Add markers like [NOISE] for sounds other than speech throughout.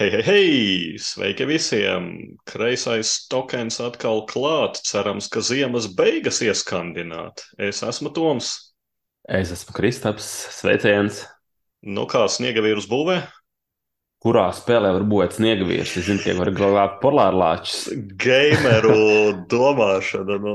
Hei, hei, hei! Sveiki visiem! Kreisais tokens atkal klāt. Cerams, ka ziemas beigas ieskandināt. Es esmu Toms. Es esmu Kristaps. Sveiciens! Nu kā sniega vīrus būvē? Kurā spēlē var būt sniega vīrs. Es zinu, ka var glābt polārlāčus. Gameru [LAUGHS] domāšana nu,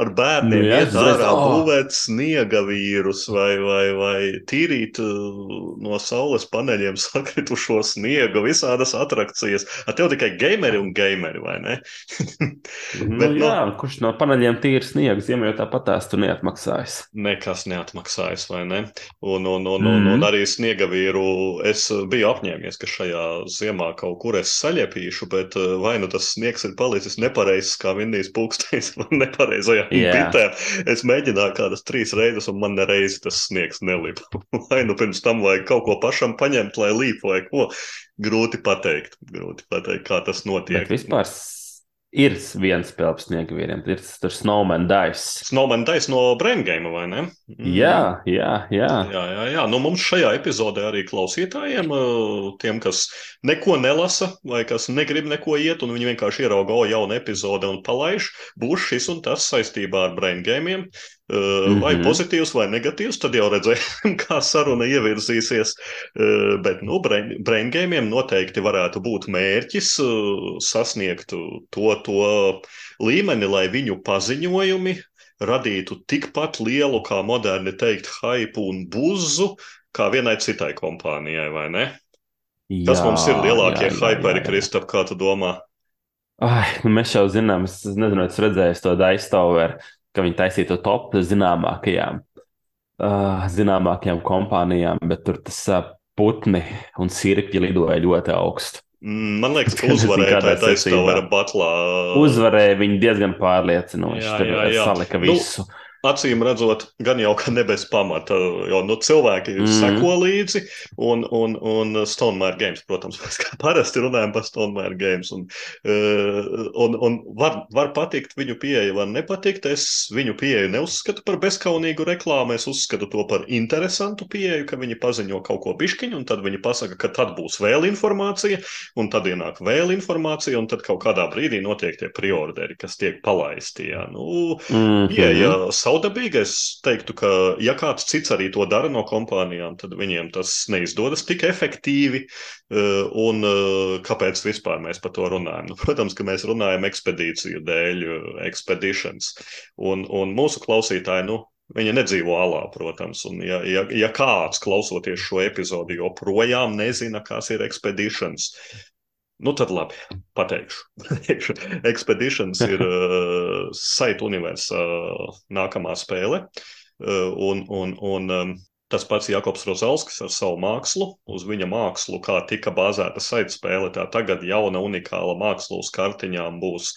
ar bērniem nu, jā, iet ārā, oh. būvēt sniega vīrus vai, vai, vai tīrīt uh, no saules paneļiem sakritušo sniegu, visādas atrakcijas. Ar tev tikai gameri un gameri, vai ne? [LAUGHS] nu, Bet, jā, no, kurš no paneļiem tīri sniegs, ja jau tāpat tās tu neatmaksājas. Nekas neatmaksājas, vai ne? Un, un, un, mm. un, un arī sniega vīru es biju apņēmies, ka šeit šajā ziemā kaut kur es saļepīšu, bet eh, vai nu tas sniegs ir palicis nepareizs, kā vinnijas pūkstens, [LAUGHS] vai nepareizajā yeah. bitē. Es mēģināju kādas trīs reizes, un man nereizi tas sniegs nelipa. [LAUGHS] vai nu pirms tam vajag kaut ko pašam paņemt, lai līp vai ko. Grūti pateikt, grūti pateikt, kā tas notiek. Bet vispār ir viens spēle sniega vīriem. Ir tas Snowman Dice. Snowman Dice no Braingame, vai ne? Mm. Jā, jā, jā. jā, jā, jā. Nu, mums šajā epizodē arī klausītājiem, tiem, kas neko nelasa vai kas negrib neko iet, un viņi vienkārši ierauga, o, jaunu epizodi un palaiž, būs šis un tas saistībā ar Braingame. Mm -hmm. Vai mhm. pozitīvs vai negatīvs, tad jau redzēsim, [LAUGHS] kā saruna ievirzīsies. Bet nu, brain gamiem noteikti varētu būt mērķis sasniegt to, to līmeni, lai viņu paziņojumi radītu tikpat lielu, kā moderni teikt, hype un buzu, kā vienai citai kompānijai, vai ne? Jā, Kas mums ir lielākie hyperi, Kristap, kā tu domā? Ai, nu mēs jau zinām, es nezinu, es redzēju to Daistoveru ka viņi taisītu top zināmākajām, uh, zināmākajām kompānijām, bet tur tas uh, putni un sirpji lidoja ļoti augstu. Mm, man liekas, [LAUGHS] ka uzvarētāji taisnība batlā. Uzvarēja viņi diezgan pārliecinoši. Jā, jā, jā. Salika nu, visu. Nu, acīm redzot, gan jau ka ne bez pamata, jo nu, cilvēki mm. seko līdzi, un, un, un Stonemaier Games, protams, mēs kā parasti runājam par Stonemaier Games, un, uh, un, un var, var patikt viņu pieeja, var nepatikt. Es viņu pieeju neuzskatu par bezkaunīgu reklāmu, es uzskatu to par interesantu pieeju, ka viņi paziņo kaut ko bišķiņu, un tad viņi pasaka, ka tad būs vēl informācija, un tad ienāk vēl informācija, un tad kaut kādā brīdī notiek tie priorderi, kas tiek palaisti. Jā. Nu, mm -hmm. pieeja, saudabīga. Es teiktu, ka, ja kāds cits arī to dara no kompānijām, tad viņiem tas neizdodas tik efektīvi. Eh, un eh, kāpēc vispār mēs par to runājam? Nu, protams, ka mēs runājam ekspedīciju dēļ, eh, expeditions. Un, un mūsu klausītāji, nu, Viņa nedzīvo alā, protams. Un, ja, ja, ja kāds klausoties šo epizodi joprojām nezina, kas ir expeditions, Nu, tad labi, pateikšu. [LAUGHS] Expeditions ir uh, [LAUGHS] Site Universe uh, nākamā spēle. Uh, un, un, un um, Tas pats Jakobs Rozalskis ar savu mākslu, uz viņa mākslu, kā tika bāzēta saita spēle. Tā tagad jauna, unikāla māksla uz kartiņām būs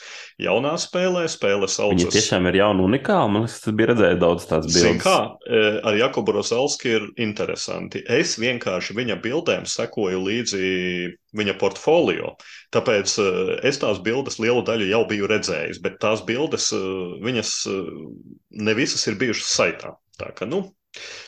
jaunā spēlē. Spēle saucas. Viņa tiešām ir jauna, unikāla. Man liekas, tas bija redzējis daudz tādas bildes. Kā e, ar Jakobu Rozalski ir interesanti. Es vienkārši viņa bildēm sekoju līdzi viņa portfolio. Tāpēc e, es tās bildes lielu daļu jau biju redzējis, bet tās bildes, e, viņas ne visas ir bijušas saitā. Tā ka, nu,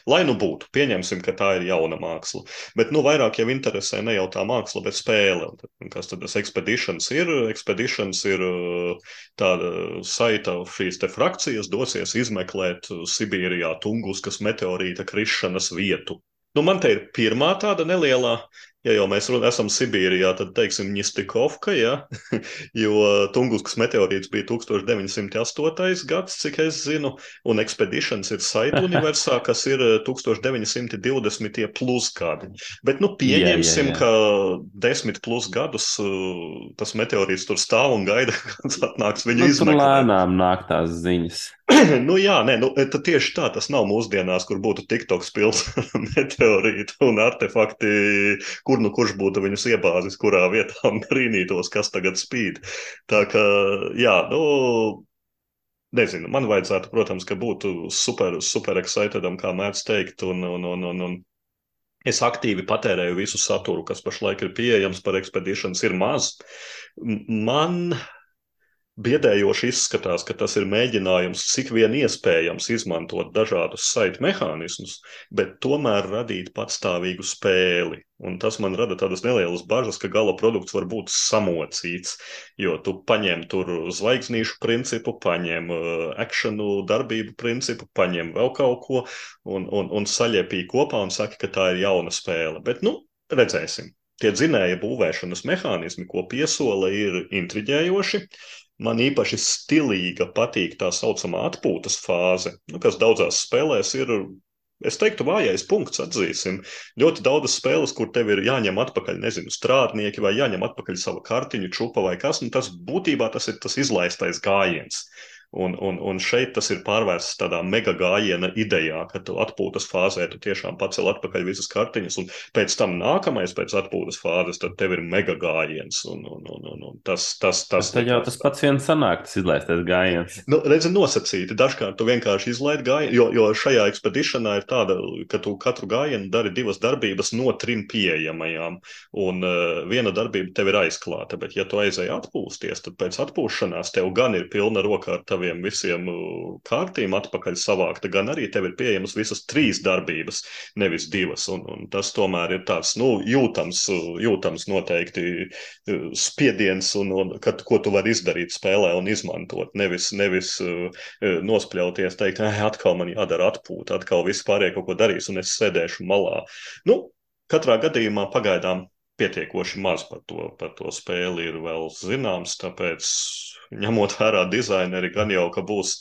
Lai nu būtu, pieņemsim, ka tā ir jauna māksla. Bet nu, vairāk jau interesē ne jau tā māksla, bet spēle. Kas tad tas expeditions ir? Expeditions ir uh, tāda saita, šīs frakcijas dosies izmeklēt Sibīrijā Tunguskas meteorīta krišanas vietu. Nu, man te ir pirmā tāda nelielā ja jau mēs esam Sibīrijā, tad teiksim Ņistikovka, ja? [LAUGHS] jo Tunguskas meteorīts bija 1908. gads, cik es zinu, un Expeditions ir Saita [LAUGHS] universā, kas ir 1920. Eh, plus gadi. Bet, nu, pieņemsim, jā, jā, jā. ka desmit plus gadus eh, tas meteorīts tur stāv un gaida, [LAUGHS] kad atnāks viņu nu, izmeklēt. Lēnām nāk tās ziņas. [CLEARS THROAT] nu, jā, nē, nu, tieši tā tas nav mūsdienās, kur būtu TikToks pilns meteorītu un artefakti, kur nu kurš būtu viņus iebāzis, kurā vietā [LAUGHS] brīnītos, kas tagad spīd. Tā kā, jā, nu, nezinu, man vajadzētu, protams, ka būtu super, super excitedam, kā mēdz teikt, un, un, un, un, un es aktīvi patērēju visu saturu, kas pašlaik ir pieejams par ekspedīšanas, ir maz. Man biedējoši izskatās, ka tas ir mēģinājums cik vien iespējams izmantot dažādus saitu mehānismus, bet tomēr radīt patstāvīgu spēli. Un tas man rada tādas nelielas bažas, ka gala produkts var būt samocīts, jo tu paņem tur zvaigznīšu principu, paņem uh, akciju darbību principu, paņem vēl kaut ko un, un, un saļepī kopā un saki, ka tā ir jauna spēle. Bet, nu, redzēsim. Tie dzinēja būvēšanas mehānismi, ko piesola, ir intriģējoši. Man īpaši stilīga patīk tā saucamā atpūtas fāze, nu, kas daudzās spēlēs ir. Es teiktu, vājais punkts, atzīsim. Ļoti daudzas spēles, kur tev ir jāņem atpakaļ, nezinu, strādnieki vai jāņem atpakaļ sava kartiņu, čupa vai kas, un tas būtībā tas ir tas izlaistais gājiens. Un, un, un šeit tas ir pārvērsts tādā mega gājiena idejā, ka tu atpūtas fāzē tu tiešām pacēl atpakaļ visas kartiņas, un pēc tam nākamais pēc atpūtas fāzes, tad tev ir mega gājiens. Un, un, un, un, un tas, tas, tas, tad jau tas pats viens sanāk, tas izlaistais gājiens. Nu, redzi, nosacīti. Dažkārt tu vienkārši izlaidi gājienu, jo, jo šajā ekspedicionā ir tāda, ka tu katru gājienu dari divas darbības no trim pieejamajām, un uh, viena darbība tev ir aizklāta, bet ja tu aizēji atpūsties, tad pēc atpūšanās tev gan ir pilna roka ar tavu taviem visiem kārtīm atpakaļ savākta, gan arī tev ir pieejamas visas trīs darbības, nevis divas. Un, un tas tomēr ir tāds nu, jūtams, jūtams noteikti spiediens, un, un, kad, ko tu vari izdarīt spēlē un izmantot. Nevis, nevis nospļauties, teikt, atkal man jādara atpūta, atkal viss pārējie kaut ko darīs, un es sēdēšu malā. Nu, katrā gadījumā pagaidām pietiekoši maz par to, par to spēli ir vēl zināms, tāpēc ņemot vērā dizaineri, gan jau, ka būs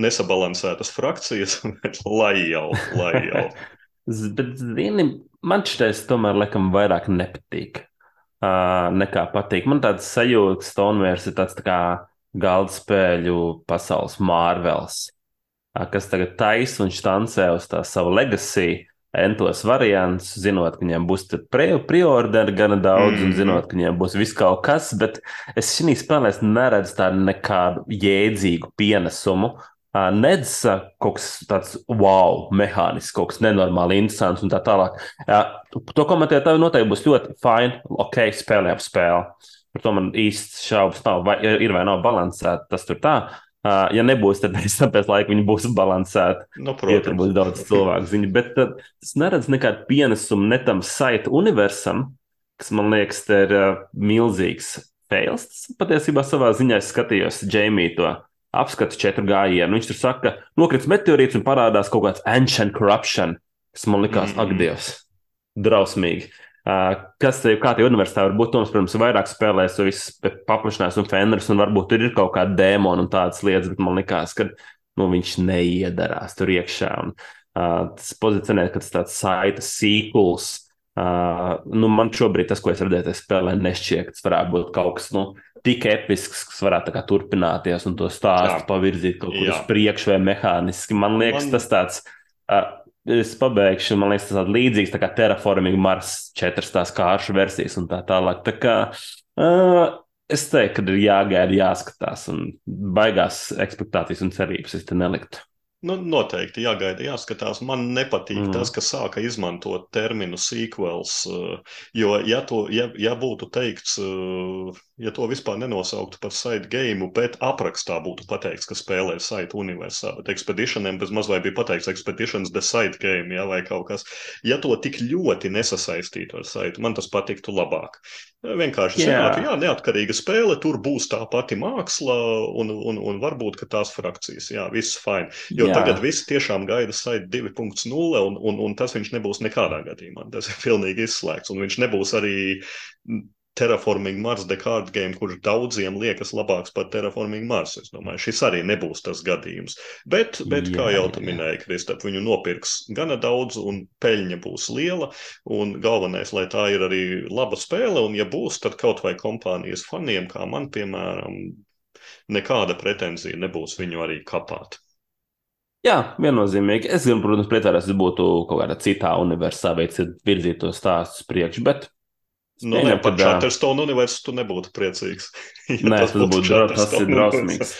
nesabalansētas frakcijas, [LAUGHS] bet lai jau, lai jau. [LAUGHS] bet, zini, man šis tomēr laikam vairāk nepatīk uh, nekā patīk. Man tāds sajūta, ka Stoneware ir tāds tā kā galda spēļu pasaules Marvels, uh, kas tagad taisa un štancē uz tā savu legacy entos variants, zinot, ka viņiem būs preorderi gana daudz, mm un zinot, ka viņiem būs viss kaut kas, bet es šī spēlē neredzu tādu nekādu jēdzīgu pienesumu. Nedz kaut kas tāds wow, mehānisks, kaut kas nenormāli interesants un tā tālāk. To komentēt, tev noteikti būs ļoti fini, ok, spēlējam spēli. Par to man īsti šaubas nav, vai ir vai nav balansēta tas tur tā. Uh, ja nebūs, tad pēc tam pēc laika viņi būs balansēti. Nu, protams, ja tur būs daudz cilvēku ziņu. Bet uh, es neredzu nekādu pienesumu ne tam saita universam, kas man liekas, ir uh, milzīgs fails. Tas patiesībā savā ziņā es skatījos Jamie to apskatu četru gājienu. Viņš tur saka, ka nokrits meteorīts un parādās kaut kāds ancient corruption, kas man likās, mm -hmm. ak, Dievs, drausmīgi. Kas tev, kā tie universitāti var būt? Toms, protams, vairāk spēlēs, to viss paplašinās un fenders, un varbūt tur ir kaut kāda dēmona un tādas lietas, bet man likās, ka nu, viņš neiedarās tur iekšā. Un, uh, tas pozicionē, ka tas tāds saites sīkuls. Uh, nu, man šobrīd tas, ko es redzēju, tas spēlē, nešķiet, ka tas varētu būt kaut kas nu, tik episks, kas varētu turpināties un to stāstu Jā. pavirzīt kaut kur uz priekšu vai mehāniski. Man liekas, man... tas tāds. Uh, es pabeigšu, man liekas, tas līdzīgs kā Terraforming Mars, četras tās kāršu versijas un tā tālāk. Tā kā, uh, es teiktu, ka ir jāgaida, jāskatās, un baigās expectācijas un cerības es te neliktu. Nu, noteikti jāgaida, jāskatās. Man nepatīk mm. tas, ka sāka izmantot terminu sequels. Jo, ja, to, ja, ja būtu teikts, ja to vispār nenosauktu par side game, bet aprakstā būtu pateikts, ka spēlē side universā, bet Expeditioniem bez mazliet bija pateikts Expeditions the side game, ja, vai kaut kas. Ja to tik ļoti nesasaistītu ar side, man tas patiktu labāk. Vienkārši zinātu, jā, neatkarīga spēle, tur būs tā pati māksla un, un, un varbūt tās frakcijas. Jā, viss fine. Jo jā. tagad viss tiešām gaida saiti 2.0 un, un, un tas viņš nebūs nekādā gadījumā. Tas ir [LAUGHS] pilnīgi izslēgts un viņš nebūs arī Terraforming Mars Descartes game, kurš daudziem liekas labāks par Terraforming Mars. Es domāju, šis arī nebūs tas gadījums. Bet, bet jā, kā jau tu minēji, Kristap, viņu nopirks gana daudz un peļņa būs liela. Un galvenais, lai tā ir arī laba spēle, un ja būs, tad kaut vai kompānijas faniem, kā man, piemēram, nekāda pretenzija nebūs viņu arī kapāt. Jā, viennozīmīgi. Es gan, protams, priecājos, ja būtu kaut kādā citā universā veids virzīt to stāstu priekšu, bet Nu, ne, par Chatterstone universu tu nebūtu priecīgs. Ja Nē, tas, tas būtu tas ir drausmīgs.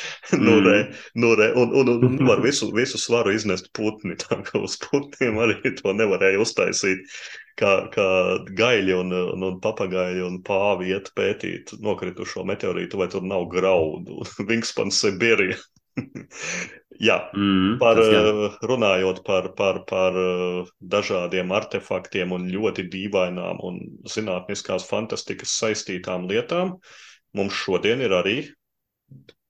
nu, re, nu, re, un, un, un, un var visu, visu svaru iznest putni, tā kā uz putniem arī to nevarēja uztaisīt. kā, kā gaļi un, un, un papagaļi un pāvi iet pētīt nokritušo meteorītu, vai tur nav graudu. Vingspans Sibirija. [LAUGHS] Jā, mm, par, runājot par, par, par dažādiem artefaktiem un ļoti dīvainām un zinātniskās fantastikas saistītām lietām, mums šodien ir arī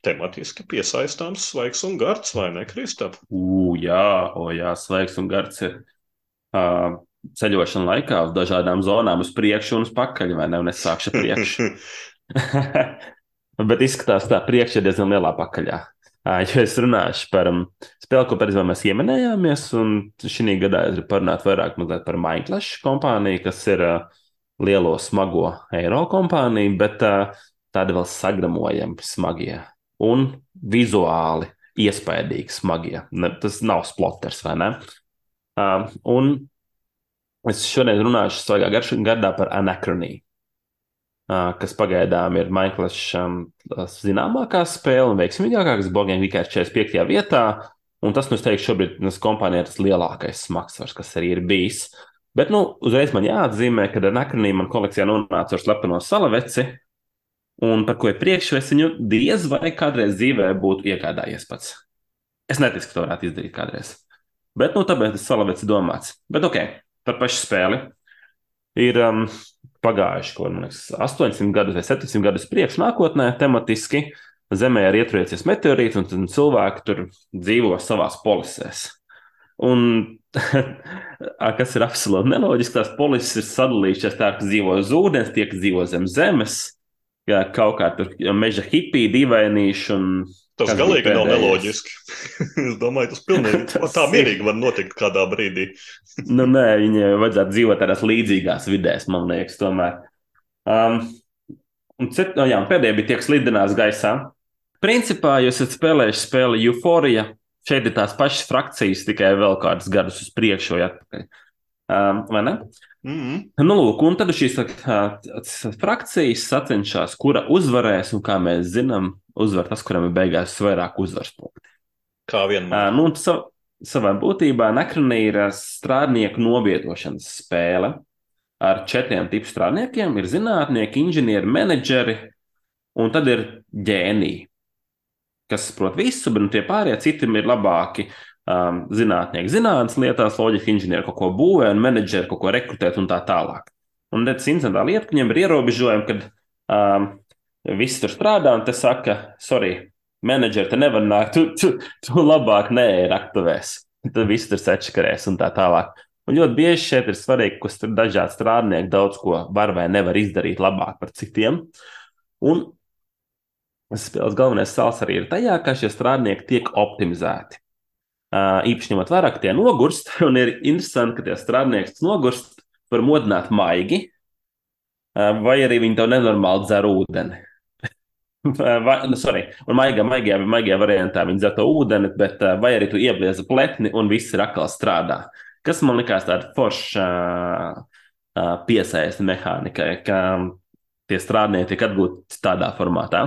tematiski piesaistāms svaigs un gards, vai ne, Kristap? U, jā, o, jā, svaigs un gards ir uh, ceļošana laikā uz dažādām zonām, uz priekšu un uz pakaļ, vai ne? Un es sākšu priekšu. [LAUGHS] [LAUGHS] Bet izskatās, tā priekšā ir diezgan lielā pakaļā. Jo es runāšu par um, spēli, ko pēc tam mēs ieminējāmies, un šī gadā es gribu parunāt vairāk par Minecraft kompāniju, kas ir uh, lielo smago eiro kompāniju, bet uh, tādi vēl sagramojami smagie un vizuāli iespaidīgi smagie. Ne, tas nav sploters, vai ne? Uh, un es šodien runāšu savā gardā par anachroniju kas pagaidām ir Minecraft zināmākā spēle un veiksmīgākā, Bogiem tikai 45. vietā. Un tas, nu, es teiktu, šobrīd tas kompānijā ir tas lielākais smagsvars, kas arī ir bijis. Bet, nu, uzreiz man jāatzīmē, ka Nakranī man kolekcijā nonāca ar slepeno salaveci, un par ko ir priekš, es viņu diez vai kādreiz dzīvē būtu iegādājies pats. Es neticu, ka to varētu izdarīt kādreiz. Bet, nu, tāpēc tas salaveci domāts. Bet, ok, par pašu spēli. Ir um, pagājuši kaut kāds 800 gadus vai 700 gadus priekš nākotnē, tematiski. Zemē ir ietriecies meteorīts, un cilvēki tur dzīvo savās polisēs. Un [LAUGHS] kas ir absolūti neloģiski, tās polises ir sadalījušās tā, ka dzīvo uz ūdens, tie, kas dzīvo zem zemes, kaut kā tur meža hipija, dīvainīši un Tas galīgi nav neloģiski. [LAUGHS] es domāju, tas pilnīgi [LAUGHS] tas tā mierīgi var notikt kādā brīdī. [LAUGHS] nu, nē, viņai vajadzētu dzīvot tādās līdzīgās vidēs, man liekas, tomēr. Um, un cet, no, jā, pēdējā bija tie, kas lidinās gaisā. Principā, jūs esat spēlējuši spēli Euphoria. Šeit ir tās pašas frakcijas, tikai vēl kādus gadus uz priekšu vai atpakaļ. Um, vai ne? Mm -hmm. nu, lūk, un tad šīs uh, frakcijas sacenšas, kura uzvarēs, un kā mēs zinām, uzvar tas, kuram ir beigās vairāk uzvaras punkti. Kā vienmēr. Uh, nu, sa, savā būtībā Nekranī ir strādnieku novietošanas spēle. Ar četriem tipiem strādniekiem ir zinātnieki, inženieri, menedžeri, un tad ir ģēniji, kas saprot visu, bet nu, tie pārējie citiem ir labāki. Um, zinātnieki zinātnīs lietās, loģiski inženieri kaut ko būvē, un menedžeri kaut ko rekrutēt un tā tālāk. Un tas ir interesanti lieta, ka viņiem ir ierobežojumi, kad um, Visi tur strādā, un te saka, sorry, menedžeri te nevar nākt, tu, tu, tu labāk nē, ir aktuvēs. Tad viss tur sečkarēs un tā tālāk. Un ļoti bieži šeit ir svarīgi, ka dažādi strādnieki daudz ko var vai nevar izdarīt labāk par citiem. Un spēles galvenais sāls arī ir tajā, ka šie strādnieki tiek optimizēti. Īpaši ņemot vērā, ka tie nogurst, [LAUGHS] un ir interesanti, ka tie strādnieki, kas nogurst, var modināt maigi, vai arī viņi to nenormāli dzer ūdeni. [LAUGHS] Vai, nu, sorry, un maigā, maigajā, maigajā variantā viņi dzer to ūdeni, bet vai arī tu iebliezi pletni un viss ir atkal strādā. Kas man likās tāda forša uh, piesaista mehānikai, ka tie strādnieki tiek atgūti tādā formātā.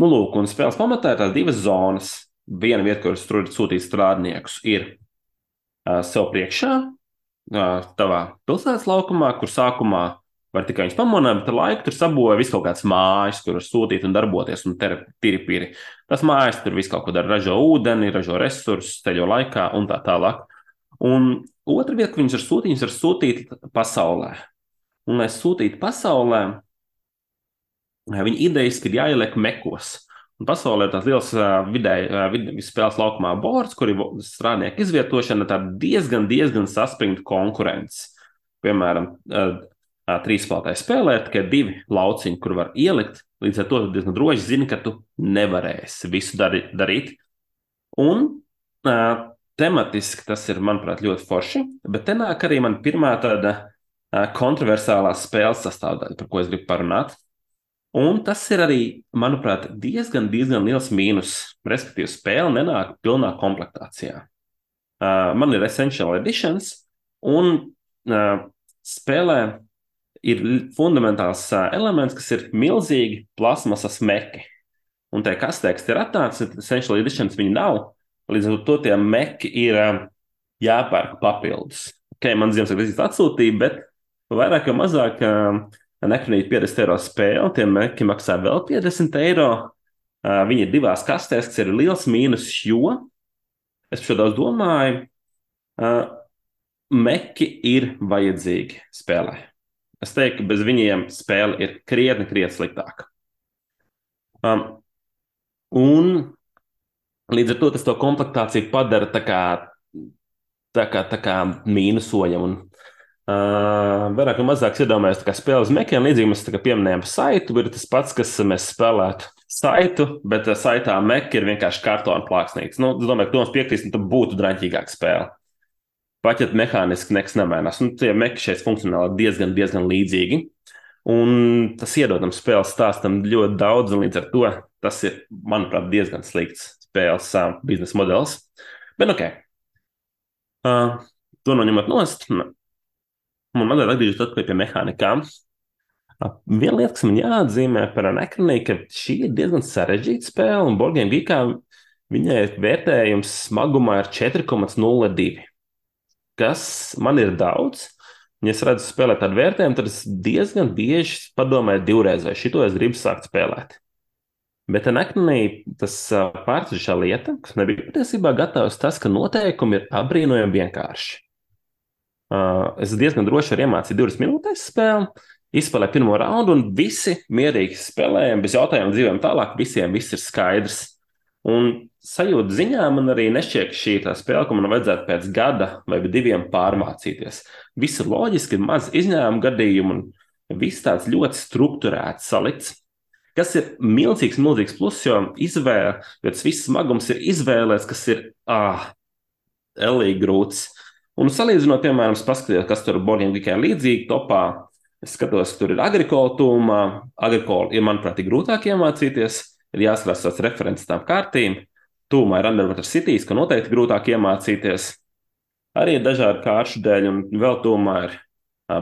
Nu, lūk, un spēles pamatā ir tās divas zonas. Viena vieta, kur tur ir sūtīts strādniekus, ir uh, sev priekšā, uh, tavā pilsētas laukumā, kur sākumā Var tikai viņus pamanīt, bet ar laiku tur sabūvēja visu kaut kādas mājas, kur var sūtīt un darboties, un tīri pīri. Tas mājas tur visu kaut ko dara, ražo ūdeni, ražo resursus, ceļo laikā un tā tālāk. Un otra vieta, ka viņus var sūtīt, viņus var sūtīt pasaulē. Un, lai sūtītu pasaulē, viņa idejas, ka jāieliek mekos. Un pasaulē ir tāds liels vidēji vid, spēles laukumā bords, kur ir strādnieku izvietošana, tā diezgan, diezgan saspringta konkurence. Piemēram, trīsspēlētāji spēlē, tikai divi lauciņi, kur var ielikt. Līdz ar to diezgan droši zini, ka tu nevarēsi visu dari, darīt. Un uh, tematiski tas ir, manuprāt, ļoti forši. Bet te nāk arī man pirmā tāda uh, kontroversālā spēles sastāvdaļa, par ko es gribu parunāt. Un tas ir arī, manuprāt, diezgan, diezgan liels mīnus. Respektīvi, spēle nenāk pilnā komplektācijā. Uh, man ir Essential Editions, un uh, spēlē ir fundamentāls elements, kas ir milzīgi plasmasas meki. Un tie kastē, kas ir atnācis, essential editions viņi nav. Līdz ar to tie meki ir jāpērk papildus. Okay, man Ziemassvētku vizits atsūtīja, bet vairāk vai mazāk nekrinīt 50 eiro spēle, tie meki maksā vēl 50 eiro. Viņi ir divās kastēs, kas ir liels mīnus, jo es šo daudz domāju, meki ir vajadzīgi spēlē. Es teiktu, ka bez viņiem spēle ir krietni, krietni sliktāka. Um, un līdz ar to tas to komplektāciju padara tā kā, tā kā, tā kā mīnusojam. Un, uh, vairāk vai mazāk iedomājamies, kā spēles mekiem. Līdzīgi mēs pieminējām saitu, ir tas pats, kas mēs spēlētu saitu, bet saitā meka ir vienkārši kartona plāksnīgs. Nu, es domāju, ka Toms piekrīs, ka būtu draņķīgāka spēle. Pat ja mehāniski nekas nemainās. Nu, tie meki šeit funkcionāli diezgan, diezgan līdzīgi. Un tas iedod tam spēles stāstam ļoti daudz, un līdz ar to tas ir, manuprāt, diezgan slikts spēles uh, biznesa modelis. Bet, ok, uh, to noņemot nost, man mazliet atgriežas atpakaļ pie mehānikām. Viena lieta, kas man jāatzīmē par Anakronī, ka šī ir diezgan sarežģīta spēle, un Borgiem Gikā viņai vērtējums smagumā ir 4,02, kas man ir daudz. Ja es redzu, spēlēt tādu vērtējumu, tad es diezgan bieži padomāju divreiz, vai šito es gribu sākt spēlēt. Bet Anaknī tas pārsteidzošā lieta, kas nebija patiesībā gatavs, tas, ka noteikumi ir apbrīnojami vienkārši. Es diezgan droši varu iemācīt divas minūtes spēli, izspēlēju pirmo raundu, un visi mierīgi spēlējam, bez jautājumiem dzīvojam tālāk, visiem viss ir skaidrs. Un sajūta ziņā man arī nešķiet, ka šī ir tā spēle, ko man vajadzētu pēc gada vai diviem pārmācīties. Viss ir loģiski, ir maz izņēmumu gadījumu, un viss tāds ļoti strukturēts, salikts. Kas ir milzīgs, milzīgs pluss, jo izvēle, jo tas viss smagums ir izvēlēts, kas ir ah, elīgi grūts. Un salīdzinot, piemēram, paskatījos, kas tur Borgiem tikai līdzīgi topā. Es skatos, tur ir agrikola tūmā. Agrikola ir, manuprāt, ir grūtāk iemācīties. Ir jāsaka tās references tām kārtīm. Tūmā ir Underwater Cities, ka noteikti grūtāk iemācīties. Arī ir dažādi kāršu dēļ, un vēl tūmā ir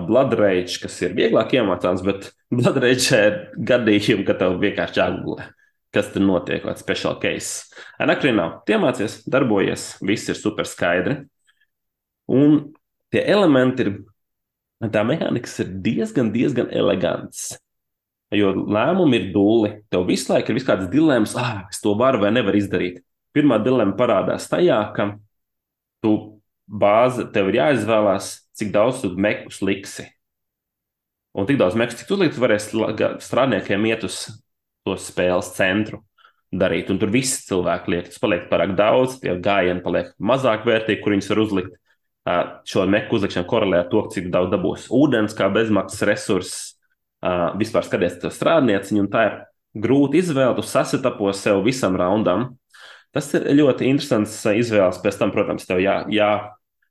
Blood Rage, kas ir vieglāk iemācāms, bet [LAUGHS] Blood Rage ir gadījumi, ka tev vienkārši jāgooglē, kas tur notiek, kāds special case. Anakrī nav. Iemācies, darbojies, viss ir super skaidri. Un tie elementi ir, tā mehānikas ir diezgan, diezgan elegants. Jo lēmumi ir dūli. Tev visu laiku ir kādas dilemmas, ah, es to varu vai nevaru izdarīt. Pirmā dilemma parādās tajā, ka tu bāze tev ir jāizvēlās, cik daudz tu mekus liksi. Un tik daudz mekus, cik tu liksi, varēs strādniekiem iet uz to spēles centru darīt. Un tur viss cilvēki liek, tas paliek pārāk daudz, tie gājieni paliek mazāk vērtīgi, kur viņus var uzlikt. Šo meku uzlikšanu korelē ar to, cik daudz dabūs ūdens, kā bezmaksas resurss. Vispār skaties to strādnieciņu, un tā ir grūti izvēle. Tu sasitapo sev visam raundam. Tas ir ļoti interesants izvēles. Pēc tam, protams, tev jā, jā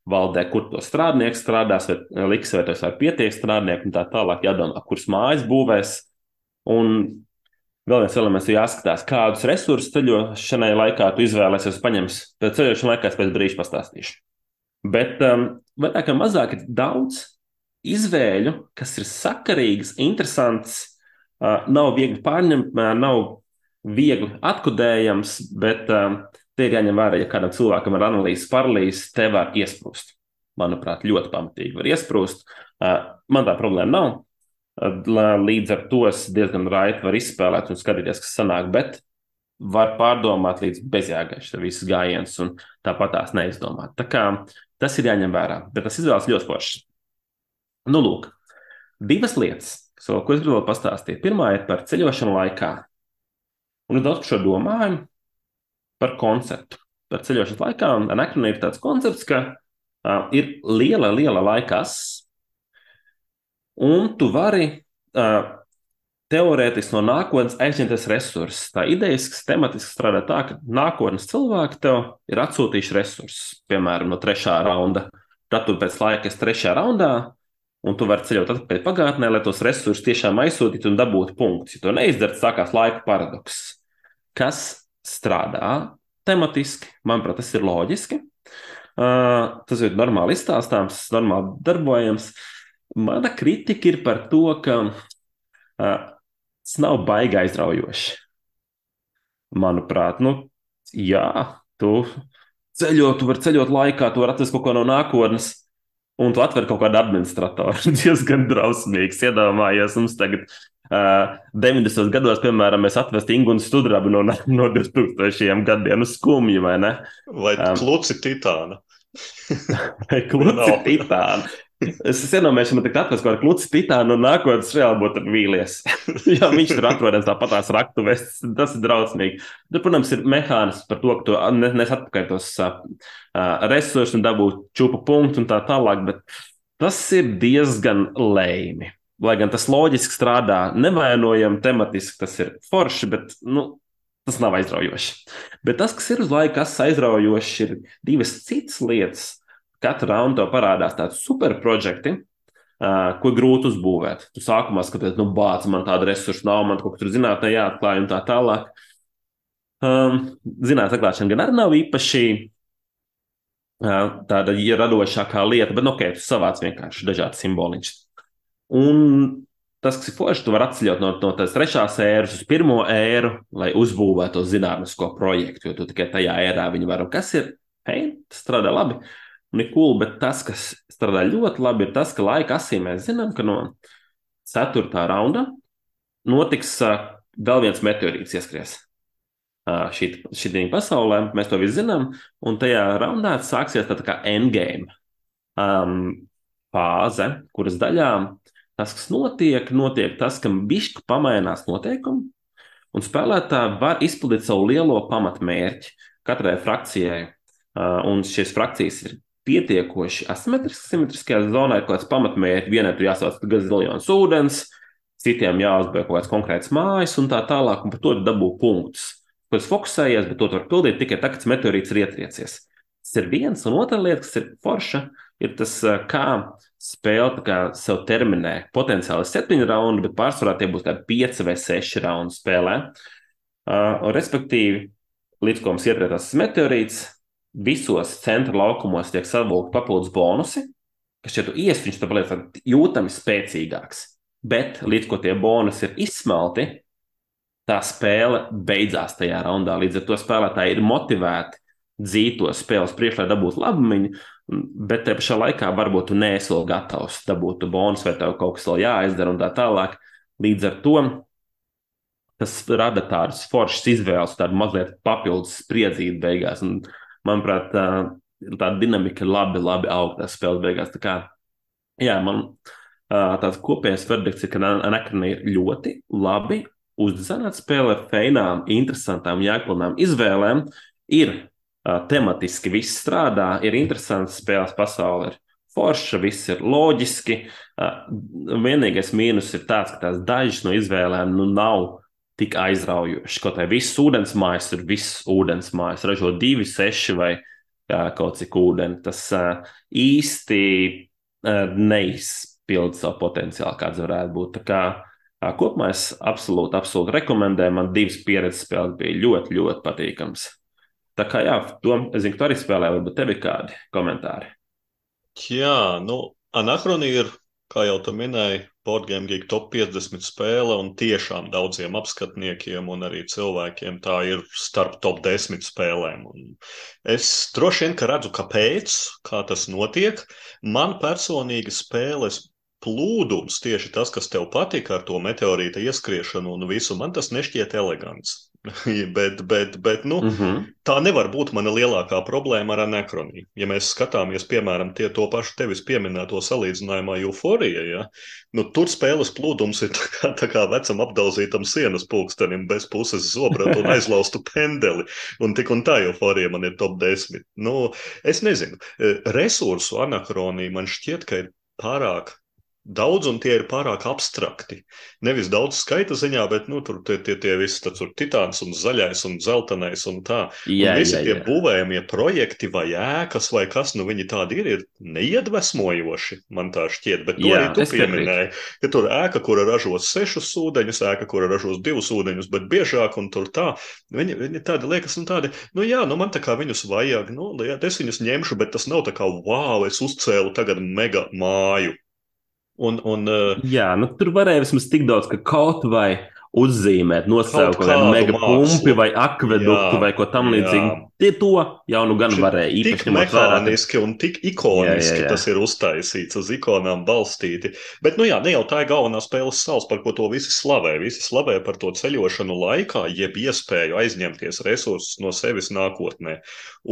valdē, kur to strādnieks strādās, vai liks, vai tas ir pietiek strādnieku un tā tālāk jādomā, kuras mājas būvēs. Un vēl viens elements ir jāskatās, kādus resursus ceļošanai laikā tu izvēlēsies paņems. Tad ceļošanai laikā es pēc brīža pastāstīšu. Bet um, vairāk vai mazāk ir daudz izvēļu, kas ir sakarīgas, interesantas, uh, nav viegli pārņemt, nav viegli atkodējams, bet Tie ir jāņem vērā, ja kādam cilvēkam ir analīzes paralīzes, te var iesprūst. Manuprāt, ļoti pamatīgi var iesprūst. Man tā problēma nav. Līdz ar to es diezgan raiti varu izspēlēt un skatīties, kas sanāk, bet var pārdomāt līdz bezjēgaišs ar visus gājienus un tāpat tās neizdomāt. Tā kā tas ir jāņem vērā, bet tas izvēlas ļoti foršs. Nu, lūk, divas lietas, so, ko es gribu pastāstīt. Pirmā ir par ceļošanu laikā. Un es daudz šo domāju, par konceptu. Par ceļošanas laikā anakronī ir tāds koncepts, ka uh, ir liela, liela laikas, un tu vari uh, teorētiski no nākotnes aizņemties resursus. Tā idejiski, tematiski strādā tā, ka nākotnes cilvēki tev ir atsūtījuši resursus, piemēram, no trešā raunda. Tad tu pēc laika esi trešajā raundā, un tu vari ceļot atpakaļ pagātnē, lai tos resursus tiešām aizsūtītu un dabūtu punktus. Ja to neizdara, sākās laika paradoks. Kas strādā tematiski. Manuprāt, tas ir loģiski. Uh, tas ir normāli izstāstāms, normāli darbojams. Mana kritika ir par to, ka uh, tas nav baigi aizraujoši. Manuprāt, nu, jā, tu ceļot, tu vari ceļot laikā, tu vari atrast kaut ko no nākotnes. Un tu atver kaut kādu administratoru. [LAUGHS] Diezgan drausmīgs. Iedomājies, mums tagad uh, 90. gados, piemēram, mēs atvestu Ingūnu Studrabu no, [LAUGHS] no 2000 gadiem. Nu, skumji, vai ne? Vai um, kluci titāna? vai [LAUGHS] kluci titāna? Es iedomājos, ka man tikai atvests kaut kāda klusa titāna, un nākotnē reāli būtu vīlies. [LAUGHS] Jā, viņš tur atrodams tāpatās raktuvēs. Tas ir drausmīgi. Tur, protams, ir mehānisms par to, ka tu nes atpakaļ tos uh, resursus un dabūt čūpu punktu un tā tālāk, bet tas ir diezgan lēmi. Lai gan tas loģiski strādā, nevainojam tematiski, tas ir forši, bet nu, tas nav aizraujoši. Bet tas, kas ir uz laiku, kas aizraujoši, ir divas citas lietas katru raundu parādās tādi superprojekti, uh, ko grūti uzbūvēt. Tu sākumā skaties, nu, bāc, man tāda resursa nav, man kaut kas tur zinātnē jāatklāj un tā tālāk. Um, Zinātnē atklāšana gan arī nav īpaši uh, tāda radošākā lieta, bet, nu, ok, tu savāc vienkārši dažādas simboliņas. Un tas, kas ir forši, tu vari atceļot no, no tās trešās ēras uz pirmo ēru, lai uzbūvētu to zinātnisko projektu, jo tu tikai tajā ērā viņu vari. Kas ir? Hei, tas strādā labi. Uh, cool, bet tas, kas strādā ļoti labi, ir tas, ka laika asī mēs zinām, ka no 4. raunda notiks uh, vēl viens meteorīts ieskries. Uh, šī pasaulē mēs to visu zinām, un tajā raundā sāksies tā kā endgame um, fāze, kuras daļā tas, kas notiek, notiek tas, ka bišķi pamainās noteikumi, un spēlētāji var izpildīt savu lielo pamatmērķi katrai frakcijai. Uh, un šīs frakcijas ir pietiekoši asimetrisks. Simetriskajā zonā ir kaut kāds pamatmērķis. Vienam tur jāsauc gaziljons ūdens, citiem jāuzbūvē kaut kāds konkrēts mājas un tā tālāk, un par to dabū punktus. Es fokusējies, bet to var pildīt tikai tad, kad meteorīts ir ietriecies. Tas ir viens, un otra lieta, kas ir forša, ir tas, kā spēle kā sev terminē. Potenciāli septiņi raundi, bet pārsvarā tie būs kādi pieci vai seši raundi spēlē. Uh, respektīvi, līdz ko mums ietrietās meteorīts, visos centra laukumos tiek savilkti papildus bonusi, kas, ja tu ies, viņš tam paliek jūtami spēcīgāks. Bet līdz ko tie bonusi ir izsmelti, tā spēle beidzās tajā raundā. Līdz ar to spēlētāji ir motivēti dzīt to spēles priekšā, lai dabūtu labumu, bet te pašā laikā varbūt tu neesi vēl gatavs dabūt bonus, vai tev kaut kas vēl jāizdara un tā tālāk. Līdz ar to tas rada tādas foršas izvēles, tādu mazliet papildus spriedzību beigās. Un manuprāt, tā, tā dinamika ir labi, labi augstā spēles beigās. Tā kā, jā, man tāds kopējais verdikts ir, ka Anakrona ir ļoti labi uzdezināta spēle ar feinām, interesantām, jēgpilnām izvēlēm. Ir tematiski viss strādā, ir interesants spēles pasaule. Ir forša, viss ir loģiski. Vienīgais mīnus ir tāds, ka tās dažas no izvēlēm nu, nav tik aizraujoši. Kaut arī viss ūdens mājas ir viss ūdens mājas, ražo divi, seši vai jā, kaut cik ūdeni. Tas uh, īsti uh, neizpild savu potenciālu, kāds varētu būt. Tā kā uh, kopumā es absolūti, absolūti rekomendēju. Man divas pieredzes spēles bija ļoti, ļoti patīkamas. Tā kā jā, to es zinu, tu arī spēlē, varbūt tev ir kādi komentāri. Jā, nu, Anahronija ir kā jau tu minēji, Boardgame Geek top 50 spēle un tiešām daudziem apskatniekiem un arī cilvēkiem tā ir starp top 10 spēlēm. Un es droši vien, ka redzu, kāpēc, kā tas notiek. Man personīgi spēles plūdums, tieši tas, kas tev patika ar to meteorīta ieskriešanu un visu, man tas nešķiet elegants. [LAUGHS] bet, bet, bet nu, mm -hmm. tā nevar būt mana lielākā problēma ar anekroniju. Ja mēs skatāmies, piemēram, tie to pašu tevis pieminēto salīdzinājumā euforija, ja, nu, tur spēles plūdums ir tā kā, tā kā vecam apdauzītam sienas pulkstenim bez puses zobrata un [LAUGHS] aizlaustu pendeli. Un tik un tā euforija man ir top 10. Nu, es nezinu, resursu anekronija man šķiet, ka ir pārāk daudz, un tie ir pārāk abstrakti. Nevis daudz skaita ziņā, bet nu, tur tie, tie, tie visi tur titāns un zaļais un zeltainais un tā. Jā, un visi jā, tie jā. būvējamie projekti vai ēkas vai kas, nu viņi tādi ir, ir neiedvesmojoši, man tā šķiet. Bet to jā, arī tu pieminēji, ka tur ēka, kura ražos sešus ūdeņus, ēka, kura ražos divus ūdeņus, bet biežāk un tur tā. Viņi, viņi tādi liekas, nu tādi, nu jā, nu man tā kā viņus vajag, nu, jā, es viņus ņemšu, bet tas nav tā kā, wow, es uzcēlu tagad mega māju. Un, un, uh... Jā, nu, tur varēja vismaz tik daudz, ka kaut vai uzzīmēt, nosaukt kaut kādu mega pumpi vai akveduktu jā, vai ko tamlīdzīgu. Tie to jau nu gan varēja īpaši tik mehāniski un tik ikoniski jā, jā, jā. tas ir uztaisīts, uz ikonām balstīti. Bet, nu jā, ne jau tā ir galvenā spēles sals, par ko to visi slavē. Visi slavē par to ceļošanu laikā, jeb iespēju aizņemties resursus no sevis nākotnē.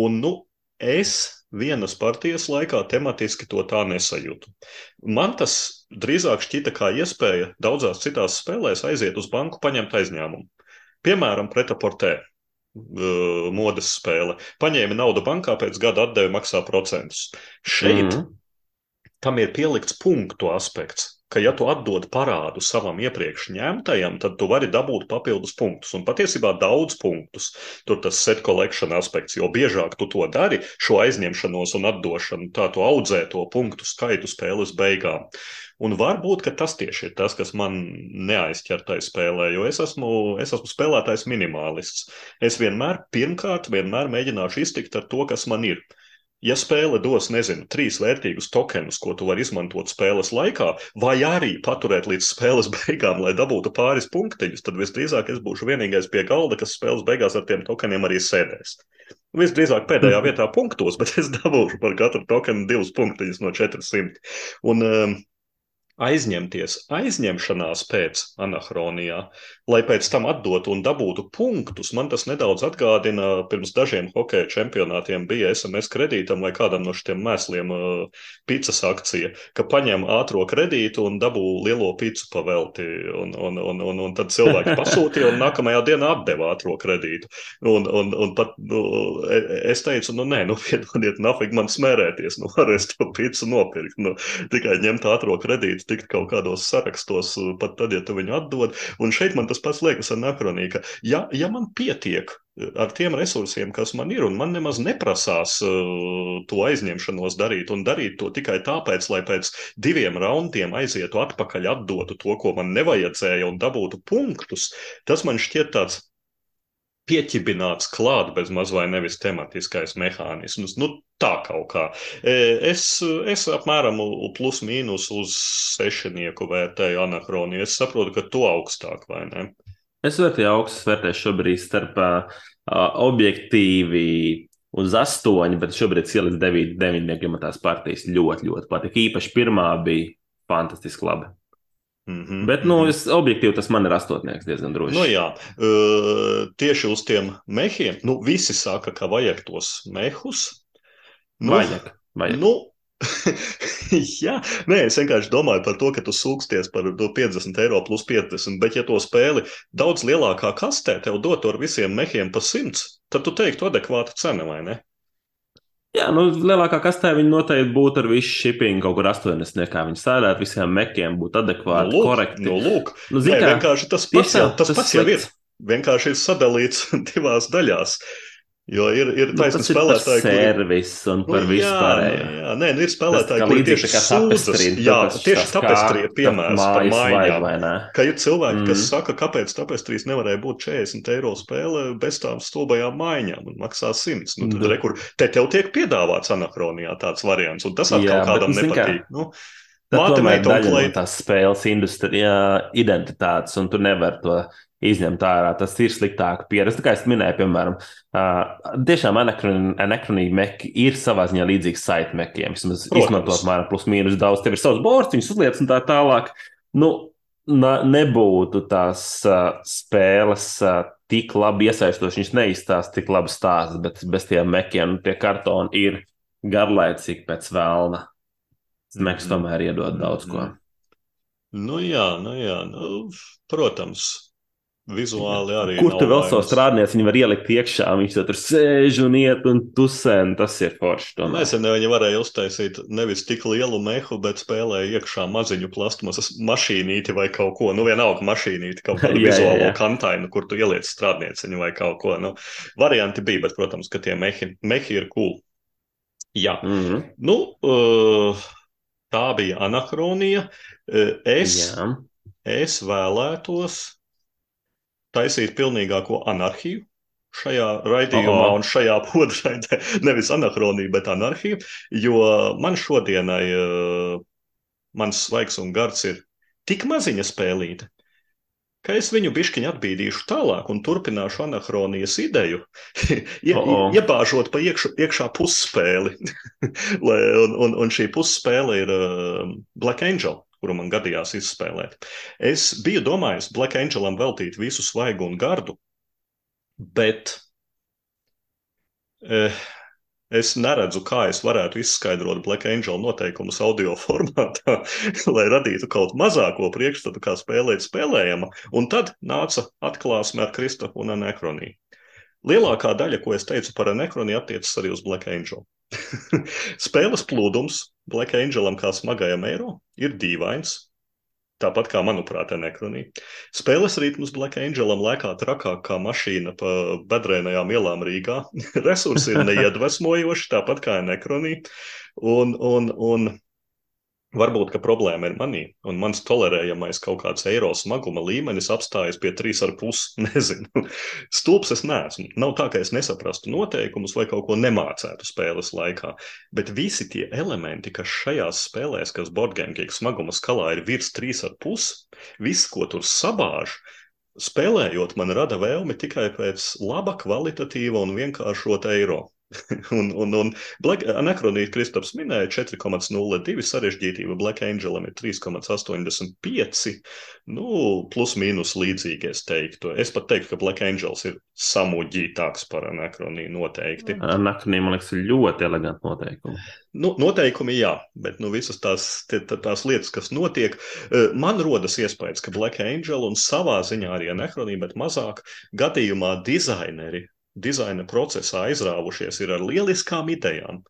Un, nu, es vienas partijas laikā tematiski to tā nesajūtu. Man tas drīzāk šķita kā iespēja daudzās citās spēlēs aiziet uz banku, paņemt aizņēmumu. Piemēram, pretaportē uh, modes spēle. Paņēma naudu bankā, pēc gada atdeva maksā procentus. Šeit mm -hmm. tam ir pielikts punktu aspekts ka, ja tu atdod parādu savam iepriekš ņemtajam, tad tu vari dabūt papildus punktus. Un patiesībā daudz punktus. Tur tas set collection aspekts, jo biežāk tu to dari, šo aizņemšanos un atdošanu, tā tu audzē to punktu skaitu spēles beigām. Un varbūt tas tieši ir tas, kas man neaizķer tajā spēlē, jo es esmu, es esmu spēlētājs minimālists. Es vienmēr, pirmkārt, vienmēr mēģināšu iztikt ar to, kas man ir. Ja spēle dos, nezinu, trīs vērtīgus tokenus, ko tu vari izmantot spēles laikā, vai arī paturēt līdz spēles [LAUGHS] beigām, lai dabūtu pāris punktiņus, tad visdrīzāk es būšu vienīgais pie galda, kas spēles beigās ar tiem tokeniem arī sēdēs. Visdrīzāk pēdējā mhm. vietā punktos, [LAUGHS] bet es dabūšu par katru tokenu divus punktiņus no 400. Un, um, aizņemties aizņemšanās pēc anahronijā, lai pēc tam atdotu un dabūtu punktus. Man tas nedaudz atgādina, pirms dažiem hokeja čempionātiem bija SMS kredītam vai kādam no šiem mēsliem uh, picas akcija, ka paņem ātro kredītu un dabū lielo picu pavelti, un, un, un, un, un tad cilvēki [LAUGHS] pasūtīja un nākamajā dienā atdeva ātro kredītu. Un, un, un pat nu, e, es teicu, nu nē, nu piedodiet, nafig man smērēties, nu varēs to picu nopirkt, nu tikai ņemt ātro kredītu tikt kaut kādos sarakstos, uh, pat tad, ja tu viņu atdod. Un šeit man tas pats liekas ar Nakronīku. Ja, ja man pietiek uh, ar tiem resursiem, kas man ir, un man nemaz neprasās uh, to aizņemšanos darīt, un darīt to tikai tāpēc, lai pēc diviem raundiem aizietu atpakaļ, atdotu to, ko man nevajadzēja, un dabūtu punktus, tas man šķiet tāds pieķibināts klāt bez maz vai nevis tematiskais mehānisms. Nu, tā kaut kā. E, es, es apmēram plus mīnus uz sešinieku vērtēju anahroniju. Es saprotu, ka tu augstāk vai ne? Es vērtēju augstas vērtējumu šobrīd starp uh, objektīvi uz astoņu, bet šobrīd ielikt deviņu, deviņnieku, jo man tās partijas ļoti, ļoti patīk. Īpaši pirmā bija fantastiski labi. Mm -hmm. Bet, nu, es, objektīvi tas man ir astotnieks diezgan droši. Nu, jā, uh, tieši uz tiem mehiem. Nu, visi saka, ka vajag tos mehus. Nu, vajag. vajag. Nu, [LAUGHS] Jā, nē, es vienkārši domāju par to, ka tu sūksties par 50 eiro plus 50, bet, ja to spēli daudz lielākā kastē tev dotu ar visiem mehiem pa 100, tad tu teiktu adekvāta cena, vai ne? Jā, nu, lielākā kastē viņi noteikti būtu ar visu shipping kaut kur 80. kā viņi sēdētu, visiem mekiem būtu adekvāti, nu, lūk, korekti. Nu, lūk, nu, Nē, kā, vienkārši tas pats, tas tas pats jau ir. Vienkārši ir sadalīts [LAUGHS] divās daļās. Jo ir, ir nu, taisnība spēlētāji, kuriem ir servis un par nu, vispārējo. Jā, jā, nē, nu ir spēlētāji, kuriem tieši sūdzas. Jā, tieši tapestrija piemērs par mājām. Ka ir cilvēki, mm. kas saka, kāpēc tapestrijas nevarēja būt 40 eiro spēle bez tām stulbajām maiņām un maksā 100. Nu, tad, re, kur te tev tiek piedāvāts anahronijā tāds variants, un tas atkal kādam bet, nepatīk. Kā, nu, Tad tomēr daļa no tās spēles industrijā identitātes, un tu nevari to izņemt ārā. Tas ir sliktāk pieredze. Kā es minēju, piemēram, uh, tiešām anekronīgi meki ir savā ziņā līdzīgs saiti mekiem. Vismaz izmantot apmēram plus mīnus daudz. Tev ir savs borts, viņus uzliec un tā tālāk. Nu, na, nebūtu tās uh, spēles uh, tik labi iesaistošas, viņas neizstāsta tik labi stāstus, bet bez tiem mekiem tie kartoni ir garlaicīgi pēc vēlna. Meks tomēr iedod daudz ko. Nu jā, nu jā, nu, protams, Vizuāli arī. Kur tu vēl savu strādnieci viņi var ielikt iekšā? Viņš tur sēž un iet un tusē, un tas ir forši. Nesen viņi varēja uztaisīt nevis tik lielu mehu, bet spēlēja iekšā maziņu plastmasas mašīnīti vai kaut ko. Nu, vienalga mašīnīti, kaut kādu [LAUGHS] jā, vizuālo jā, kantainu, kur tu ieliec strādnieciņu vai kaut ko. Nu, varianti bija, bet, protams, ka tie mehi, mehi ir cool. Jā. Mm -hmm. Nu, uh, tā bija anahronija. Uh, es, jā. es vēlētos taisīt pilnīgāko anarhiju šajā raidījumā Aha. un šajā [LAUGHS] podraidē. Nevis anahronija, bet anarhija, jo man šodienai uh, mans svaigs un gards ir tik maziņa spēlīte, ka es viņu bišķiņu atbīdīšu tālāk un turpināšu anahronijas ideju, [LAUGHS] ie, Oh, oh. iebāžot pa iekšu, iekšā pusspēli. [LAUGHS] Un, un, un šī pusspēle ir uh, Black Angel, kuru man gadījās izspēlēt. Es biju domājis Black Angelam veltīt visu svaigu un gardu, bet eh, es neredzu, kā es varētu izskaidrot Black Angel noteikumus audio [LAUGHS] formātā, lai radītu kaut mazāko priekšstatu, kā spēlēt spēlējama. Un tad nāca atklāsme ar Kristofu un Anekroniju. Lielākā daļa, ko es teicu par Anekroniju, attiecas arī uz Black Angel. [LAUGHS] Spēles plūdums Black Angelam kā smagajam eiro ir dīvains. Tāpat kā, manuprāt, Anekronija. Spēles ritms Black Angelam lēkā trakāk kā mašīna pa bedrēnajām ielām Rīgā. [LAUGHS] Resursi ir [LAUGHS] neiedvesmojoši, tāpat kā Anekronija. Un, un, un varbūt, ka problēma ir manī, un mans tolerējamais kaut kāds eiro smaguma līmenis apstājas pie 3,5. [LAUGHS] Nezinu. Stulbs es neesmu. Nav tā, ka es nesaprastu noteikumus vai kaut ko nemācētu spēles laikā, bet visi tie elementi, kas šajās spēlēs, kas boardgame smaguma skalā ir virs 3,5, viss, ko tur sabāž, spēlējot, man rada vēlmi tikai pēc laba, kvalitatīva un vienkāršota eiro. [LAUGHS] un, un, un Black, Anakronīt Kristaps minēja 4,02 sarežģītība, Black Angelam ir 3,85, nu, plus mīnus līdzīgi es teiktu. Es pat teiktu, ka Black Angels ir samuģītāks par Anakroniju noteikti. Naknī, man liekas, ir ļoti eleganti noteikumi. Nu, noteikumi jā, bet nu, visas tās, tie, tā- tās lietas, kas notiek, eh, man rodas iespējas, ka Black Angel un savā ziņā arī Anakronija, bet mazāk gadījumā dizaineri dizaina procesā aizrāvušies ir ar lieliskām idejām,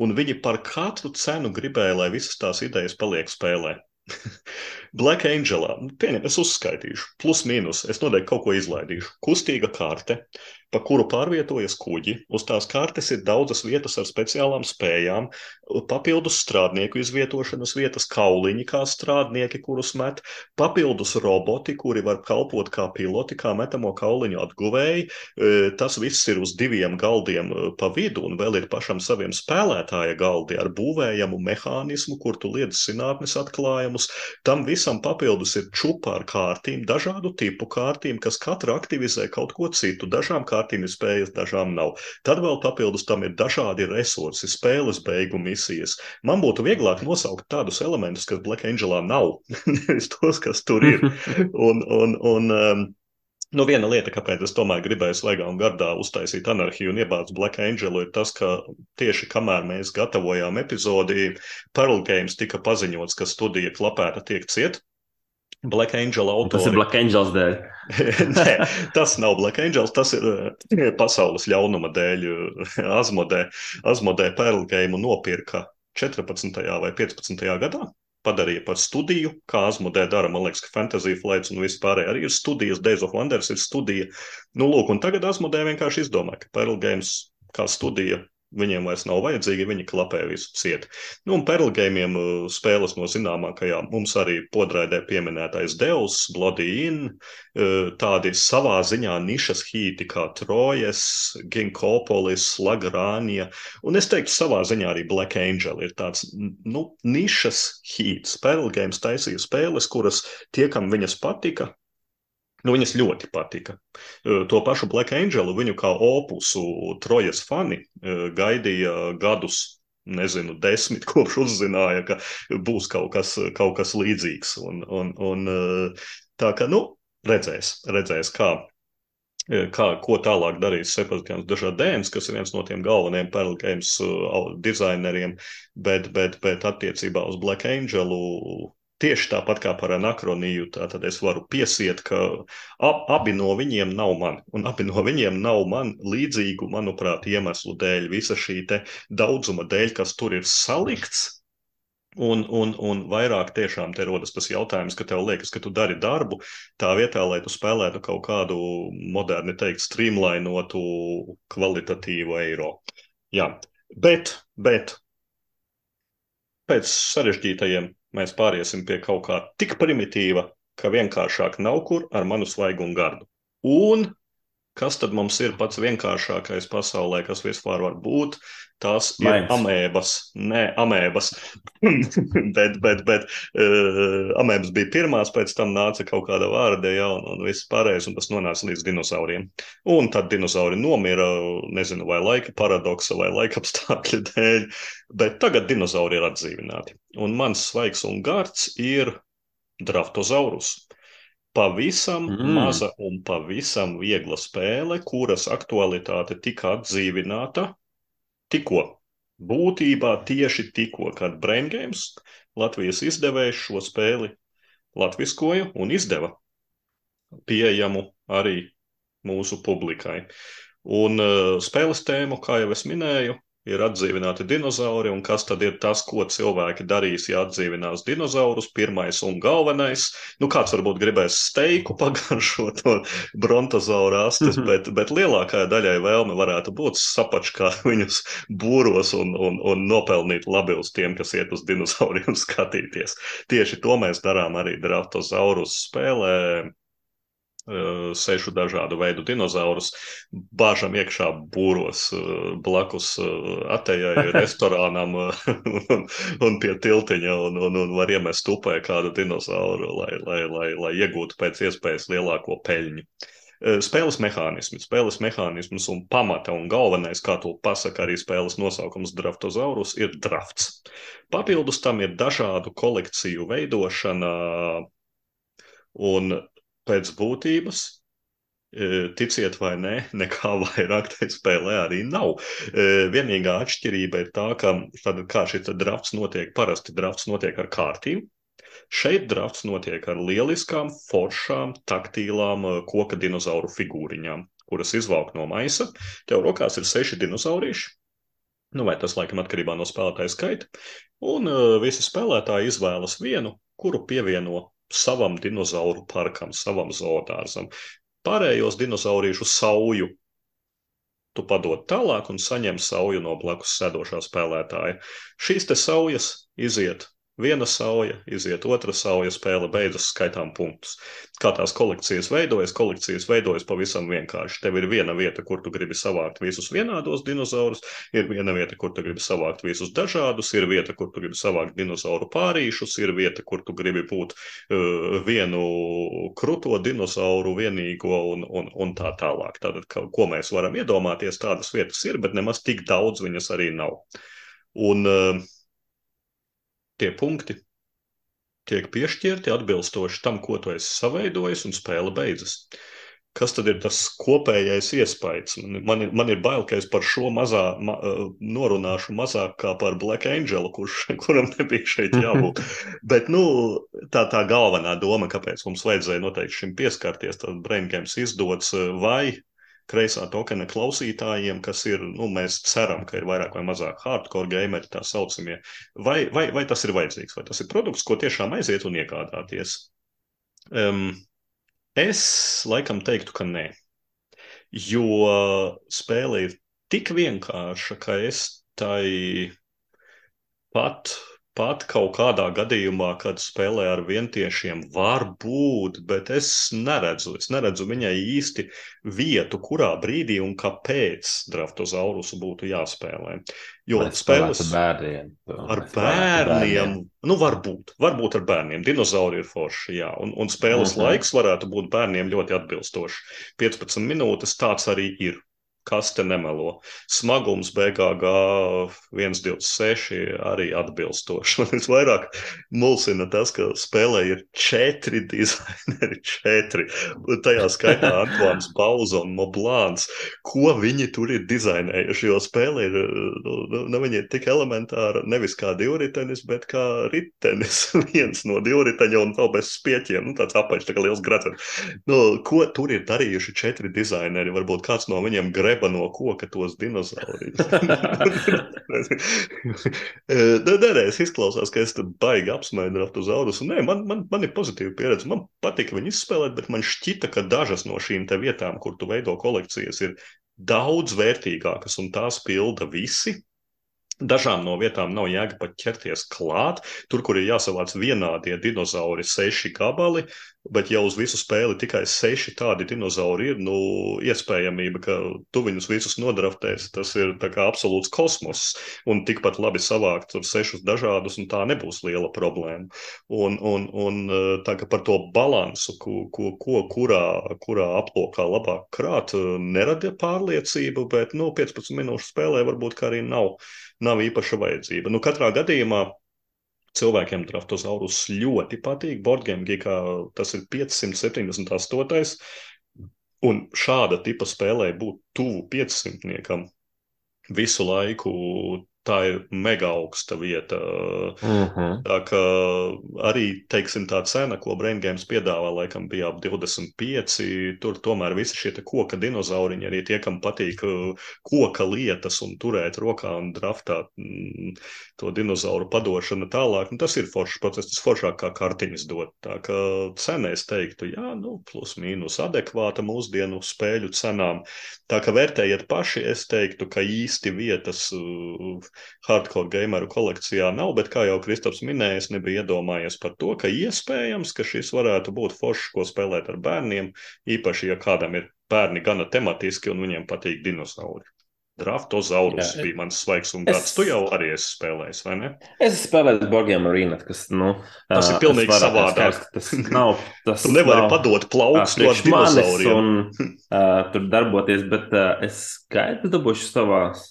un viņi par katru cenu gribēja, lai visas tās idejas paliek spēlē. [LAUGHS] Black Angelā, pieņem, es uzskaitīšu, plus mīnus, es noteikti kaut ko izlaidīšu. Kustīga karte, pa kuru pārvietojas kuģi. Uz tās kartes ir daudzas vietas ar speciālām spējām, papildus strādnieku izvietošanas vietas, kauliņi kā strādnieki, kurus met, papildus roboti, kuri var kalpot kā piloti, kā metamo kauliņu atguvēji. E, Tas viss ir uz diviem galdiem e, pa vidu, un vēl ir pašam saviem spēlētāja galdi ar būvējamu mehānismu, kur tu liedz zinātnes atklājumus. Tam visam papildus ir čupa ar kārtīm, dažādu tipu kārtīm, kas katra aktivizē kaut ko citu. Dažām kārtīm ir spējas, dažām nav. Tad vēl papildus tam ir dažādi resursi, spēles beigu misijas. Man būtu vieglāk nosaukt tādus elementus, kas Black Angelā nav, [LAUGHS] nevis tos, kas tur ir. [LAUGHS] Un, un, un, um, Nu, viena lieta, kāpēc es tomēr gribēju svaigā un gardā uztaisīt anarhiju un iebāzt Black Angelu, ir tas, ka tieši kamēr mēs gatavojām epizodi, Pearl Games tika paziņots, ka studija klapēta tiek ciet. Black Angel Un Tas ir autori. Black Angels dēļ. [LAUGHS] Nē, tas nav Black Angels, tas ir eh, pasaules ļaunuma dēļ. eh, Azmodē, Azmodē Pearl Game nopirka 14. vai 15. gadā. Padarīja par studiju, kā Azmodē dara. Man liekas, ka Fantasy Flights un viss pārējais arī ir studijas. Days of Wonders ir studija. Nu, lūk, un tagad Azmodē vienkārši izdomāja, ka Pearl Games kā studija viņiem vairs nav vajadzīgi, viņi klapē visu ciet. Nu, un Pearl Game'iem uh, spēles no zināmākajām mums arī podraidē pieminētais Deus, Bloody In, uh, tādi savā ziņā nišas hīti kā Trojas, Ginkopolis, Lagrānija, un es teiktu savā ziņā arī Black Angel ir tāds, nu, nišas hīts. Pearl Games taisīja spēles, kuras tie, kam viņas patika, Nu, viņas ļoti patika. To pašu Black Angelu, viņu kā opusu trojas fani gaidīja gadus, nezinu, desmit, [LAUGHS] kopš uzzināja, ka būs kaut kas, kaut kas līdzīgs. Un, un, un, tā kā, nu, redzēs, redzēs kā. Kā, ko tālāk darīs Sebastians Dažādēns, kas ir viens no tiem galvenajiem Pearl Games dizaineriem, bet, bet, bet attiecībā uz Black Angelu Tieši tāpat kā par anakroniju, tad es varu piesiet, ka ab, abi no viņiem nav man. Un abi no viņiem nav man līdzīgu, manuprāt, iemeslu dēļ, visa šī daudzuma dēļ, kas tur ir salikts. Un, un, un vairāk tiešām te rodas tas jautājums, ka tev liekas, ka tu dari darbu tā vietā, lai tu spēlētu kaut kādu moderni teikt, streamlainotu, kvalitatīvu eiro. Jā, bet, bet pēc sarežģītajiem mēs pāriesim pie kaut kā tik primitīva, ka vienkāršāk nav kur ar manu svaigu un gardu. Un Kas tad mums ir pats vienkāršākais pasaulē, kas vispār var būt? Tās ir Mainz. amēbas. Nē, amēbas. [LAUGHS] bet, bet, bet uh, amēbas bija pirmās, pēc tam nāca kaut kāda vārda, ja, un, un viss pārējais, un tas nonāca līdz dinozauriem. Un tad dinozauri nomira, nezinu, vai laika paradoksa, vai laika apstākļu [LAUGHS] dēļ, bet tagad dinozauri ir atdzīvināti. Un mans svaigs un gards ir draftozaurus. Pavisam Mm. maza un pavisam viegla spēle, kuras aktualitāte tika atdzīvināta tikko. Būtībā tieši tikko, kad Brain Games Latvijas izdevējs šo spēli latviskoja un izdeva pieejamu arī mūsu publikai. Un uh, spēles tēmu, kā jau es minēju, ir atdzīvināti dinozauri, un kas tad ir tas, ko cilvēki darīs, ja atdzīvinās dinozaurus? Pirmais un galvenais, nu kāds varbūt gribēs steiku [LAUGHS] pagaršot no brontozaura astes, bet, bet lielākajai daļai vēlme varētu būt sapačkāt [LAUGHS] viņus būros un, un, un nopelnīt labi uz tiem, kas iet uz dinozauriem [LAUGHS] skatīties. Tieši to mēs darām arī Draftozaurus spēlē sešu dažādu veidu dinozaurus, bāžam iekšā būros blakus atejai restorānam un, un pie tiltiņa un, un, un var iemest upē kādu dinozauru, lai, lai, lai, lai iegūtu pēc iespējas lielāko peļņu. Spēles mehānismi, spēles mehānisms un pamata un galvenais, kā to pasaka arī spēles nosaukums Draftozaurus, ir drafts. Papildus tam ir dažādu kolekciju veidošana un pēc būtības, e, ticiet vai nē, [LAUGHS] nekā vairāk tajā spēlē arī nav. E, Vienīgā atšķirība ir tā, ka tad, kā šis drafts notiek, parasti drafts notiek ar kārtību. Šeit drafts notiek ar lieliskām, foršām, taktīlām e, koka dinozauru figūriņām, kuras izvelk no maisa. Tev rokās ir seši dinozaurīši. Nu, vai tas laikam atkarībā no spēlētāja skaita. Un uh, visi spēlētāji izvēlas vienu, kuru pievieno savam dinozauru parkam, savam zoodārzam. Pārējos dinozaurīšu sauju tu padod tālāk un saņem sauju no blakus sēdošā spēlētāja. Šīs te saujas iziet. Viena sauja, iziet otra sauja, spēle beidzas, skaitām punktus. Kā tās kolekcijas veidojas? Kolekcijas veidojas pavisam vienkārši. Tev ir viena vieta, kur tu gribi savākt visus vienādos dinozaurus, ir viena vieta, kur tu gribi savākt visus dažādus, ir vieta, kur tu gribi savākt dinozauru pārīšus, ir vieta, kur tu gribi būt uh, vienu kruto dinozauru vienīgo un, un, un tā tālāk. Tātad, ka, ko mēs varam iedomāties, tādas vietas ir, bet nemaz tik daudz viņas arī nav. Un uh, tie punkti tiek piešķirti atbilstoši tam, ko tu esi saveidojis, un spēle beidzas. Kas tad ir tas kopējais iespējas? Man, man, ir, man ir bail, ka es par šo mazā, ma, uh, norunāšu mazāk kā par Black Angel, kurš, [LAUGHS] kuram nebija šeit jābūt. [LAUGHS] Bet nu, tā tā galvenā doma, kāpēc mums vajadzēja noteikti šim pieskarties, tad Brain Games izdodas uh, vai kreisā tokena klausītājiem, kas ir, nu, mēs ceram, ka ir vairāk vai mazāk hardcore gameri, tā saucamie, vai, vai, vai tas ir vajadzīgs, vai tas ir produkts, ko tiešām aiziet un iegādāties. Um, es laikam teiktu, ka nē, jo spēle ir tik vienkārša, ka es tai pat pat kaut kādā gadījumā, kad spēlē ar vientiešiem, var būt, bet es neredzu, es neredzu viņai īsti vietu, kurā brīdī un kāpēc Draftozaurusu būtu jāspēlē. Jo Bet spēles ar bērniem. ar bērniem, nu, varbūt, varbūt ar bērniem. Dinozauri ir forši, jā, un, un spēles Mhm. laiks varētu būt bērniem ļoti atbilstošs. 15 minūtes tāds arī ir. Kas te nemelo? Smagums BGG 126 arī atbilstoši. [LAUGHS] Man visvairāk mulsina tas, ka spēlē ir četri dizaineri, četri. Tajā skaitā Antoine Bauza un Moblāns. Ko viņi tur ir dizainējuši? Jo spēle ir, nu, nu, nu, viņi ir tik elementāra, nevis kā divritenis, bet kā ritenis. [LAUGHS] Viens no divriteņa un vēl bez spieķiem, nu, tāds apaļš, tā kā liels gradzens. Nu, ko tur ir darījuši četri dizaineri? Varbūt kāds no viņiem greba no koka tos dinozaurus. Derēs [LAUGHS] izklausās, ka es baigi apsmēju Raptozaurus. Nē, man, man, man ir pozitīva pieredze. Man patika viņu izspēlēt, bet man šķita, ka dažas no šīm vietām, kur tu veido kolekcijas, ir daudz vērtīgākas un tās pilda visi. Dažām no vietām nav jēga pat ķerties klāt. Tur, kur ir jāsavāc vienādie dinozauri, seši gabali, Bet, ja uz visu spēli tikai seši tādi dinozauri ir, nu, iespējamība, ka tu viņus visus nodraftēsi, tas ir absolūts kosmos. Un tikpat labi savākt tur sešus dažādus, un tā nebūs liela problēma. Un, un, un tā kā par to balansu, ko, ko, ko kurā, kurā aplokā labāk krāt, nerada pārliecību, bet, nu, 15 minūšu spēlē varbūt arī nav, nav īpaša vajadzība. Nu, katrā gadījumā Cilvēkiem draftozaurus ļoti patīk. Boardgame gigā tas ir 578. Un šāda tipa spēlē būt tuvu 500 visu laiku tā ir mega augsta vieta. Mhm. -huh. Tā kā arī teiksim, tā cena, ko Brain Games piedāvā, laikam bija ap 25. Tur tomēr visi šie koka dinozauriņi, arī tie, kam patīk uh, koka lietas un turēt rokā un draftāt mm, to dinozauru padošana tālāk. Nu, tas ir foršs process, tas foršāk kā kartiņas dot. Tā kā cena es teiktu, jā, nu, plus mīnus adekvāta mūsdienu spēļu cenām. Tā kā vērtējiet paši, es teiktu, ka īsti vietas uh, hardcore gameru kolekcijā nav, bet, kā jau Kristaps minēja, es nebiju iedomājies par to, ka iespējams, ka šis varētu būt foršs, ko spēlēt ar bērniem, īpaši, ja kādam ir bērni gana tematiski un viņiem patīk dinozauri. Draftozaurus Jā. bija mans svaigs un gads. Es- Tu jau arī esi spēlējis, vai ne? Es spēlēju Borgiem Arena, kas, nu, Tas ir pilnīgi savādāk. Tas [LAUGHS] nav. Tas Tu nevari nav, padot priekš manis dinozauriem. un uh, tur darboties, bet uh, es skaidri dabūšu savās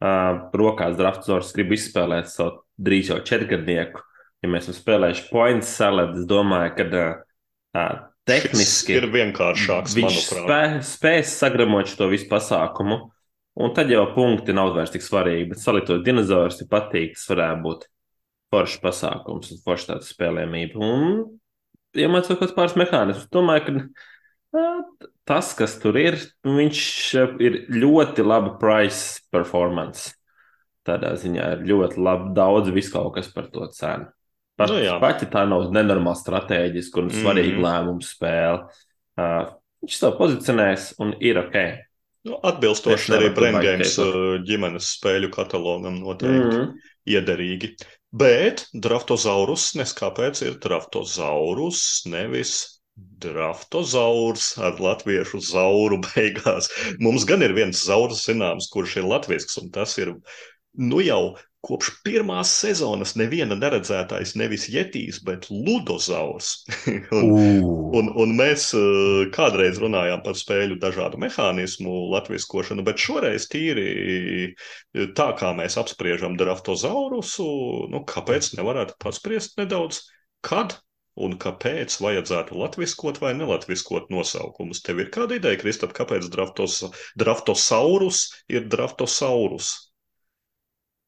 uh, rokās draftors, gribu izspēlēt savu drīz jau četrgadnieku. Ja mēs esam spēlējuši points salad, es domāju, ka uh, uh, Šis tehniski ir vienkāršāks, viņš spē, spēs sagramot šo visu pasākumu. Un tad jau punkti nav vairs tik svarīgi, bet salitot dinozaurus, ja patīk, tas varētu būt foršs pasākums un foršs tāds spēlējumība. Un iemācot kaut kāds pāris mehānismus. Domāju, ka tas, kas tur ir, viņš ir ļoti laba price performance. Tādā ziņā ir ļoti labi, daudz viss kaut kas par to cenu. Pat, Nu pat ja tā nav nenormāla stratēģiska un svarīga Mhm. lēmuma spēle, ā, viņš to pozicionēs un ir ok. Nu, atbilstoši arī uh, ģimenes spēļu katalogam noteikti. Mm. iederīgi. Bet draftozaurus neskāpēc ir draftozaurus, nevis draftozaurs ar latviešu zauru [LAUGHS] beigās. Mums gan ir viens zaurs zināms, kurš ir latvisks, un tas ir nu jau kopš pirmās sezonas neviena neredzētais nevis jetīs, bet ludozaurs. [LAUGHS] un. Un, un mēs uh, kādreiz runājām par spēļu dažādu mehānismu, latviskošanu, bet šoreiz tīri uh, tā, kā mēs apspriežam draftozaurusu, nu, kāpēc nevarētu paspriest nedaudz, kad un kāpēc vajadzētu latviskot vai nelatviskot nosaukumus. Tev ir kāda ideja, Kristap, kāpēc draftos, draftosaurus ir draftosaurus?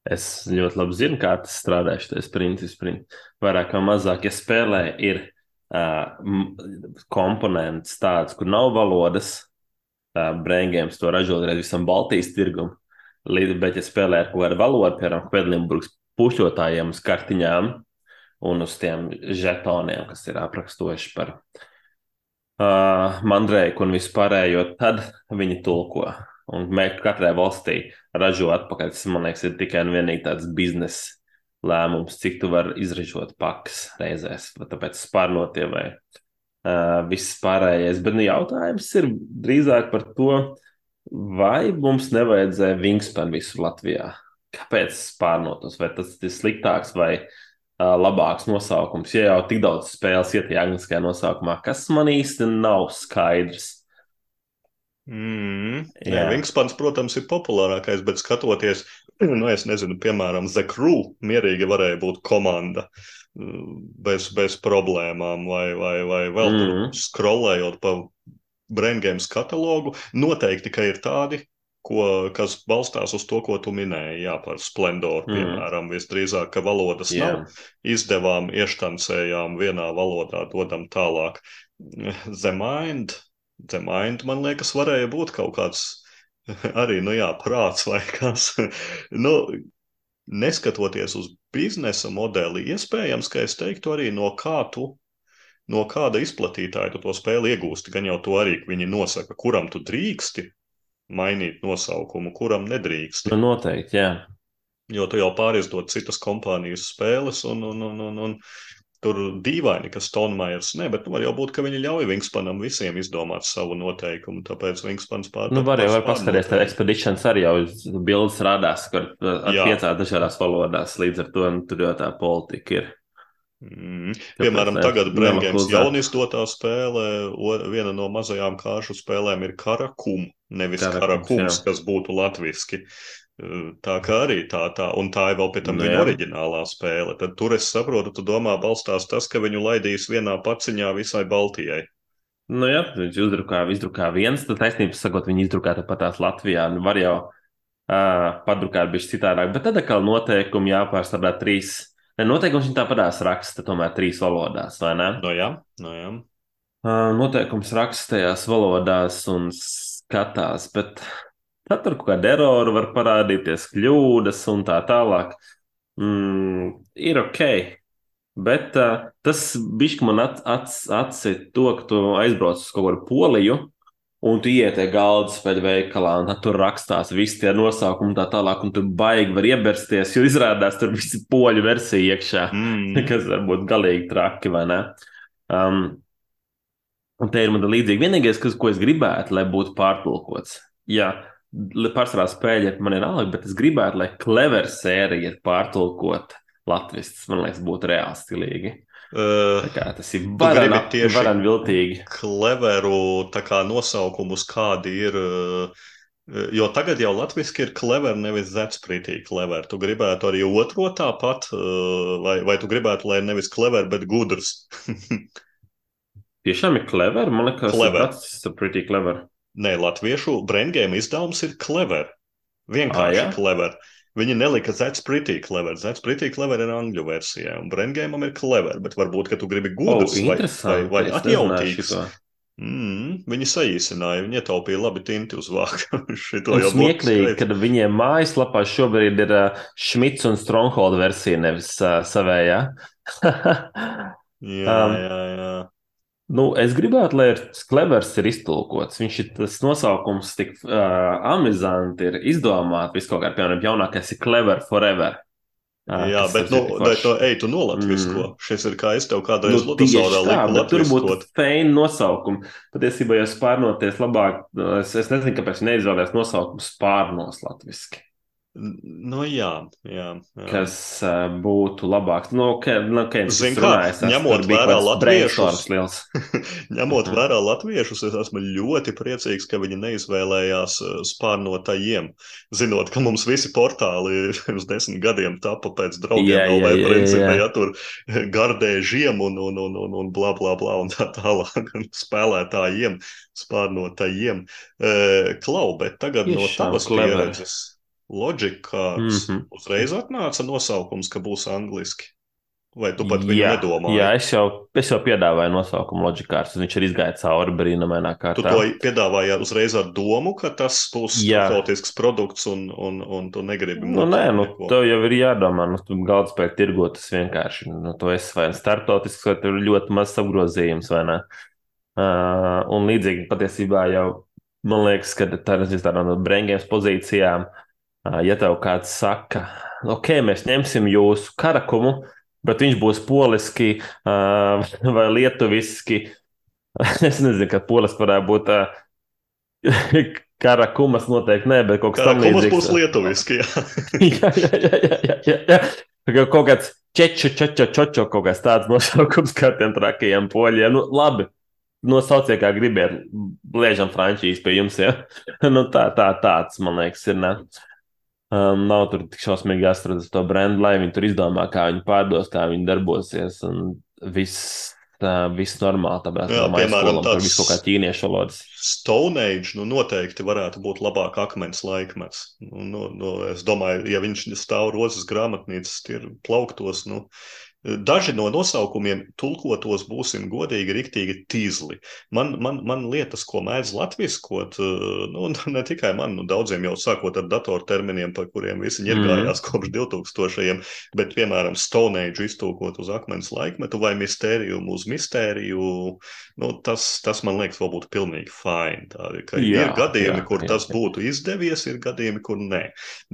Es ļoti labi zinu, kā tas strādā. Šis princips, prin- vairāk vai mazāk, ja spēlē ir uh, komponents tāds, kur nav valodas, uh, Braingames to ražo reiz visam Baltijas tirgum. Līdz, bet, ja spēlē ar kaut kādu valodu, piemēram, Kvedlinburgas pušļotājiem uz kartiņām un uz tiem žetoniem, kas ir aprakstoši par uh, mandrēku un vispārējo, tad viņi tulko. Un katrai valstī ražo atpakaļ. Tas, man liekas, ir tikai un vienīgi tāds biznesa lēmums, cik tu vari izražot pakas reizēs. Tāpēc spārnotie vai uh, viss pārējais. Bet nu, jautājums ir drīzāk par to, vai mums nevajadzēja wingspēnu visur Latvijā. Kāpēc spārnotos? Vai tas ir sliktāks vai uh, labāks nosaukums? Ja jau tik daudz spēles iet tajā angliskajā nosaukumā, kas man īsti nav skaidrs. Mm, jā, Jā. Wingspans, protams, ir populārākais, bet skatoties, [CLEARS THROAT] nu, es nezinu, piemēram, The Crew mierīgi varēja būt komanda mm, bez, bez problēmām, vai, vai, vai vēl tur Mhm. scrollējot pa Braingames katalogu. Noteikti, ka ir tādi, ko, kas balstās uz to, ko tu minēji, jā, par Splendoru, Mhm. piemēram, visdrīzāk, ka valodas Jā. nav izdevām, ieštancējām vienā valodā, dodam tālāk. The Mind, The Mind man liekas, varēja būt kaut kāds [LAUGHS] arī, nu jā, prāts vai kas. [LAUGHS] nu, neskatoties uz biznesa modeli, iespējams, ka es teiktu arī no kā tu. No kāda izplatītāja tu to spēli iegūsti, gan jau to arī viņi nosaka, kuram tu drīksti mainīt nosaukumu, kuram nedrīksti. Nu, noteikti, jā. Jo tu jau pārizdod citas kompānijas spēles, un, un, un, un, un tur dīvaini, ka Stonmaiers ne, bet nu, var jau būt, ka viņi ļauj Vingspanam visiem izdomāt savu noteikumu, tāpēc Vingspans pār. Nu, var jau var paskatīties, tā Expeditions arī jau bildes rādās, kur ar Jā. piecās dažādās valodās, līdz ar to nu, tur jau tā politika ir. Mm. Piemēram, tagad Bremgēns jaunizdotā spēlē, viena no mazajām kāršu spēlēm ir Karakum, nevis Karakums, Karakums kas būtu latviski. Tā kā arī tā, tā, un tā ir vēl pie tam viņa oriģinālā spēle. Tad tur es saprotu, tu domā, balstās tas, ka viņu laidīs vienā paciņā visai Baltijai. Nu jā, viņš izdrukā, izdrukā viens, tad taisnība sakot, viņi izdrukā tāpat tās Latvijā. Nu, var jau uh, padrukāt bišķi citādāk, bet tad atkal noteikumi jāpārstrādā trīs. Ne, noteikums viņi tāpatās raksta tomēr trīs valodās, vai ne? No jā, no jā. Noteikums raksta tajās valodās un skatās, bet Tad tur kaut kāda erora var parādīties, kļūdas un tā tālāk. Mm, ir ok. Bet uh, tas bišķi man atcīt to, ka tu aizbrauc uz kaut kādu poliju, un tu iet tajā galda spēļu veikalā, un tur rakstās visi tie nosaukumi, tā tālāk, un tur baigi var iebersties, jo izrādās tur visi poļu versija iekšā, mm. [LAUGHS] kas var būt galīgi traki, vai ne? Um, un te ir man līdzīgi. Vienīgais, kas, ko es gribētu, lai būtu pārtulkots. Jā, pārsvarā spēļi man ir nalga, bet es gribētu, lai Clever sērija ir pārtulkota latviešu. Tas man liekas, būtu reāli stilīgi. Uh, kā, tas ir varan viltīgi. Cleveru nosaukumus, kādi ir. Uh, Jo tagad jau latviešu ir clever, nevis zetsprītīgi clever. Tu gribētu arī otro tāpat, uh, vai, vai tu gribētu, lai nevis clever, bet gudrs? [LAUGHS] Tiešām ir clever. Man liekas, tas ir pretty clever. Nē, latviešu brandgame izdevums ir clever. Vienkārši ah, ja? Viņi nelika Zets pretty clever. Zets pretty clever ir angļu versijā, un brandgame ir clever, bet varbūt, ka tu gribi gudrs oh, vai, vai, vai atjautīgs. Mm, viņi saīsināja, viņi ietaupīja labi tinti uz vāka. [LAUGHS] Šito jau smieklīgi, kad viņiem mājaslapā šobrīd ir uh, Šmits un Stronghold versija, nevis uh, savējā. [LAUGHS] jā, um, jā, jā. Nu, es gribētu, lai Klevers ir iztulkots. Viņš ir tas nosaukums, tik uh, amizanti ir kaut kā, piemēram, jaunākais ir Clever Forever. Uh, Jā, bet, nu, bet to ej, tu nolatvisko. Mm. Šis ir kā es tev kādreiz nu, Ludasaurā liku Tur būtu feina nosaukumi. Patiesībā, ja spārnoties labāk, es, es nezinu, kāpēc neizvēlēs nosaukumu spārnos latviski. Nu, jā, jā, jā. Kas uh, būtu labāks? Nu, okay, nu, okay, Zin, kā, runājis, ņemot vērā latviešus, [LAUGHS] ņemot vērā latviešus, es esmu ļoti priecīgs, ka viņi neizvēlējās spārnotajiem. Zinot, ka mums visi portāli pirms [LAUGHS] desmit gadiem tapa pēc draugiem, jā, jā, jā, principā, ja tur gardēžiem un, un, un, un, un bla, bla, bla, un tā tālāk [LAUGHS] spēlētājiem, spārnotajiem. Klau, bet tagad Iešām, no tavas pieredzes loģika mm -hmm. uzreiz atnāca nosaukums, ka būs angliski. Vai tu pat viņu jā, nedomāji? Jā, es jau, es jau piedāvāju nosaukumu loģikārs. Viņš ir izgājis cauri brīnumainā kārtā. Tu to piedāvāji uzreiz ar domu, ka tas būs starptautisks produkts un, un, un tu negribi. Nu, nē, nu, tev jau ir jādomā, nu, tu galds spēj tirgot tas vienkārši. Nu, tu esi vai starptautisks, vai tur ir ļoti maz apgrozījums, vai ne? Uh, un līdzīgi patiesībā jau, man liekas, ka tā ir tāda no brengēmas pozīcijām. Uh, ja tev kāds saka, ok, mēs ņemsim jūsu karakumu, bet viņš būs poliski uh, [LAUGHS] vai lietuviski. [LAUGHS] es nezinu, ka poliski varētu būt. Uh, [LAUGHS] Karakumas noteikti nē, bet kaut kas tāds - karakumas būs lietuviski. Jā, jā, jā, jā, jā, jā, jā. Kaut kāds čeču, čeču, čeču, kaut kāds tāds nosaukums kā tiem trakajiem poļiem. Nu, labi, nosauciet, kā gribiet, liežam frančīzi pie jums. Ja? nu, tā, tā, tāds, man liekas, ir. Ne? Um, nav tur tik šausmīgi jāstrādā to brendu, lai viņi tur izdomā, kā viņi pārdos, kā viņi darbosies. Un viss, uh, viss normāli. Tāpēc, Jā, piemēram, tāds visu kaut kā ķīniešu valodas. Stone Age nu, noteikti varētu būt labāk akmens laikmets. Nu, nu, nu, es domāju, ja viņš stāv rozes grāmatnīcas, ir plauktos. Nu, Daži no nosaukumiem tulkotos, būsim godīgi, riktīgi tīzli. Man, man, man lietas, ko mēdz latviskot, eh, nu, [LAUGHS] ne tikai man, nu, daudziem jau sākot ar datorterminiem, par kuriem visi ņirgājās mm. kopš 2000, bet, piemēram, Stone Age iztulkot uz akmens laikmetu vai mistēriju uz mistēriju, nu, tas, tas man liekas, vēl būtu pilnīgi fine. Tā, jā, ir gadījumi, jā, kur jā, tas jā. būtu izdevies, ir gadījumi, kur nē.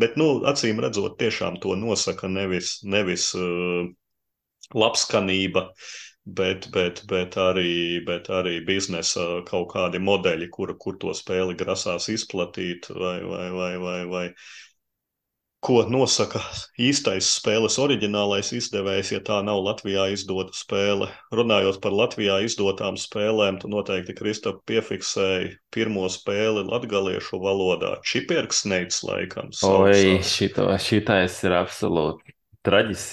Bet, nu, acīm redzot, tiešām to nosaka nevis, nevis uh, labskanība, bet, bet, bet, arī, bet arī biznesa kaut kādi modeļi, kur, kur to spēli grasās izplatīt, vai, vai, vai, vai, vai ko nosaka īstais spēles oriģinālais izdevējs, ja tā nav Latvijā izdota spēle. Runājot par Latvijā izdotām spēlēm, tu noteikti, Kristap, piefiksēji pirmo spēli latgaliešu valodā. Čiperksneits laikam. Oi, šito, šitais ir absolūti traģis,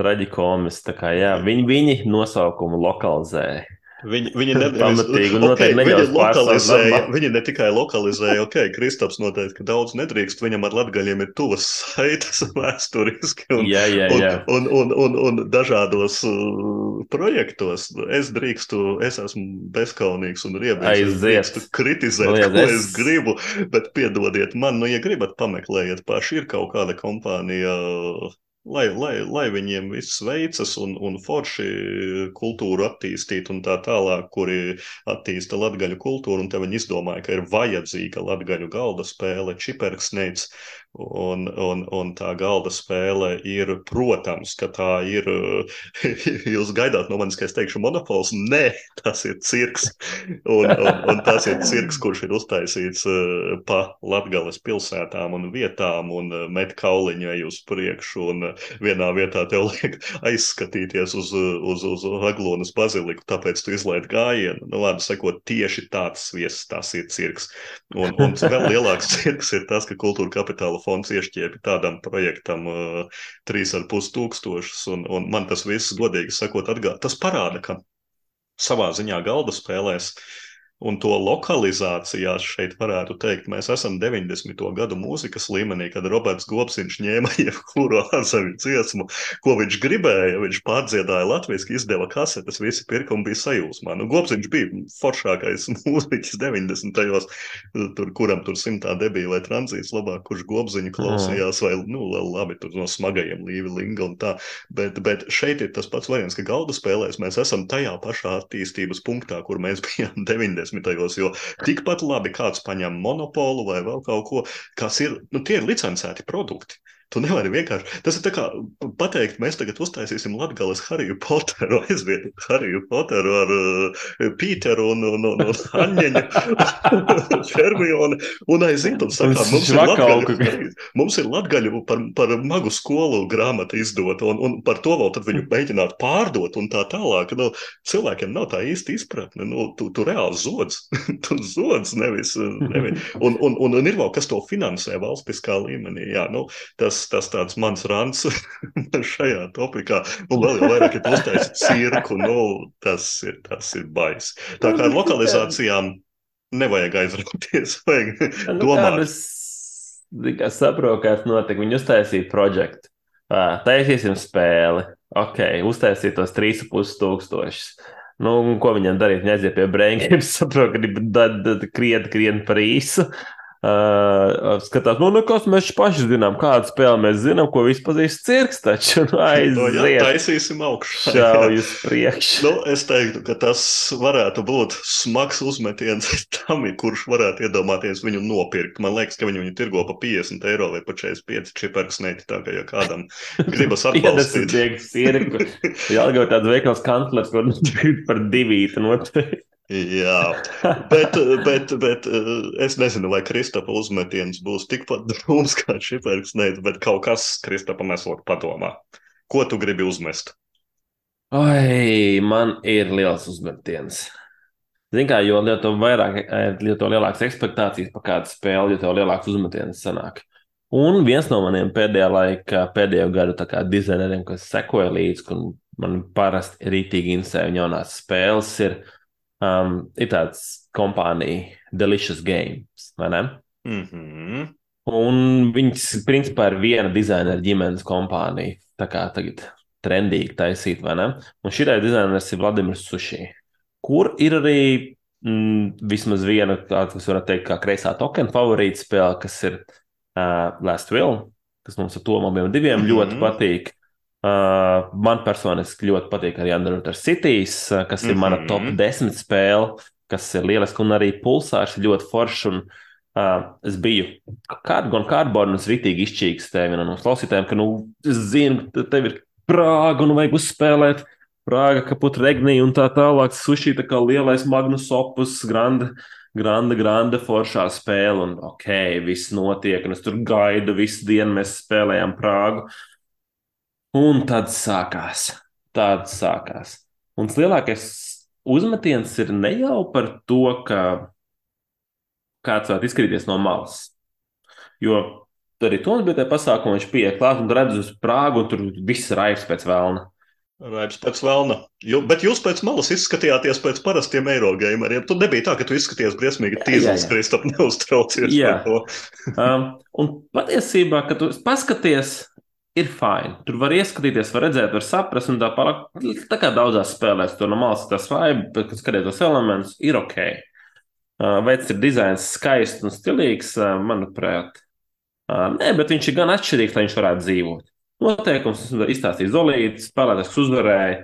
traģikomis. Viņi, viņi nosaukumu lokalizēja. Viņi, viņi, nevis, [LAUGHS] okay, viņi, lokalizēja, viņi ne tikai lokalizēja, ok, Kristaps noteikti daudz nedrīkst, viņam ar latgaļiem ir tuvas saites [LAUGHS] vēsturiski un, jā, jā, jā. un, un, un, un, un dažādos uh, projektos. Es drīkstu, es esmu bezkaunīgs un riebīgs. Drīkstu kritizēt, jā, ko es... es gribu, bet piedodiet man, nu, ja gribat pameklējiet paši, ir kaut kāda kompānija lai, lai, lai viņiem viss veicas un, un forši kultūru attīstīt un tā tālāk, kuri attīsta latgaļu kultūru, un te viņi izdomāja, ka ir vajadzīga latgaļu galda spēle, čiperksneits, Un, un, un tā galda spēle ir, protams, ka tā ir. [LAUGHS] Jūs gaidāt no manis, ka es teikšu, monopols. Nē, tas ir cirks. Un, un, un tas ir cirks, kurš ir uztaisīts eh, pa Latvijas pilsētām un vietām, un eh, met kauliņu ej uz priekšu. Un eh, vienā vietā tev [LAUGHS] liek aizskatīties uz, uz, uz Aglonas baziliku, tāpēc tu izlaid gājienu. Nu, vārdu sakot, tieši tāds viesis tas ir cirks. Un, un vēl lielāks [LAUGHS] cirks ir tas, ka kultūra kapitāla fonds iešķiepi tādam projektam uh, 3,5 tūkstošus, un, un man tas viss, godīgi sakot, atgādina. Tas parāda, ka savā ziņā galda spēlēs uh, Un to lokalizācijās šeit varētu teikt, mēs esam 90. gadu mūzikas līmenī, kad Roberts Gobsiņš ņēma [LAUGHS] jebkuru ārzemju dziesmu, ko viņš gribēja. Viņš pārdziedāja latviešu, izdeva kasetes, visi pirka un bija sajūsmā. Nu, Gobsiņš bija foršākais [LAUGHS] mūziķis 90. gados, tur, kuram tur simtā debija vai tranzīts labāk, kurš Gobsiņu klausījās, vai, nu, labi, tur no smagajiem līvi linga un tā. Bet, bet šeit ir tas pats variants, ka galda spēlēs mēs esam tajā pašā attīstības punktā, kur mēs [LAUGHS] bijām 90. 90. jo tikpat labi kāds paņem monopolu vai vēl kaut ko, kas ir, nu, tie ir licencēti produkti. Tu nevari vienkārši. Tas ir tā kā pateikt, mēs tagad uztaisīsim Latvijas Hariju Poteru, aizvietot Hariju Poteru ar uh, Pīteru un, un, un, un Anņeņu, [LAUGHS] Hermioni un aiziet un sakāt, mums ir latgaļu, mums ir latgaļu par, par magu skolu grāmata izdota un, un par to vēl tad viņu mēģināt pārdot un tā tālāk. Nu, cilvēkiem nav tā īsti izpratne. Nu, tu, tu reāli zodz. [LAUGHS] tu zodz nevis. nevis. Un, un, un, un ir vēl kas to finansē valstiskā līmenī. Jā, nu, tas tas, tas tāds mans rants [LAUGHS] šajā topikā. Un vēl jau vairāk, ja uztaisa cirku, nu, tas ir, tas ir bais. Tā kā ar lokalizācijām nevajag aizrauties, [LAUGHS] vajag nu, domāt. Es saprotu, kas notika. Viņi uztaisīja projektu. Taisīsim spēli. Ok, uztaisīt tos 3,5 tūkstošus. Nu, ko viņam darīt? Viņa aiziet pie brēniem, [LAUGHS] saprot, ka ir krietni, krietni par īsu. Uh, skatās, nu, nekas mēs paši zinām, kādu spēli mēs zinām, ko izpazīst cirks. Taču nu, [LAUGHS] aiziet, no, jā, taisīsim augšā. Šaujas priekš. nu, es teiktu, ka tas varētu būt smags uzmetiens [LAUGHS] tam, kurš varētu iedomāties viņu nopirkt. Man liekas, ka viņi viņu tirgo pa 50 eiro vai pa 45 čiperksnēti. Tā kā ja kādam [LAUGHS] gribas atbalstīt. cirku. Jā, jau tāds veikals kanclers, kur par divīti noteikti. Jā, bet, bet, bet es nezinu, vai Kristapa uzmetiens būs tikpat [LAUGHS] drūms kā Šiferks. Nē, bet kaut kas Kristapam esot padomā. Ko tu gribi uzmest? Oi, man ir liels uzmetiens. Ziniet, kā jo, jo, vairāk, jo lielākas expectācijas par kādu spēli, jo lielāks uzmetiens sanāk. Un viens no maniem pēdējā laika, pēdējo gadu dizaineriem, kas sekoja līdzi, un man parasti rītīgi interesē viņa jaunās spēles, ir um, ir tāds kompānija, Delicious Games, vai ne? Mm -hmm. Un viņas, principā, ir viena dizaina ģimenes kompānija. Tā kā tagad trendīgi taisīt, vai ne? Un šī dizainers ir Vladimirs Sushi, kur ir arī mm, vismaz viena, kas varētu teikt, kā kreisā tokena favorīta spēle, kas ir uh, Last Will, kas mums ar to abiem diviem mm -hmm. ļoti patīk. Uh, man personiski ļoti patīk arī Underwater Cities, uh, kas ir mm -hmm. mana top 10 spēle, kas ir lieliski, un arī pulsārs ļoti foršs. Un, uh, es biju kādu gan kārdbornu, un es ritīgi izčīkstēju vienam no klausītājiem, ka, nu, es zinu, tev ir Prāga un vajag uzspēlēt. Prāga, kaput regnī un tā tālāk. Suši tā kā lielais Magnus Opus, granda, granda, granda foršā spēle. Un ok, viss notiek, un es tur gaidu visu dienu, mēs spēlējām Prāgu. Un tad sākās. Tad sākās. Un lielākais uzmetiens ir ne jau par to, ka kāds varētu izkrīties no malas. Jo Tur arī Toms bija tajā pasākumā, viņš pieeja klāt un redz uz Prāgu, un tur viss raips pēc vēlna. Raips pēc vēlna. Jū, bet jūs pēc malas izskatījāties pēc parastiem eirogameriem. Tu nebija tā, ka tu izskaties briesmīgi tīzlis, Kristap, [LAUGHS] neuztraucies jā. par to. um, un patiesībā, kad tu paskaties, ir fini. Tur var ieskatīties, var redzēt, var saprast, un tā pārāk, tā kā daudzās spēlēs, tur no malas tas vibe, bet, kad skaties tos elementus, ir ok. Uh, veids ir dizains skaists un stilīgs, uh, manuprāt. Nē, bet viņš ir gan atšķirīgs, lai viņš varētu dzīvot. Noteikums izstāstīja Zolīts, spēlētājs, kas uzvarēja,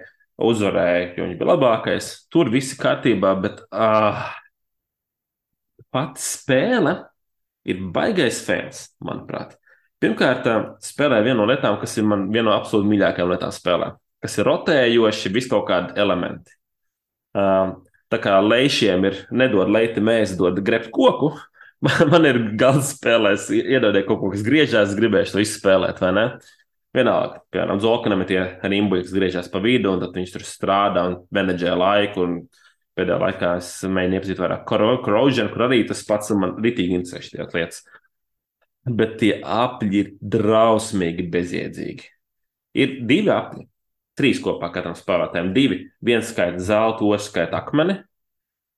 uzvarēja, jo viņš bija labākais. Tur viss ir kārtībā, bet uh, pati spēle ir baigais fēns, manuprāt. Pirmkārt, spēlē viena no lietām, kas ir man viena no absolūti mīļākajām lietām spēlē, kas ir rotējoši, vis kaut kādi elementi. Tā kā lejšiem ir nedod leiti mēs, dod grebt koku, [LAUGHS] Man, man ir gals spēlēs, iedodiet kaut ko, kas griežās, gribēšu to izspēlēt, vai ne? Vienalga, piemēram, Zolkanam ir tie rimbuļi, kas griežās pa vidu, un tad viņš tur strādā un menedžē laiku. Un pēdējā laikā es mēģinu iepazīt vairāk corrosion, kur arī tas pats man ritīgi interesē šīs lietas. Bet tie apļi ir drausmīgi bezjēdzīgi. Ir divi apļi, trīs kopā katram spēlētājam. Divi, viens skaita zelta, otrs skaita akmeni,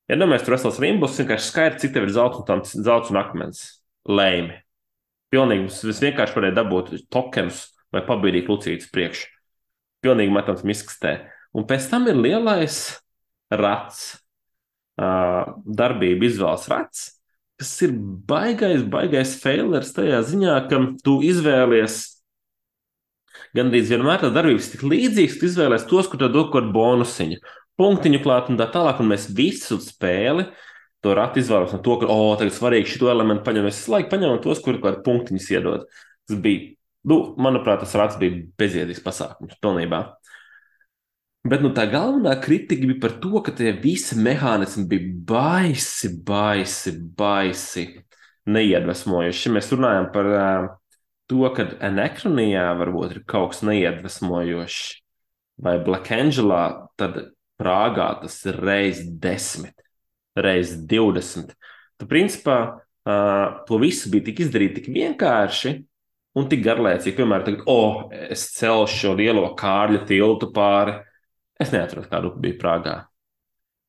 Ja domājies, tur vesels rimbus, vienkārši skaidrs, cik tev ir zelta un, zelta un akmens lēmi. Pilnīgi es vienkārši varēju dabūt tokenus vai pabīdīt lucītas priekšā. Pilnīgi metams miskastē. Un pēc tam ir lielais rats, darbība izvēles rats, kas ir baigais, baigais failers tajā ziņā, ka tu izvēlies gandrīz vienmēr tā darbības tik līdzīgas, ka izvēlēsies tos, kur tev dod kaut kādu bonusiņu punktiņu klāt un tā tālāk. Un mēs visu spēli to ratu izvēlamies no to, ka, oh, tagad svarīgi šo elementu paņemt. Visu laiku paņemam tos, kur kaut kādi punktiņus iedod. Tas bija, nu, manuprāt, tas rats bija bezjēdzīgs pasākums pilnībā. Bet nu, tā galvenā kritika bija par to, ka tie visi mehānismi bija baisi, baisi, baisi neiedvesmojuši. Mēs runājam par uh, to, ka anekronijā varbūt ir kaut kas neiedvesmojošs, vai Black Angelā, tad Prāgā tas ir reizes desmit, reizes divdesmit. Tu, principā, uh, to visu bija tik izdarīt tik vienkārši un tik garlaicīgi. Piemēram, tagad, oh, es celšu šo lielo kārļu tiltu pāri. Es neatceros, kādu bija Prāgā.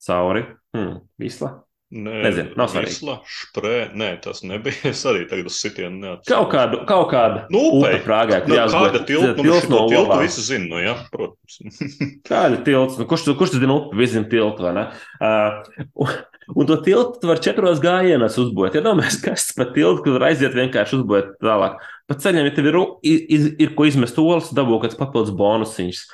Cauri hmm, Visla. Nē, Nezinu, nav svarīgi. Isla, šprē, nē, tas nebija. [LAUGHS] Es arī tagad uz sitienu neatceros. Kaut kādu, kaut kādu nu, upē Prāgā, nu, kāda tilta, nu, tilts no tiltu olām. visi zina, nu, jā, protams. [LAUGHS] Kāda tilts? Nu, kurš, kurš zina upi, visi zina tiltu, vai ne? Uh, un, to tiltu tu var četros gājienos uzbūvēt. Ja domājies, kas pa tiltu, kur aiziet vienkārši uzbūvēt tālāk. Pa ceļam, ja tev ir, ir, ir ko izmest olas, dabū kāds papildus bonusiņš.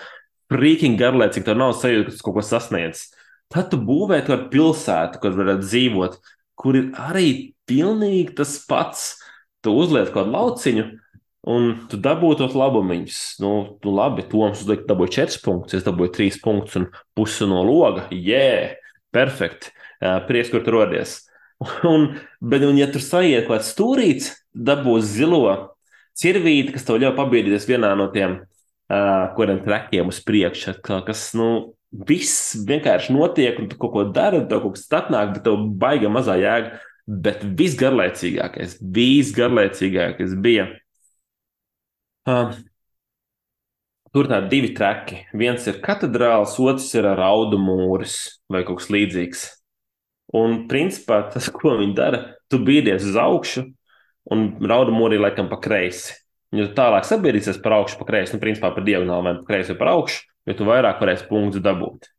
Frīking garlaicīgi, tev nav sajūta, ka tas kaut ko sasniedz. Tad tu būvē kādu pilsētu, kur varētu dzīvot, kur ir arī pilnīgi tas pats. Tu uzliek kaut kādu lauciņu, un tu dabūji tos labumus. Nu, nu, labi, Toms dabūja 4 punktus, es dabūju 3 punktus un pusi no loga. Jē, yeah, perfekti. Prieks, kur tu rodies. [LAUGHS] Un, bet, un, ja tur sajiet kaut kāds stūrīts, dabūs zilo cirvīti, kas tev ļauj pabiedīties vienā no tiem uh, kuriem trekiem uz priekšu, kas, nu, viss vienkārši notiek, un tu kaut ko dari, tev kaut kas atnāk, bet tev baiga mazā jēga. Bet visgarlaicīgākais, visgarlaicīgākais bija. Uh, tur tādi divi traki. Viens ir katedrāls, otrs ir raudu mūris vai kaut kas līdzīgs. Un, principā, tas, ko viņi dara, tu bīdies uz augšu, un raudu mūrī laikam pa kreisi. Tu tālāk sabiedrīsies par augšu, pa kreisi, nu, principā par diagonāli vai pa kreisi par augšu, jo tu vairāk varēsi punktus dabūt.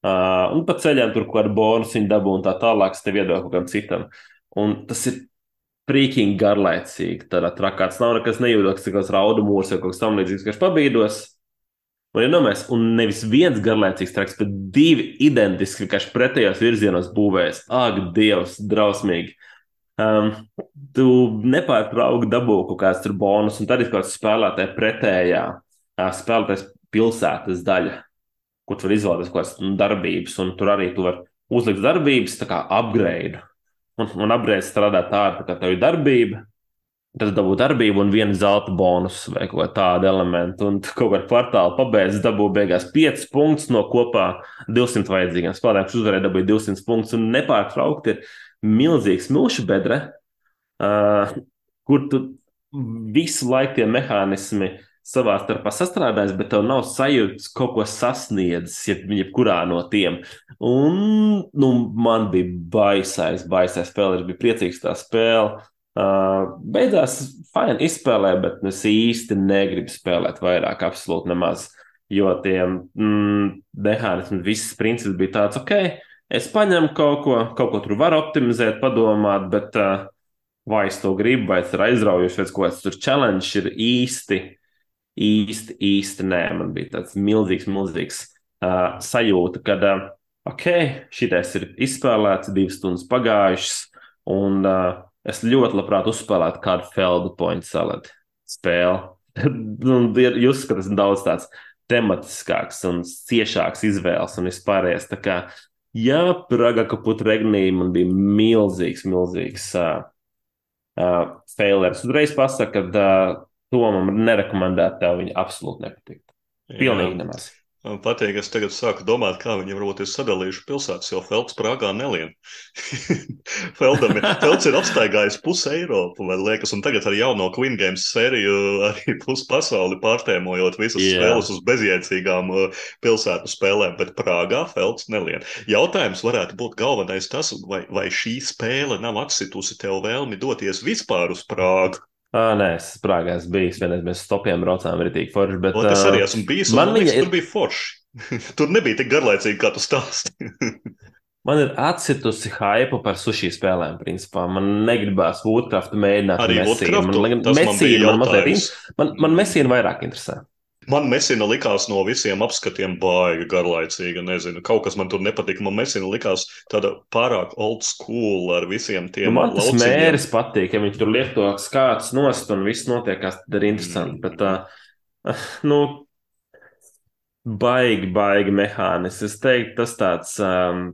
Uh, un pa ceļam tur kaut kādu bonusu dabū un tā tālāk, tas tev iedod kaut kam citam. Un tas ir freaking garlaicīgi. Tādā trakā tas nav nekas nejūtas, kā kāds raudu mūrs vai kaut kas tamlīdzīgs, kas pabīdos. Un, ja nomēs, un nevis viens garlaicīgs traks, bet divi identiski, kas pretējos virzienos būvēs. Ak, Dievs, drausmīgi! Um, tu nepārtraukti dabū kaut kāds tur bonus, un tad ir kaut kāds spēlētāji pretējā spēlēties pilsētas daļa, kur tu vari izvēlēties kaut kādas darbības, un tur arī tu vari uzlikt darbības, tā kā upgrade. Un, un upgrade strādā tā, tā kā tev ir darbība, tad dabū darbību un vienu zelta bonusu vai kaut tādu elementu. Un kaut kādā kvartālā pabeigts, dabū beigās 5 punktus no kopā 200 vajadzīgiem spēlētājiem, kurš uzvarēja dabūt 200 punktus. Un nepārtraukti ir milzīgs milšu bedre, uh, kur tu visu laiku tie mehānismi savā starpā sastrādājis, bet tev nav sajūtas kaut ko sasniedzis, jeb, jebkurā no tiem. Un nu, man bija baisais, baisais spēle. Es biju priecīgs tā spēle. Uh, beigās fajn izspēlē, bet es īsti negribu spēlēt vairāk, absolūti nemaz. Jo tie mm, mehānismi, visas princips bija tāds, ok, es paņemu kaut ko, kaut ko tur varu optimizēt, padomāt, bet uh, vai es to gribu, vai tas ir aizraujoši, vai kaut kāds tur challenge ir īsti, īsti, īsti nē. Man bija tāds milzīgs, milzīgs uh, sajūta, ka, uh, ok, šitais ir izspēlēts, divas stundas pagājušas, un uh, es ļoti labprāt uzspēlētu kādu Feldu pointu saladu spēli. [LAUGHS] Jūs skatāt, daudz tāds tematiskāks un ciešāks izvēles un vispārējais. Jā, Praga kaput regnī man bija milzīgs, milzīgs uh, uh, failers. Uzreiz pasaka, ka uh, to man nerekomendētu, tev viņa absolūti nepatīk. Pilnīgi nemaz. Man patīk, es tagad sāku domāt, kā viņi varbūt ir sadalījuši pilsētas, jo Felks Prāgā nelien. [LAUGHS] Feldam ir, Felks ir apstaigājis pusi Eiropu, man liekas, un tagad ar jauno Queen Games sēriju arī pusi pasauli pārtēmojot visas yeah. spēles uz bezjēdzīgām uh, pilsētu spēlēm, bet Prāgā Felks nelien. Jautājums varētu būt galvenais tas, vai, vai šī spēle nav atsitusi tev vēlmi doties vispār uz Prāgu. Uh, nē, es Prāgā esmu bijis. Vienreiz mēs stopiem braucām, arī tīk forši. Bet, o, es arī esmu bijis. Man viņa ir... tur bija forši. [LAUGHS] tur nebija tik garlaicīgi, kā tu stāsti. [LAUGHS] man ir atsitusi hype par sushi spēlēm, principā. Man negribās Woodcraft mēģināt. Arī Woodcraft. Man, man, man, man, man Messina vairāk interesē. Man Mēsina likās no visiem apskatiem baigi garlaicīga. Nezinu, kaut kas man tur nepatika. Man Mēsina likās tāda pārāk old school ar visiem tiem. Nu, man tas lauciņiem. mērs patīk, ja viņi tur liek to skāts nost un viss notiekās, tad ir interesanti. Mm. Bet, uh, [LAUGHS] nu, baigi, baigi mehānismi. Es teiktu, tas tāds um,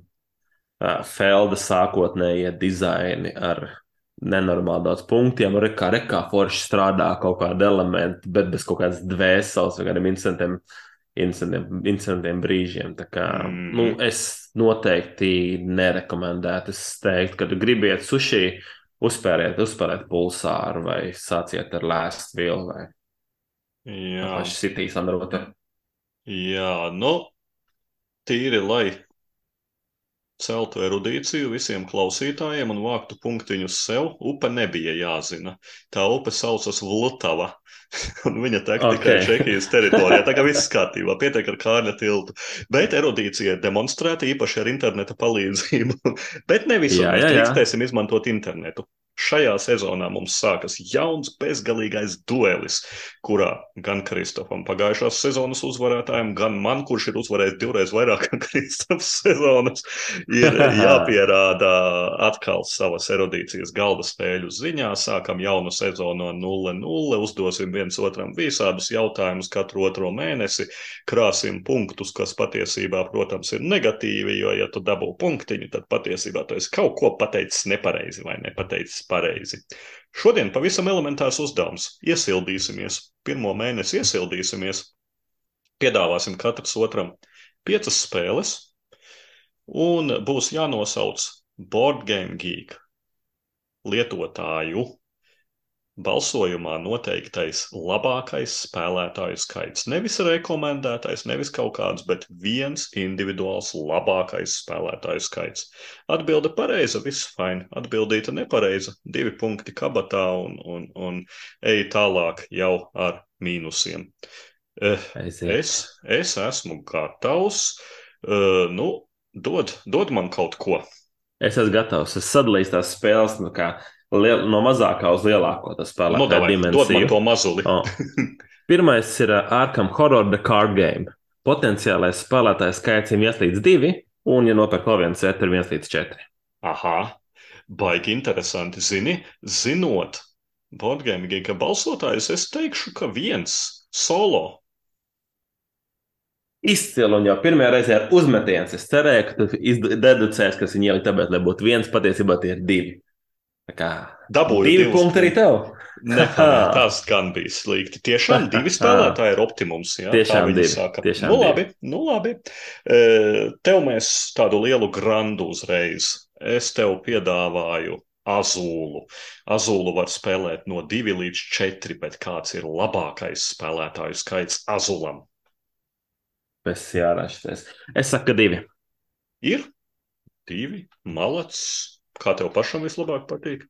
uh, Felda sākotnējie dizaini ar nenormāli daudz punktiem, ar kā, kā forši strādā kaut kāda elementa, bet bez kaut kādas dvēseles vai kādiem incidentiem, incidentiem, incidentiem brīžiem. Tā kā, mm. nu, es noteikti nerekomendētu. Es teiktu, ka, gribiet sushi, uzspēriet, uzspēriet pulsāru vai sāciet ar lēstu vielu vai pašu sitīs androtu. Jā, nu, tīri, lai celtu erudīciju visiem klausītājiem un vāktu punktiņus sev, upe nebija jāzina. Tā upe saucas Vlutava. [LAUGHS] un viņa tek okay. tikai Čehijas teritorijā. Tā kā viss kārtībā, pietiek ar kārļa tiltu. Bet erudīcija ir demonstrēta īpaši ar interneta palīdzību. [LAUGHS] Bet ne visur mēs drīkstēsim izmantot internetu. Šajā sezonā mums sākas jauns, bezgalīgais duelis, kurā gan Kristofam, pagājušās sezonas uzvarētājiem, gan man, kurš ir uzvarējis divreiz vairāk kā [LAUGHS] Kristofs sezonas, ir [LAUGHS] jāpierāda atkal savas erudīcijas galda spēļu ziņā. Sākam jaunu sezonu no 0-0, uzdosim viens otram visādus jautājumus katru otro mēnesi, krāsim punktus, kas patiesībā, protams, ir negatīvi, jo, ja tu dabū punktiņu, tad patiesībā tu esi kaut ko pateicis nepareizi vai nepateicis pareizi. Šodien pavisam elementārs uzdevums. Iesildīsimies, pirmo mēnesi iesildīsimies, piedāvāsim katrs otram piecas spēles, un būs jānosauc Board Game Geek lietotāju balsojumā noteiktais labākais spēlētāju skaits. Nevis rekomendētais, nevis kaut kāds, bet viens individuāls labākais spēlētāju skaits. Atbilde pareiza, viss fine. Atbildīta nepareiza, divi punkti kabatā un, un, un ej tālāk jau ar mīnusiem. Eh, es, es esmu gatavs. Uh, nu, dod, dod man kaut ko. Es esmu gatavs. Es sadalīju tās spēles. Nu, kā liel, no mazākā uz lielāko tas spēlē. No, davai, man to mazuli. oh. [LAUGHS] Pirmais ir uh, Arkham Horror The Card Game. Potenciālais spēlētājs skaits ir 1 līdz 2, un, ja nopērk vēl vienu setu, ir 1 līdz 4. Aha, baigi interesanti. Zini, zinot, Boardgaming, ka balsotājs es teikšu, ka viens solo Izcili un jau pirmajā reizē ar uzmetienu. Es cerēju, ka tu deducēsi, kas viņa ielika tāpēc, lai būtu viens, patiesībā tie ir divi. Dabūju divi punkti arī tev. Nepanē, [LAUGHS] tas gan bija slikti. Tiešām divi spēlētāji ir optimums. Jā, Tiešām divi, saka. tiešām nu, divi. labi, nu, labi. E, Tev mēs tādu lielu grandu uzreiz. Es tev piedāvāju azūlu. Azūlu var spēlēt no 2 līdz 4, bet kāds ir labākais spēlētāju skaits azulam? Es jārāšties. Es saku, divi. Ir divi, malacis. Kā tev pašam vislabāk patīk?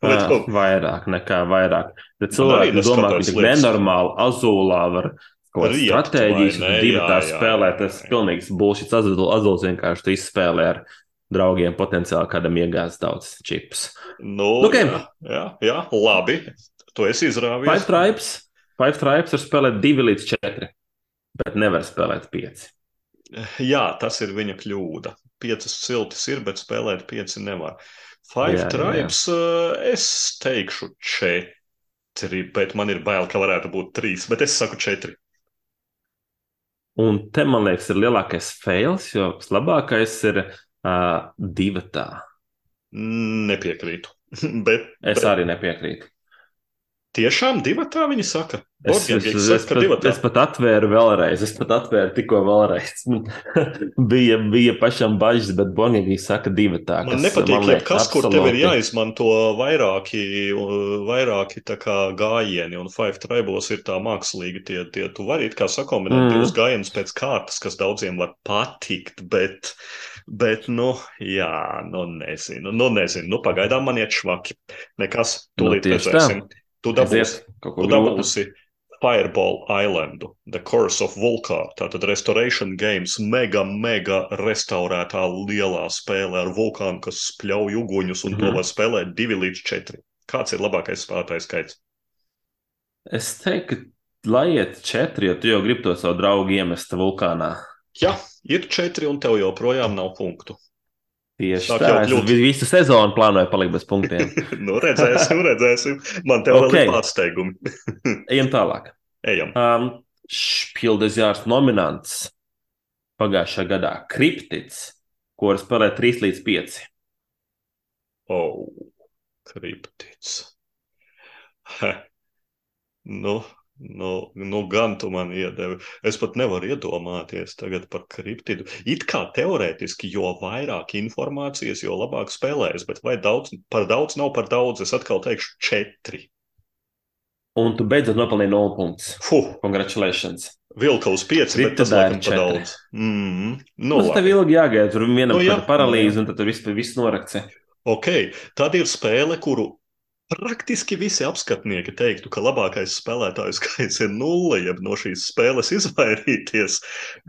Tev- Vairāk nekā vairāk. Bet cilvēki domā, ka tik nenormāli azulā var kaut kādas stratēģijas, un divi tā spēlē. Tas ir pilnīgs bullshit. Azuls, azuls vienkārši tu izspēlē ar draugiem, potenciāli kādam iegāzes daudz čips. Nu, Ok. jā, jā, jā, labi. Tu esi Five izrāvies. tribes, five tribes var spēlēt divi līdz četri, bet nevar spēlēt pieci. Jā, tas ir viņa kļūda. Piecas ciltis ir, bet spēlēt pieci nevar. Five Jā, jā, jā. tribes, uh, es teikšu četri, bet man ir bail, ka varētu būt trīs, bet es saku četri. Un te, man liekas, ir lielākais fails, jo labākais ir uh, divi tā. Nepiekrītu. [LAUGHS] bet, Es bet arī nepiekrītu. tiešām divi tā viņi saka. Es, es, Borgengiks es, es, ka pat, divatā. es pat atvēru vēlreiz, es pat atvēru tikko vēlreiz. [LAUGHS] bija, bija pašam bažas, bet Bonīgi saka, divi tā. Man nepatīk, man ja kas, kur tev ir absolūti- jāizmanto vairāki, vairāki gājieni, un Five Tribos ir tā mākslīgi, tie, tie tu vari it kā sakombinēt mm. divus gājienus pēc kārtas, kas daudziem var patikt, bet, bet, nu, jā, nu, nezinu, nu, nezinu, nu, pagaidām man iet švaki. Nekas, Nu, tūlīt tieši redzēsim. Tu dabūsi, tu dabūsi Fireball Islandu, The Curse of Vulkār, tātad Restoration Games, mega, mega restaurētā lielā spēle ar vulkānu, kas spļauj uguņus, un mm -hmm. to var spēlēt divi līdz četri. Kāds ir labākais spēlētājs skaits? Es teiktu, lai iet četri, jo tu jau gribi to savu draugu iemest vulkānā. Jā, ir četri, un tev joprojām nav punktu. Tieši Sāk tā, es kļūt. vi- visu sezonu plānoju palikt bez punktiem. [LAUGHS] nu, redzēsim, redzēsim. Man te vēl Ok. ir pārsteigumi. [LAUGHS] Ejam tālāk. Ejam. Um, Špildes jārs nominants pagājušā gadā - Kriptids, ko var spēlēt 3 līdz 5. Oh, kriptids. He. Nu, nu, nu, gan tu man iedevi. Es pat nevaru iedomāties tagad par kriptidu. It kā teorētiski, jo vairāk informācijas, jo labāk spēlējas, bet vai daudz, par daudz nav par daudz, es atkal teikšu četri. Un tu beidzot nopelnīji 0 punktus. Fuh, Congratulations! vilka uz pieci, bet tas laikam par daudz. Mm, nu, Nu, tev ilgi jāgaida, tur vienam Nu, jā, nu, jā. un tad tur viss, viss norakts. Ok, tad ir spēle, kuru praktiski visi apskatnieki teiktu, ka labākais spēlētāju skaits ir nulle, jeb no šīs spēles izvairīties.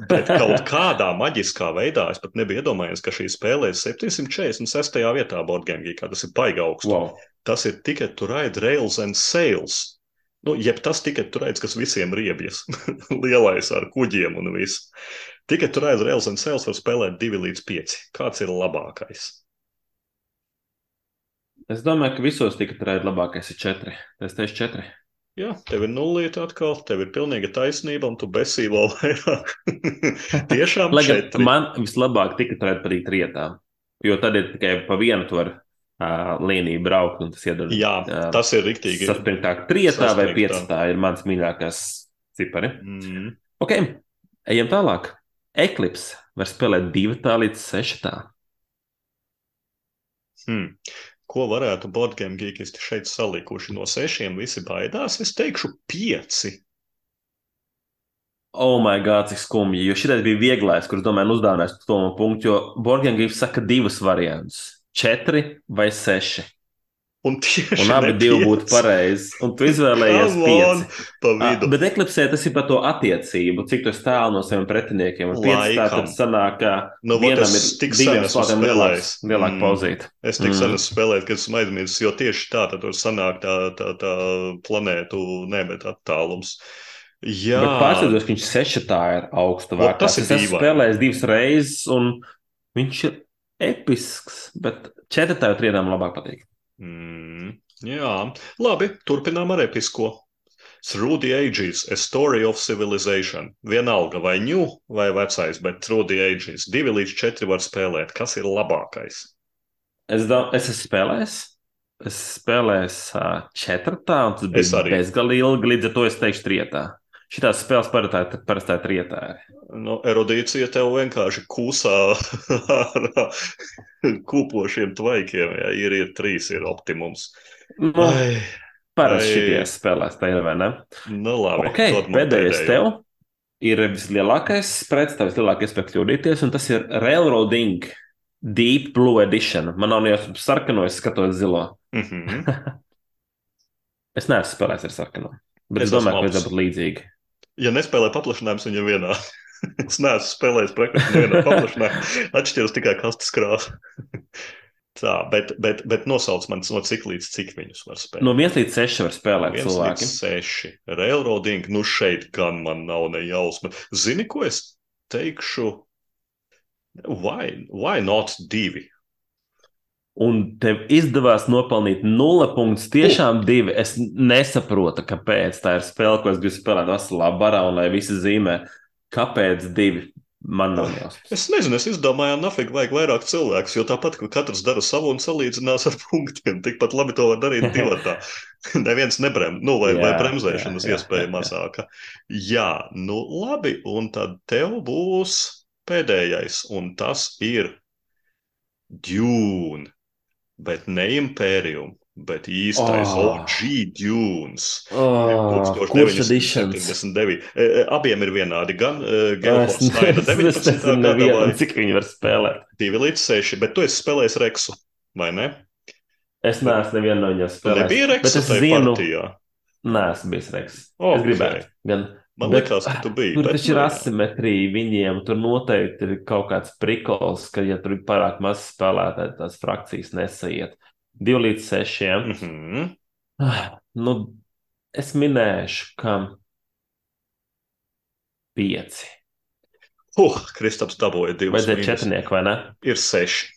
Bet kaut [LAUGHS] kādā maģiskā veidā es pat nebiju iedomājies, ka šī spēlē ir 746. vietā Borgēngī, kā tas ir baigā augsts. Wow. Tas ir tikai to ride rails and sails. Nu, jeb tas tikai tur raids, kas visiem riebjas. [LAUGHS] Lielais ar kuģiem un viss. Tikai tur raids rails and sails var spēlēt 2 līdz 5. Kāds ir labākais? Es domāju, ka visos tikai ir labākais ir 4. Es teicu 4. Jā, tev ir nulīte atkal, tev ir pilnīga taisnība, un tu besī vēl vairāk. [LAUGHS] Tiešām četri. man vislabāk tikai tur patīk rietā, jo tad ir tikai pa vienu tur uh, līniju braukt, un tas iedod Jā, Jā. tas ir riktīgi. saspringtāk. Trietā vai piecatā ir mans mīļākais cipari. Mm. Ok, ejam tālāk. Eklips var spēlēt 2 līdz 6. Hmm. Ko varētu boardgame geekisti šeit salikuši? No sešiem visi baidās, es teikšu pieci. Oh, my God, cik skumji. Jo šis bija vieglais, kurš, domāju, uzdāvinās to man punktu. Jo Borgēns saka divus variantus - četri vai seši. Un Un abi divi būtu pareizi. Un tu izvēlējies. Pa Ah, vidu. Bet eklipsē tas ir par to attiecību, cik tu tālu no saviem pretiniekiem. Un pieci tā Laikam. tad sanāk, ka Nu, vienam ir tik diviem spēlētājiem lielāks, lielāka Mm. pauzīte. Es tik Mm. sen esmu spēlējis, ka esmu aizmirsis, jo tieši tā tad tur sanāk tā, tā, tā planētu nebet attālums. Jā, pārsteidzoši, ka viņš sešatā ir augsta vērtā. tas ir Es esmu spēlējis divas reizes, un viņš ir episks, bet četratā jau triedām labāk patīk. Mm, jā, labi, turpinām ar episko. Through the Ages, A Story of Civilization. Vienalga vai ņū vai vecais, bet Through the Ages. Divi līdz četri var spēlēt. Kas ir labākais? Es, da, es esmu spēlējis. Es spēlēju uh, četrtā, un tas bija bezgalīgi ilgi. Līdz ar to es teikšu, trietā. Šitās spēles parasti parasti ir trietā. Nu, erudīcija tev vienkārši kūsā [LAUGHS] ar kūpošiem tvaikiem. Ja ir, ir trīs, ir optimums. Nu, parasti šīs spēlēs, tā ir vai ne? nu labi. Okay, pēdējais tev ir vislielākais spreads, tā vislielākā iespēja kļūdīties, un tas ir Railroading Deep Blue Edition. Man nav jau sarkano, es skatos zilo. Mhm. [LAUGHS] Es neesmu spēlējis ar sarkano. Bet Es es, domāju, ka labs. vajadzētu būt līdzīgi. Ja nespēlē paplašinājums, viņam vienā. [LAUGHS] es neesmu spēlējis praktiski nevienā paplašinājumā. Atšķiras tikai kastes krāsa. [LAUGHS] Tā, bet, bet, bet nosauc man no cik līdz cik viņus var spēlēt. No 1 līdz 6 var spēlēt Viens cilvēki. līdz seši. Railroading, nu šeit gan man nav ne jausma. Zini, ko es teikšu? Why, why not divi? Un tev izdevās nopelnīt nulle punktus. Tiešām divi. Es nesaprotu, kāpēc tā ir spēle, ko es gribu spēlēt Vasaras barā, un lai visi zīmē, kāpēc divi. Man nav jausmas. Es nezinu, es izdomāju, nafig vajag vairāk cilvēkus, jo tāpat, ka katrs dara savu un salīdzinās ar punktiem, tikpat labi to var darīt divatā. [LAUGHS] Neviens nebrem, nu, vai, Jā, vai bremzēšanas jā, jā, iespēja mazāka. Jā, nu labi, un tad tev būs pēdējais, un tas ir Dune, bet ne Imperium, bet īstais Oh. OG Dunes. Oh, editions? 1979. E, e, Abiem ir vienādi. Gan Es Gelfords Naina nezinu, 19. gada vai cik viņi var spēlēt. 2 līdz 6, bet tu esi spēlējis Reksu, vai ne? Es neesmu nevienu no viņiem spēlējis. nebija Bet Reksa es tajā zinu, partijā. Nē, esmu bijis Reks. Ok. Es gribētu. Gan, Man bet, liekas, ka tu biji. Tur taču ir nu asimetrija viņiem. Tur noteikti ir kaut kāds priklis, ka, ja tur ir pārāk maz spēlētāji, tās frakcijas nesaiet. 2 līdz 6. Mm -hmm. Ah, nu, es minēšu, ka 5. Uh, Kristaps dabūja 2. Vajadzēja 4, vai ne? Ir 6.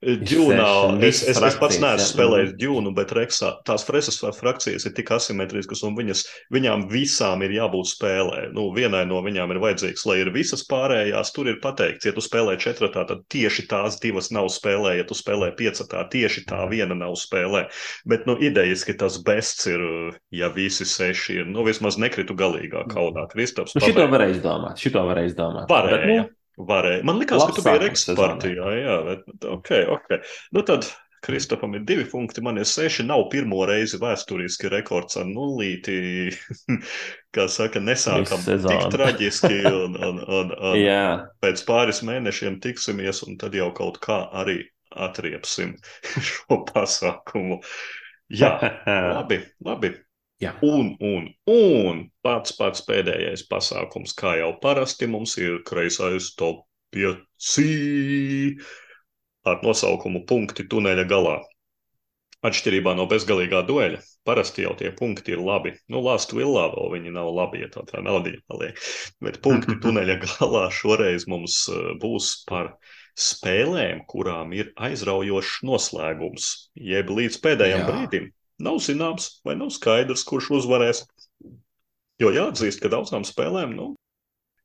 Džūnā, es, es, es pats neesmu jā. spēlējis Džūnu, bet Reksā tās fresas vai frakcijas ir tik asimetriskas, un viņas, viņām visām ir jābūt spēlē. Nu, vienai no viņām ir vajadzīgs, lai ir visas pārējās. Tur ir pateikts, ja tu spēlē četratā, tad tieši tās divas nav spēlē, ja tu spēlē piecatā, tieši tā viena nav spēlē. Bet, nu, idejiski tas bests ir, ja visi seši ir, nu, vismaz nekritu galīgā kaudā. Kristaps. Nu, šito varēja izdomāt. Šito varēja izdomāt. Varēja. Bet, nu, Varēja. Man liekas, ka tu biji ekspertijā. Jā, bet ok, ok. Nu tad Kristofam ir divi punkti, man ir seši. Nav pirmo reizi vēsturiski rekords ar nulīti. [LAUGHS] Kā saka, nesākam tik traģiski. Un, un, un, un [LAUGHS] jā, pēc pāris mēnešiem tiksimies, un tad jau kaut kā arī atriepsim [LAUGHS] šo pasākumu. Jā, labi, labi. Jā. Un, un, un pats pats pēdējais pasākums, kā jau parasti mums ir kreisais top 5 ar nosaukumu punkti tuneļa galā. Atšķirībā no bezgalīgā dueļa, parasti jau tie punkti ir labi. Nu, Last Villā vēl viņi nav labi, ja tā tā naudiņa paliek. Bet punkti [LAUGHS] tuneļa galā šoreiz mums eh, būs par spēlēm, kurām ir aizraujošs noslēgums. Jeb līdz pēdējiem Jā. brīdim nav zināms vai nav skaidrs, kurš uzvarēs. Jo jāatzīst, ka daudzām spēlēm nu,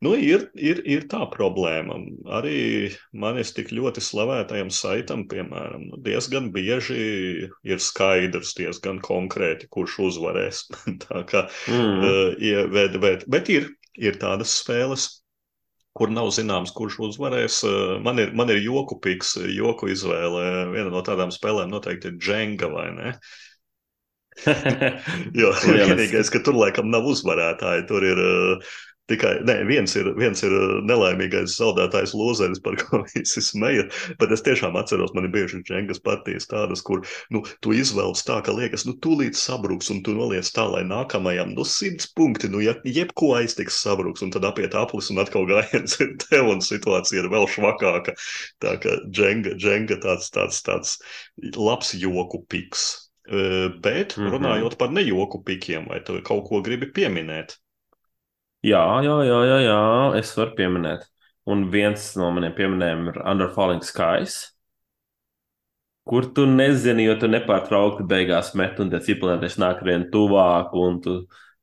nu, ir, ir, ir tā problēma. Arī manis tik ļoti slavētajam saitam, piemēram, nu, diezgan bieži ir skaidrs, diezgan konkrēti, kurš uzvarēs. [LAUGHS] tā kā, mm. uh, bet, bet, bet ir, ir tādas spēles. Kur nav zināms, kurš uzvarēs. Uh, Man ir, man ir joku piks, joku izvēle. Viena no tādām spēlēm noteikti ir Dženga vai ne? [LAUGHS] Jo [LAUGHS] vienīgais, ka tur laikam nav uzvarētāji. Tur ir uh, tikai ne, viens, ir, viens ir uh, nelaimīgais zaudētājs lozeris, par ko [LAUGHS] visi smeja. Bet es tiešām atceros, man ir bijušas džengas partijas tādas, kur nu, tu izvēlies tā, ka liekas, nu, tūlīt sabruks, un tu noliec tā, lai nākamajam, nu, simts punkti, nu, ja jebko aiztiks sabruks, un tad apiet aplis, un atkal gājiens ir tev, un situācija ir vēl švakāka. Tā kā dženga, dženga tāds, tāds, tāds labs joku piks. Uh, Bet runājot par nejoku pikiem, vai tu kaut ko gribi pieminēt? jā, jā, jā, jā, jā, es varu pieminēt. Un viens no maniem pieminējumiem ir Under Falling Skies, kur tu nezini, jo tu nepārtraukti beigās met, un tie ciprunētieši nāk vien tuvāk, un tu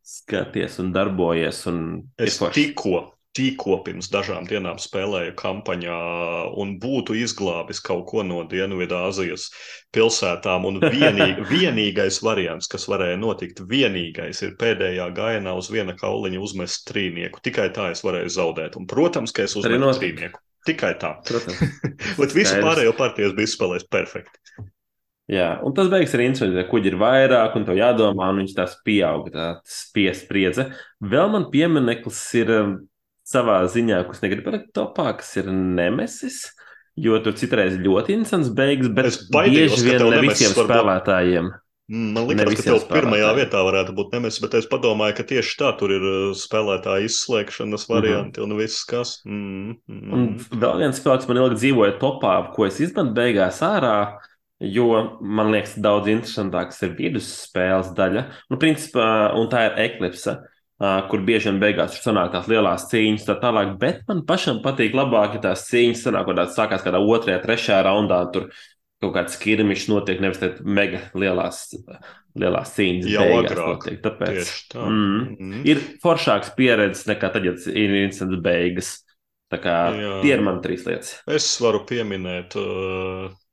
skaties un darbojies. Un es tikko tikko pirms dažām dienām spēlēju kampaņā un būtu izglābis kaut ko no Dienvidāzijas pilsētām. Un vienī, [LAUGHS] vienīgais variants, kas varēja notikt, vienīgais ir pēdējā gājienā uz viena kauliņa uzmest trīnieku. Tikai tā es varēju zaudēt. Un, protams, ka es uzmetu trīnieku. Tikai tā. Bet [LAUGHS] visu pārējo partijas bija izspēlējis perfekti. Jā, un tas beigas arī interesanti, ka kuģi ir vairāk, un tev jādomā, un viņš tās pieaug, tā spiespriedze. Vēl man piemineklis ir savā ziņā, kas negribu palikt topā, kas ir Nemesis. Jo tur citreiz ļoti interesants beigas, bet baidījos, bieži vien ne visiem spēlētājiem. Mm, man liekas, ka tev pirmajā vietā varētu būt nemesis, bet es padomāju, ka tieši tā tur ir uh, spēlētāja izslēgšanas mhm. varianti mm -hmm. un viss kas. Mm -hmm. Un vēl viens spēks man ilgi dzīvoja topā, ko es izmetu beigās ārā, jo man liekas daudz interesantāks ir vidusspēles daļa. Nu, principā, un tā ir Eclipse kur bieži vien beigās tur sanāk tās lielās cīņas, tā tālāk. Bet man pašam patīk labāk, ja tās cīņas sanāk, kad tās sākās kādā otrajā, trešajā raundā. Tur kaut kāds skirmišs notiek, nevis tādas mega lielās, lielās cīņas. Agrāk. Notiek. Tāpēc tā. mm, mm. ir foršāks pieredzes nekā tad, ja ir instants beigas. Tā kā Jā. tie ir mani trīs lietas. Es varu pieminēt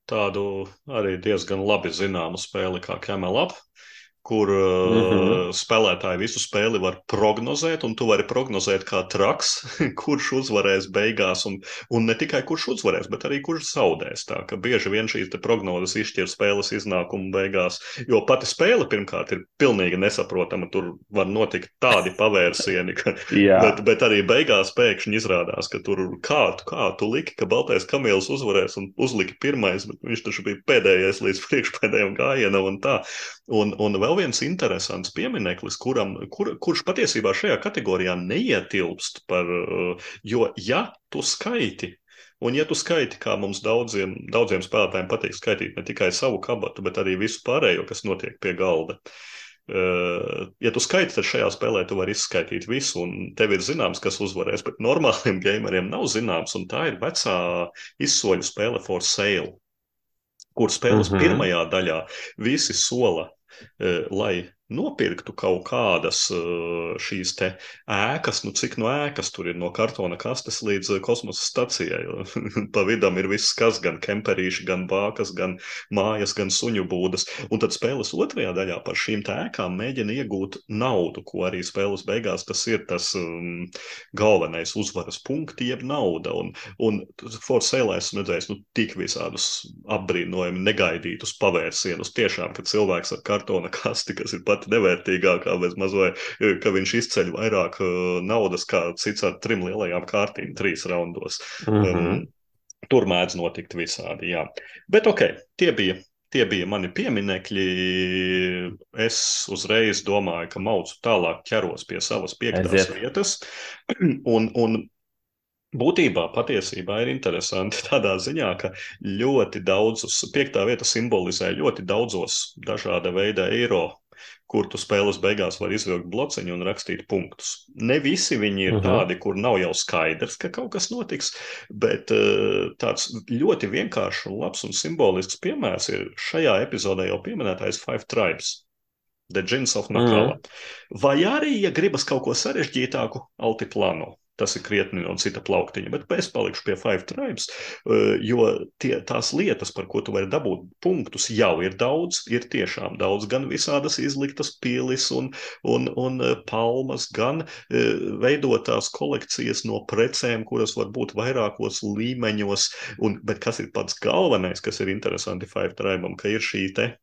tādu arī diezgan labi zināmu spēli kā Camel Up kur uh, mm -hmm. spēlētāji visu spēli var prognozēt, un tu vari prognozēt kā traks, [LAUGHS] kurš uzvarēs beigās, un, un ne tikai kurš uzvarēs, bet arī kurš zaudēs. Tā ka bieži vien šīs prognozes izšķir spēles iznākumu beigās, jo pati spēle pirmkārt ir pilnīgi nesaprotama. Tur var notikt tādi [LAUGHS] pavērsieni, ka, bet, bet arī beigās pēkšņi izrādās, ka tur kā, kā tu liki, ka Baltais kamielis uzvarēs un uzlika pirmais, bet viņš taču bija pēdējais līdz priekšpēdējiem gājienam un tā. Un, un vēl viens interesants piemineklis, kuram, kur, kurš patiesībā šajā kategorijā neietilpst, par, jo ja tu skaiti Un, ja tu skaiti, kā mums daudziem, daudziem spēlētājiem patīk skaitīt ne tikai savu kabatu, bet arī visu pārējo, kas notiek pie galda, uh, ja tu skaiti, tad šajā spēlē tu vari izskaidrot visu, un tev ir zināms, kas uzvarēs. Bet normāliem [LAUGHS] gameriem nav zināms, un tā ir vecā izsoļu spēle for sale kur spēles mm -hmm. pirmajā daļā visi sola, Eh, lai nopirktu kaut kādas uh, šīs ēkas, nu cik no ēkas tur ir no kartona kastes līdz uh, kosmosa stacijai. [LAUGHS] pa vidam ir viss, kas gan kemperīši, gan bākas, gan mājas, gan suņu būdas. Un tad spēles otrajā daļā par šīm ēkām mēģina iegūt naudu, ko arī spēles beigās tas ir tas um, galvenais uzvaras punkti, jeb nauda. Un, un Forsēlē esmu redzējis nu, tik visādus apbrīnojami negaidītus pavērsienus. Tiešām, kad cilvēks ar kartona kasti, kas ir pat pat nevērtīgākā, bez mazliet, ka viņš izceļ vairāk uh, naudas kā cits ar trim lielajām kārtīm, trīs raundos. Mm -hmm. tur mēdz notikt visādi. Jā. Bet ok, tie bija Tie bija mani pieminekļi. Es uzreiz domāju, ka maucu tālāk ķeros pie savas piektās vietas. [CLEARS THROAT] Un, un būtībā patiesībā ir interesanti [LAUGHS] tādā ziņā, ka ļoti daudzus, piektā vieta simbolizē ļoti daudzos dažāda veida eiro kur tu spēles beigās vari izvilkt blociņu un rakstīt punktus. Ne visi viņi ir uh mhm. -huh. tādi, kur nav jau skaidrs, ka kaut kas notiks, bet uh, tāds ļoti vienkāršs un labs un simbolisks piemērs ir šajā epizodē jau pieminētais Five Tribes. The Gins of Nakala. Mm. Vai arī, ja gribas kaut ko sarežģītāku, Altiplano. Tas ir krietni no cita plauktiņa, bet es palikšu pie Five Tribes, eh, jo tie, tās lietas, par ko tu vari dabūt punktus, jau ir daudz, ir tiešām daudz, gan visādas izliktas pilis un, un, un eh, palmas, gan eh, veidotās kolekcijas no precēm, kuras var būt vairākos līmeņos, un, bet kas ir pats galvenais, kas ir interesanti Five Tribeam, ka ir šī te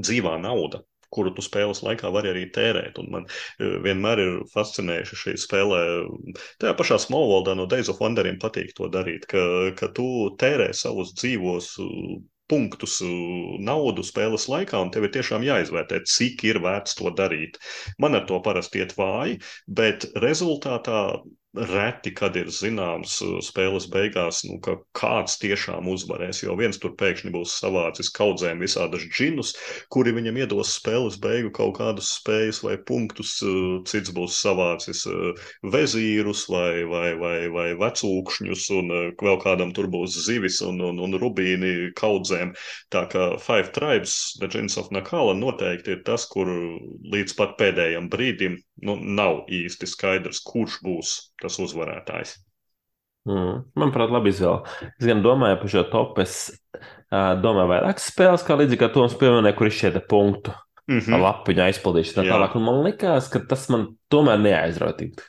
dzīvā nauda kuru tu spēles laikā vari arī tērēt. Un man e, vienmēr ir fascinējuši šī spēlē. Tajā pašā Smallvaldā no Days of Wonderiem patīk to darīt, ka, ka tu tērē savus dzīvos punktus naudu spēles laikā, un tev ir tiešām jāizvērtē, cik ir vērts to darīt. Man ar to parasti iet vāji, bet rezultātā reti, kad ir zināms uh, spēles beigās, nu, ka kāds tiešām uzvarēs. Jo viens tur pēkšņi būs savācis kaudzēm visādus džinus, kuri viņam iedos spēles beigu kaut kādus spējas vai punktus. Uh, cits būs savācis uh, vezīrus vai, vai, vai, vai vecūkšņus, un vēl kādam tur būs zivis un, un, un rubīni kaudzēm. Tā kā Five Tribes, The Gins of Nakala noteikti ir tas, kur līdz pat pēdējiem brīdim nu, nav īsti skaidrs, kurš būs tas uzvarētājs. Mm, manuprāt, labi izvēle. Es gan domāju par šo topu. Es uh, domāju, vairākas spēles, kā līdzīgi kā Toms pieminēja, kur izšķieta punktu. Mm -hmm. Lapiņu aizpildīšu tā tālāk. Un man likās, ka tas man tomēr neaizrauja tik,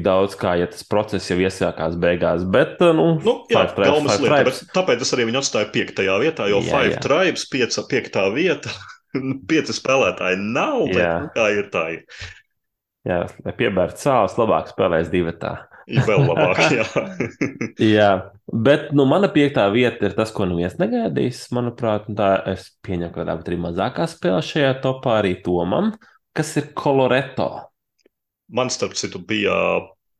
daudz, kā ja tas process jau iesākās beigās. Bet, nu, nu jā, tribes, lieta, tribes. Tāpēc es arī viņu atstāju piektajā vietā, jo jā, Five jā. Tribes, pieca, piektā vieta, [LAUGHS] pieci spēlētāji nav, bet jā. nu, kā ir tā ir. Jā, lai piebērtu sāls, labāk spēlēs divi tā. Vēl labāk, jā. [LAUGHS] jā, bet nu, mana piektā vieta ir tas, ko neviens negaidīs. Manuprāt, tā es pieņemu, ka tā ir mazākā spēle šajā topā arī Tomam, kas ir Coloreto. Man, starp citu, bija,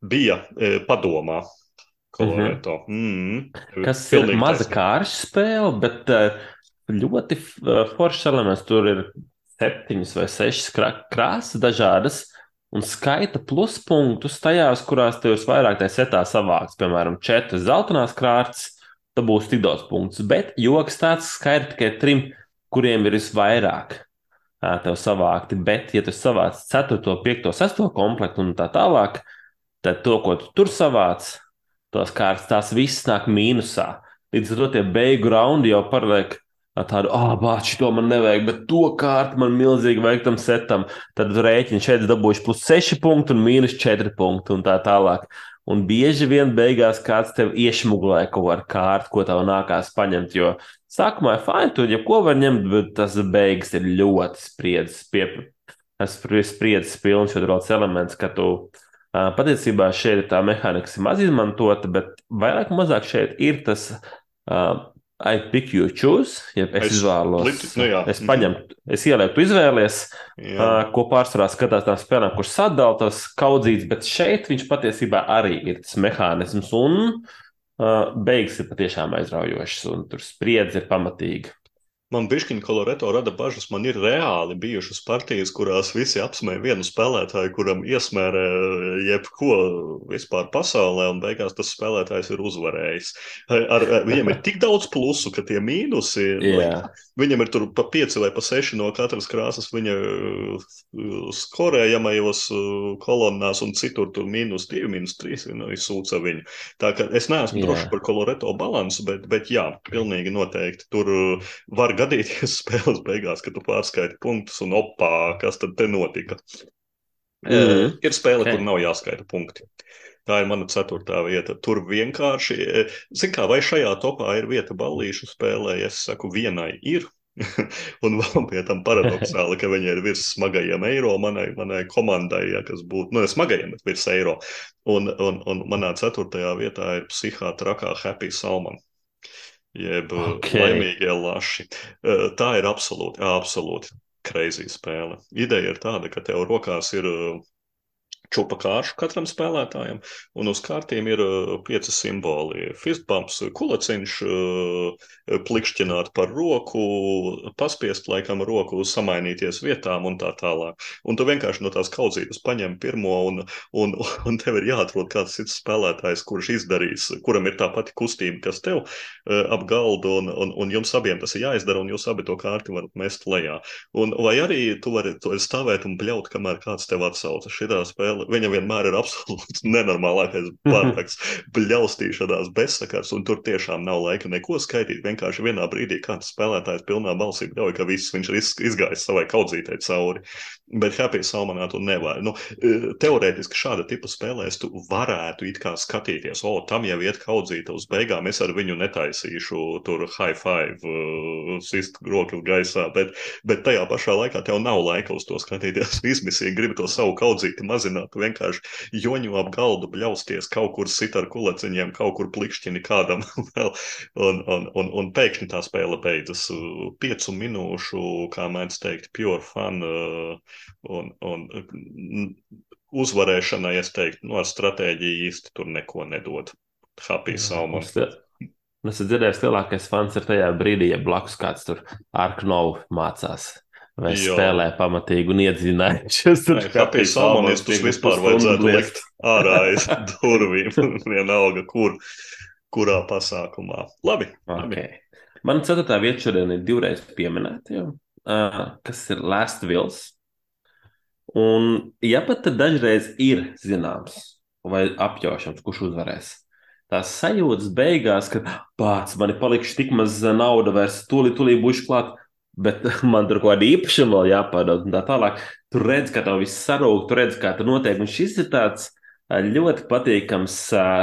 bija e, padomā. Coloreto. Mm -hmm. Kas ir maza kārša spēle, bet e, ļoti e, foršs elements. Tur ir septiņas vai sešas krāsas dažādas un skaita pluspunktus tajās, kurās tev ir vairāk tajā setā savākts, piemēram, četras zeltainās kārtas, tad būs tik daudz punktu. Bet joks tāds skaita tikai trim, kuriem ir visvairāk tev savākti. Bet, ja tu savāc 4, 5, 6 komplektu un tā tālāk, tad to, ko tu tur savāc, tos kārtas, tās visas nāk mīnusā. Līdz ar to tie beigu raundi jau paliek tādu, ah, bāķi, to man nevajag, bet to kārtu man milzīgi vajag tam setam. Tad rēķini šeit dabūjuši plus 6 punkti un mīnus 4 punkti un tā tālāk. Un bieži vien beigās kāds tev iešmuglē kaut kādu kārtu, ko tev nākās paņemt. Jo sākumā ir fini, tu jau ko var ņemt, bet tas beigas ir ļoti spriedzes. Pie, spriedzes pilns, jo tur ir elements, ka tu uh, patiesībā šeit tā mehānika, ir maz izmantota, bet vairāk vai mazāk šeit ir tas. Uh, I pick you choose, ja es, es izvēlos. Likt, nu jā. es paņemu, es ielieku, tu izvēlies, uh, ko pārsvarā skatās tām spēlēm, kurš sadala tos kaudzītas, bet šeit viņš patiesībā arī ir tas mehānisms, un uh, beigas ir patiešām aizraujošas, un tur spriedze ir pamatīga. Man bišķiņa Koloreto rada bažas. Man ir reāli bijušas partijas, kurās visi apsmēja vienu spēlētāju, kuram iesmērē jebko vispār pasaulē, un beigās tas spēlētājs ir uzvarējis. Ar, viņam ir tik daudz plusu, ka tie mīnusi, yeah. viņam ir tur pa pieci vai pa seši no katras krāsas viņa uh, skorējamajos uh, kolonnās, un citur tur mīnus divi, mīnus trīs, nu, izsūca viņu. Tā kā es neesmu yeah. droši par Koloreto balansu, bet, bet jā, pilnīgi noteikti tur var gadīt gadīties spēles beigās, kad tu pārskaiti punktus un opā, kas tad te notika. Mm -hmm. Ir spēle, okay. kur nav jāskaita punkti. Tā ir mana ceturtā vieta. Tur vienkārši, zināmā mērā, vai šajā topā ir vieta ballīšu spēlē, es saku, vienai ir. [LAUGHS] un vēl pie tam paradoxāli, ka viņi ir virs smagajiem eiro manai, manai komandai, ja, kas būtu, nu, ne smagajiem, bet virs eiro. Un, un, un manā ceturtajā vietā ir psihātrakā Happy Salman jeb okay. laimīgie laši. Tā ir absolūti, absolūti kreizī spēle. Ideja ir tāda, ka tev rokās ir čupa kāršu katram spēlētājam, un uz kārtīm ir pieci simboli. Fistbumps, kulaciņš, plikšķināt par roku, paspiest laikam roku, samainīties vietām un tā tālāk. Un tu vienkārši no tās kaudzītes paņem pirmo, un, un, un tev ir jāatrod kāds cits spēlētājs, kurš izdarīs, kuram ir tā pati kustība, kas tev ap galdu, un, un, un jums abiem tas ir jāizdara, un jūs abi to kārti varat mest lejā. Un, vai arī tu vari stāvēt un bļaut, kamēr kāds tev atsauca. Šitā spēle, viņa vienmēr ir absolūti [LAUGHS] nenormālākais pārāks bļaustīšanās bezsakars, un tur tiešām nav laika neko skaitīt vienkārši vienā brīdī kāds spēlētājs pilnā balsī ļauj, ka viss viņš ir izgājis savai kaudzītei cauri. Bet Happy Salmanā tu nevari. Nu, e, teorētiski šāda tipa spēlēs tu varētu it kā skatīties, o, tam jau iet kaudzīta uz beigām, es ar viņu netaisīšu tur high five, uh, sist rokas gaisā, bet, bet tajā pašā laikā tev nav laika uz to skatīties. [LAUGHS] Izmisīgi gribi to savu kaudzīti mazināt, tu vienkārši joņo ap galdu, bļausties, kaut kur sit ar kulaciņiem, kaut kur plikšķini kādam [LAUGHS] un, un, un, un pēkšņi tā spēle beidzas. Piecu minūšu, kā mēdz teikt, pure fun. Un, un uzvarēšanai, es teiktu, nu, ar stratēģiju īsti tur neko nedod. Happy Salmon. Es dzirdēju, ka lielākais fans ir tajā brīdī, ja blakus kāds tur ar knovu mācās. Vai jo. spēlē pamatīgi un iedziļinājušies. Tur Happy Salmonis tas vispār vajadzētu likt ārā aiz [LAUGHS] durvīm, [LAUGHS] vienalga, kur, kurā pasākumā. Labi. labi. Okay. Man ceturtā vieta šodien ir divreiz pieminēta, jau, uh, kas ir Last Wills. Un, ja pat dažreiz ir zināms vai apjaušams, kurš uzvarēs, tās sajūtas beigās, ka pats man ir palikuši tik maz nauda, vairs tūlīt, tūlīt būšu klāt, bet [LAUGHS] man tur kaut kāda īpašuma vēl jāpārdod un tā tālāk. Tur redz, ka tev viss sarūk, tur redz, kā tas notiek. Un šis ir tāds ļoti patīkams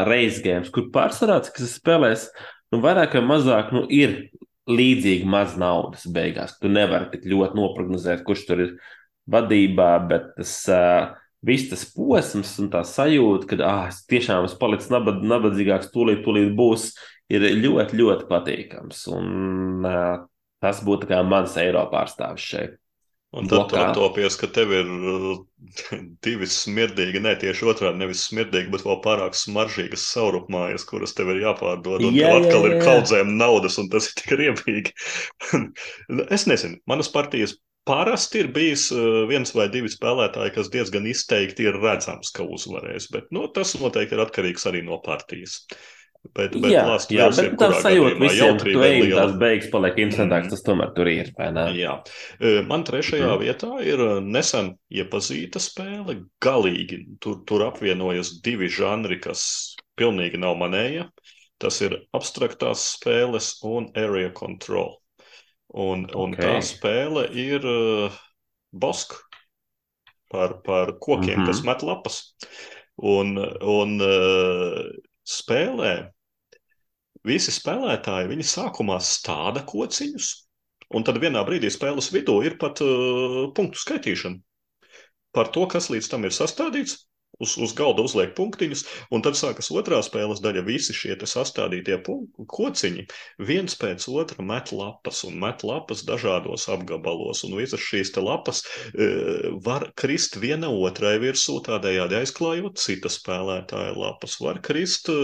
reizes games, kur pārsvarā, kas spēlēs, nu, vairāk vai mazāk nu, ir līdzīgi maz naudas beigās. Tu nevari tik ļoti noprognozēt, kurš tur ir vadībā, bet tas uh, viss tas posms un tā sajūta, ka ah, es tiešām esmu palicis nabad, nabadzīgāks, tūlīt, tūlīt būs, ir ļoti, ļoti patīkams. Un uh, tas būtu kā mans eiro pārstāvis šeit. Un tad tu aptopies, ka tev ir divi smirdīgi, ne tieši otrādi, nevis smirdīgi, bet vēl pārāk smaržīgas saurupmājas, kuras tev ir jāpārdod. Un jā, tev atkal jā, jā. ir kaudzēm naudas, un tas ir tik riebīgi. [LAUGHS] es nezinu, manas partijas Parasti ir bijis uh, viens vai divi spēlētāji, kas diezgan izteikti ir redzams, ka uzvarēs, bet nu, tas noteikti ir atkarīgs arī no partijas. Bet, bet jā, jā, bet tā sajūta visiem, ka tu ej, tās beigas paliek interesantāks, mm. tas tomēr tur ir, vai ne? Jā. Man trešajā mm. vietā ir nesen iepazīta spēle, galīgi. Tur, tur apvienojas divi žanri, kas pilnīgi nav manēja. Tas ir abstraktās spēles un area control. Un, un okay. tā spēle ir uh, Bosk par, par kokiem, mm -hmm. kas met lapas. Un, un uh, spēlē. Visi spēlētāji, viņi sākumā stāda kociņus, un tad vienā brīdī spēles vidū ir pat uh, punktu skaitīšana. Par to, kas līdz tam ir sastādīts uz, uz galda uzliek punktiņus, un tad sākas otrā spēles daļa. Visi šie sastādītie kociņi viens pēc otra met lapas un met lapas dažādos apgabalos, un visas šīs lapas e, var krist viena otrai virsū, tādējādi aizklājot cita spēlētāja lapas, var krist e,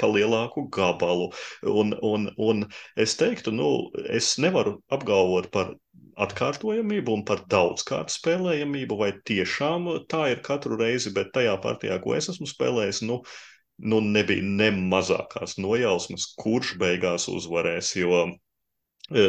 pa lielāku gabalu. Un, un, un es teiktu, nu, es nevaru apgalvot par atkārtojamību un par daudzkārt spēlējamību, vai tiešām tā ir katru reizi, bet tajā partijā, ko es esmu spēlējis, nu, nu nebija ne mazākās nojausmas, kurš beigās uzvarēs, jo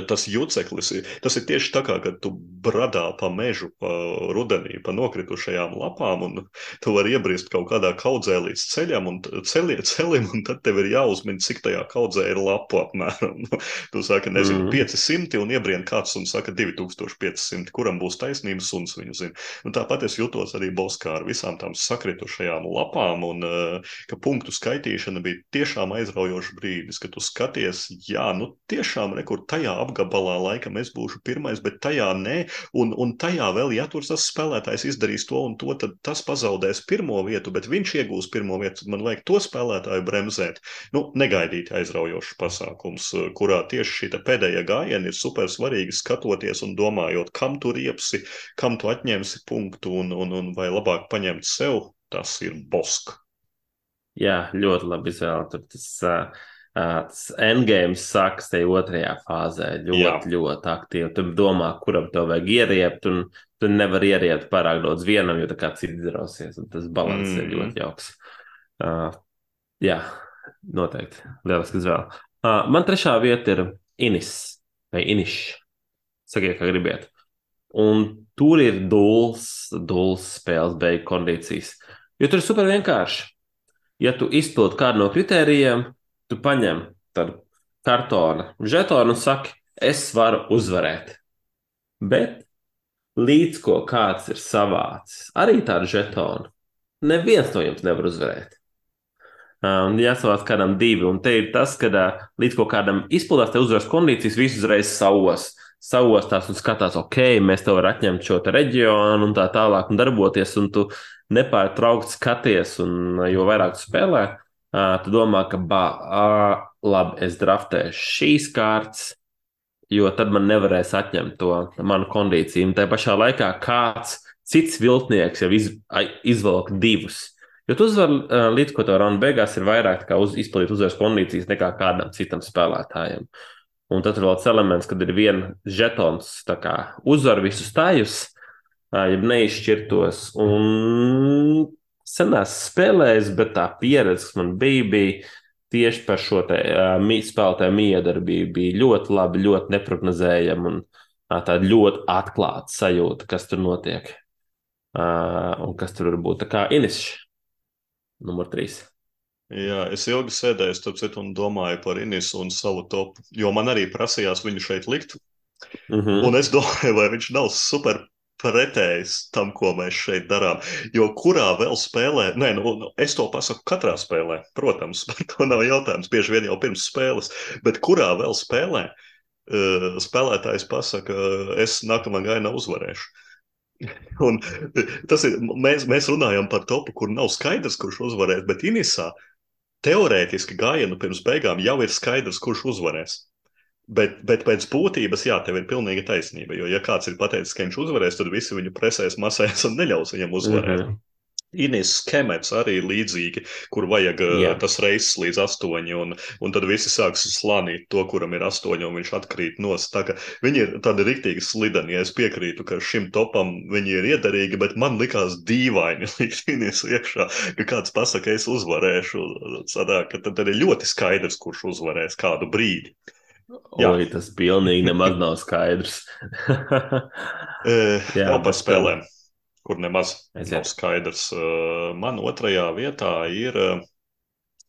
tas juceklis, tas ir tieši tā kā, kad tu bradā pa mežu, pa rudenī, pa nokritušajām lapām, un tu vari iebrist kaut kādā kaudzē līdz ceļam un ceļie, celim, un tad tev ir jāuzmin, cik tajā kaudzē ir lapu apmēram. Tu saki, nezinu, mm -hmm. 500 un iebrien kāds un saka 2500, kuram būs taisnības suns viņu zina. Un tāpat es jutos arī Boskā ar visām tām sakritušajām lapām, un ka punktu skaitīšana bija tiešām aizraujošs brīdis, kad tu skaties, jā, nu tiešām rekur tajā tajā apgabalā laikam es būšu pirmais, bet tajā nē, un, un tajā vēl, ja tur tas spēlētājs izdarīs to un to, tad tas pazaudēs pirmo vietu, bet viņš iegūs pirmo vietu, tad man vajag to spēlētāju bremzēt. Nu, negaidīt aizraujošs pasākums, kurā tieši šī pēdējā gājiena ir super svarīga skatoties un domājot, kam tu riepsi, kam tu atņemsi punktu un, un, un vai labāk paņemt sev, tas ir bosk. Jā, ļoti labi izvēle. Tur tas uh, tas endgame sākas tajā otrajā fāzē. Ļoti, Jā. ļoti aktīvi. Tu domā, kuram tev vajag ieriept, un tu nevari ieriept pārāk daudz vienam, jo tā kā cits drausies. Tas balans mm. ir ļoti jauks. Uh, jā, noteikti. Lieliski izvēle. Uh, man trešā vieta ir Inis vai Inišs. Sakiet, kā gribiet. Un tur ir dūls, dūls spēles beigu kondīcijas. Jo tur ir super vienkārši. Ja tu izpild kādu no kritērijiem, tu paņem tādu kartona žetonu un saki, es varu uzvarēt. Bet līdz ko kāds ir savācis arī tādu žetonu, neviens no jums nevar uzvarēt. Un jāsavāc kādam divi, un te ir tas, ka līdz ko kādam izpildās te uzvaras kondīcijas, visu uzreiz savos, savostās un skatās, ok, mēs tev varam atņemt šo reģionu un tā tālāk un darboties, un tu nepārtraukti skaties, un jo vairāk tu spēlē, tu domā, ka, bah, labi, es draftēšu šīs kārtas, jo tad man nevarēs atņemt to manu kondīciju. Un tajā pašā laikā kāds cits viltnieks jau iz, izvelk divus. Jo tu uzvari uh, līdz ko to raundu beigās ir vairāk uz, izpildīt uzvaras kondīcijas nekā kādam citam spēlētājam. Un tad ir vēl tāds elements, kad ir viena žetons, kā uzvar visus tājus, uh, ja neizšķirtos. Un senās spēlēs, bet tā pieredze, kas man bija, bija tieši par šo te, uh, spēlētāju miedarbību, bija ļoti labi, ļoti neprognozējama un uh, tāda ļoti atklāta sajūta, kas tur notiek. Uh, un kas tur var būt. Tā kā Inišs numur trīs. Jā, es ilgi sēdēju, starp citu, un domāju par Inisu un savu topu, jo man arī prasījās viņu šeit likt. Mm -hmm. Un es domāju, vai viņš nav super pretējs tam, ko mēs šeit darām. Jo kurā vēl spēlē, nē, nu, nu, es to pasaku katrā spēlē, protams, [LAUGHS] par to nav jautājums, bieži vien jau pirms spēles, bet kurā vēl spēlē uh, spēlētājs pasaka, es nākamā gainā uzvarēšu. [LAUGHS] Un tas ir, mēs, mēs runājam par topu, kur nav skaidrs, kurš uzvarēs, bet Inisā teorētiski gājienu pirms beigām jau ir skaidrs, kurš uzvarēs. Bet, bet pēc būtības, jā, tev ir pilnīga taisnība. Jo, ja kāds ir pateicis, ka viņš uzvarēs, tad visi viņu presēs, masēs un neļaus viņam uzvarēt. Mm -hmm. Inês Kemets arī līdzīgi, kur vajag Jā. tas reizes līdz astoņi, un, un tad visi sāks slānīt to, kuram ir astoņi, un viņš atkrīt nost. Tā ka viņi ir tādi riktīgi slideni. Ja es piekrītu, ka šim topam viņi ir iederīgi, bet man likās dīvaini [LAUGHS] likt Inês iekšā, ka kāds pasaka, es uzvarēšu. Sadā, ka tad ir ļoti skaidrs, kurš uzvarēs kādu brīdi. Oi, tas pilnīgi nemaz nav skaidrs. [LAUGHS] Jā, vēl par spēlēm. Kur nemaz Aiziet. nav skaidrs. Eh, man otrajā vietā ir eh,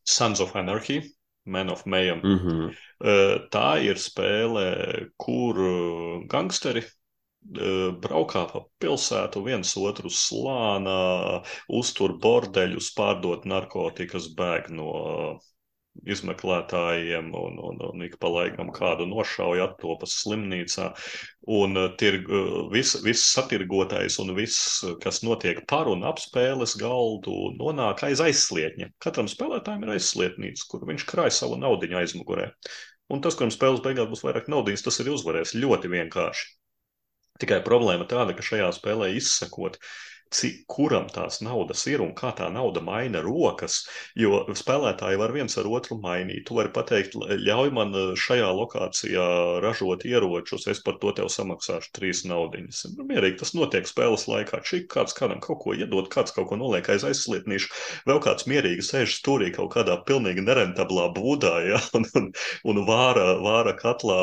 Sons of Anarchy, Man of Mayhem. Mm -hmm. Tā ir spēle, kur gangsteri braukā pa pilsētu, viens otru slānā, uztur bordeļus, pārdot narkotikas, bēg no izmeklētājiem un, un, un ik pa laikam kādu nošauja, attopas slimnīcā. Un uh, tirg, uh, viss vis satirgotais un viss, kas notiek par un ap spēles galdu, nonāk aiz aizslietņa. Katram spēlētājam ir aizslietnīca, kur viņš krāj savu naudu aizmugurē. Un tas, kuram spēles beigās būs vairāk naudas, tas ir uzvarēs ļoti vienkārši. Tikai problēma tāda, ka šajā spēlē izsakot, uh, cik kuram tās naudas ir un kā tā nauda maina rokas. Jo spēlētāji var viens ar otru mainīt. Tu vari pateikt, ļauj man eh, šajā lokācijā ražot ieročus, es par to tev samaksāšu trīs naudiņas. Nu, mierīgi tas notiek spēles laikā. Čik kāds kādam kaut ko iedod, kāds kaut ko noliek aiz aizslietnīšu, vēl kāds mierīgi sēž stūrī kaut kādā pilnīgi nerentablā būdā, ja, [LAUGHS] un, un, un vāra, vāra katlā,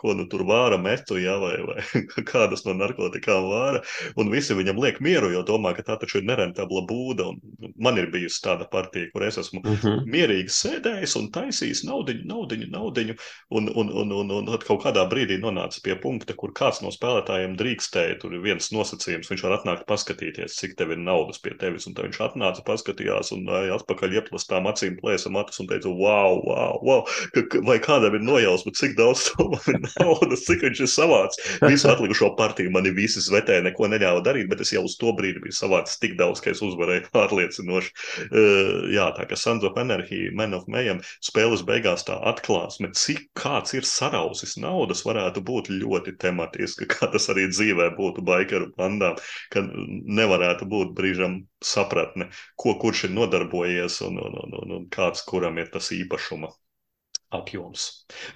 ko nu tur vāra metu, ja, vai, vai [LAUGHS] kādas no narkotikām vāra, un visi viņam liek mieru, jo domā, ka tā taču ir nerentabla būda. Un man ir bijusi tāda partija, kur es esmu uh mhm. -huh. mierīgi sēdējis un taisījis naudiņu, naudiņu, naudiņu. Un, un, un, un, un, kaut kādā brīdī nonāca pie punkta, kur kāds no spēlētājiem drīkstēja. Tur ir viens nosacījums, viņš var atnākt paskatīties, cik tev ir naudas pie tevis. Un tad viņš atnāca, paskatījās un atpakaļ ieplastām acīm plēsa matus un teica, wow, wow, wow. Vai kādam ir nojausma, cik daudz ir [LAUGHS] naudas, cik viņš ir savāds. [LAUGHS] Visu atlikušo partiju mani visi zvetē, neko neļāva darīt, bet es jau uz to brīdi brīdi bija savāds tik daudz, ka es uzvarēju [LAUGHS] pārliecinoši. Uh, jā, tā kā Sons of Energy, Man of Mayhem spēles beigās tā atklāsme, cik kāds ir sarausis naudas, varētu būt ļoti tematiska, [LAUGHS] kā tas arī dzīvē būtu baikeru bandām, ka nevarētu būt brīžam sapratne, ko kurš ir nodarbojies un, un, un, un, un kāds kuram ir tas īpašuma apjoms.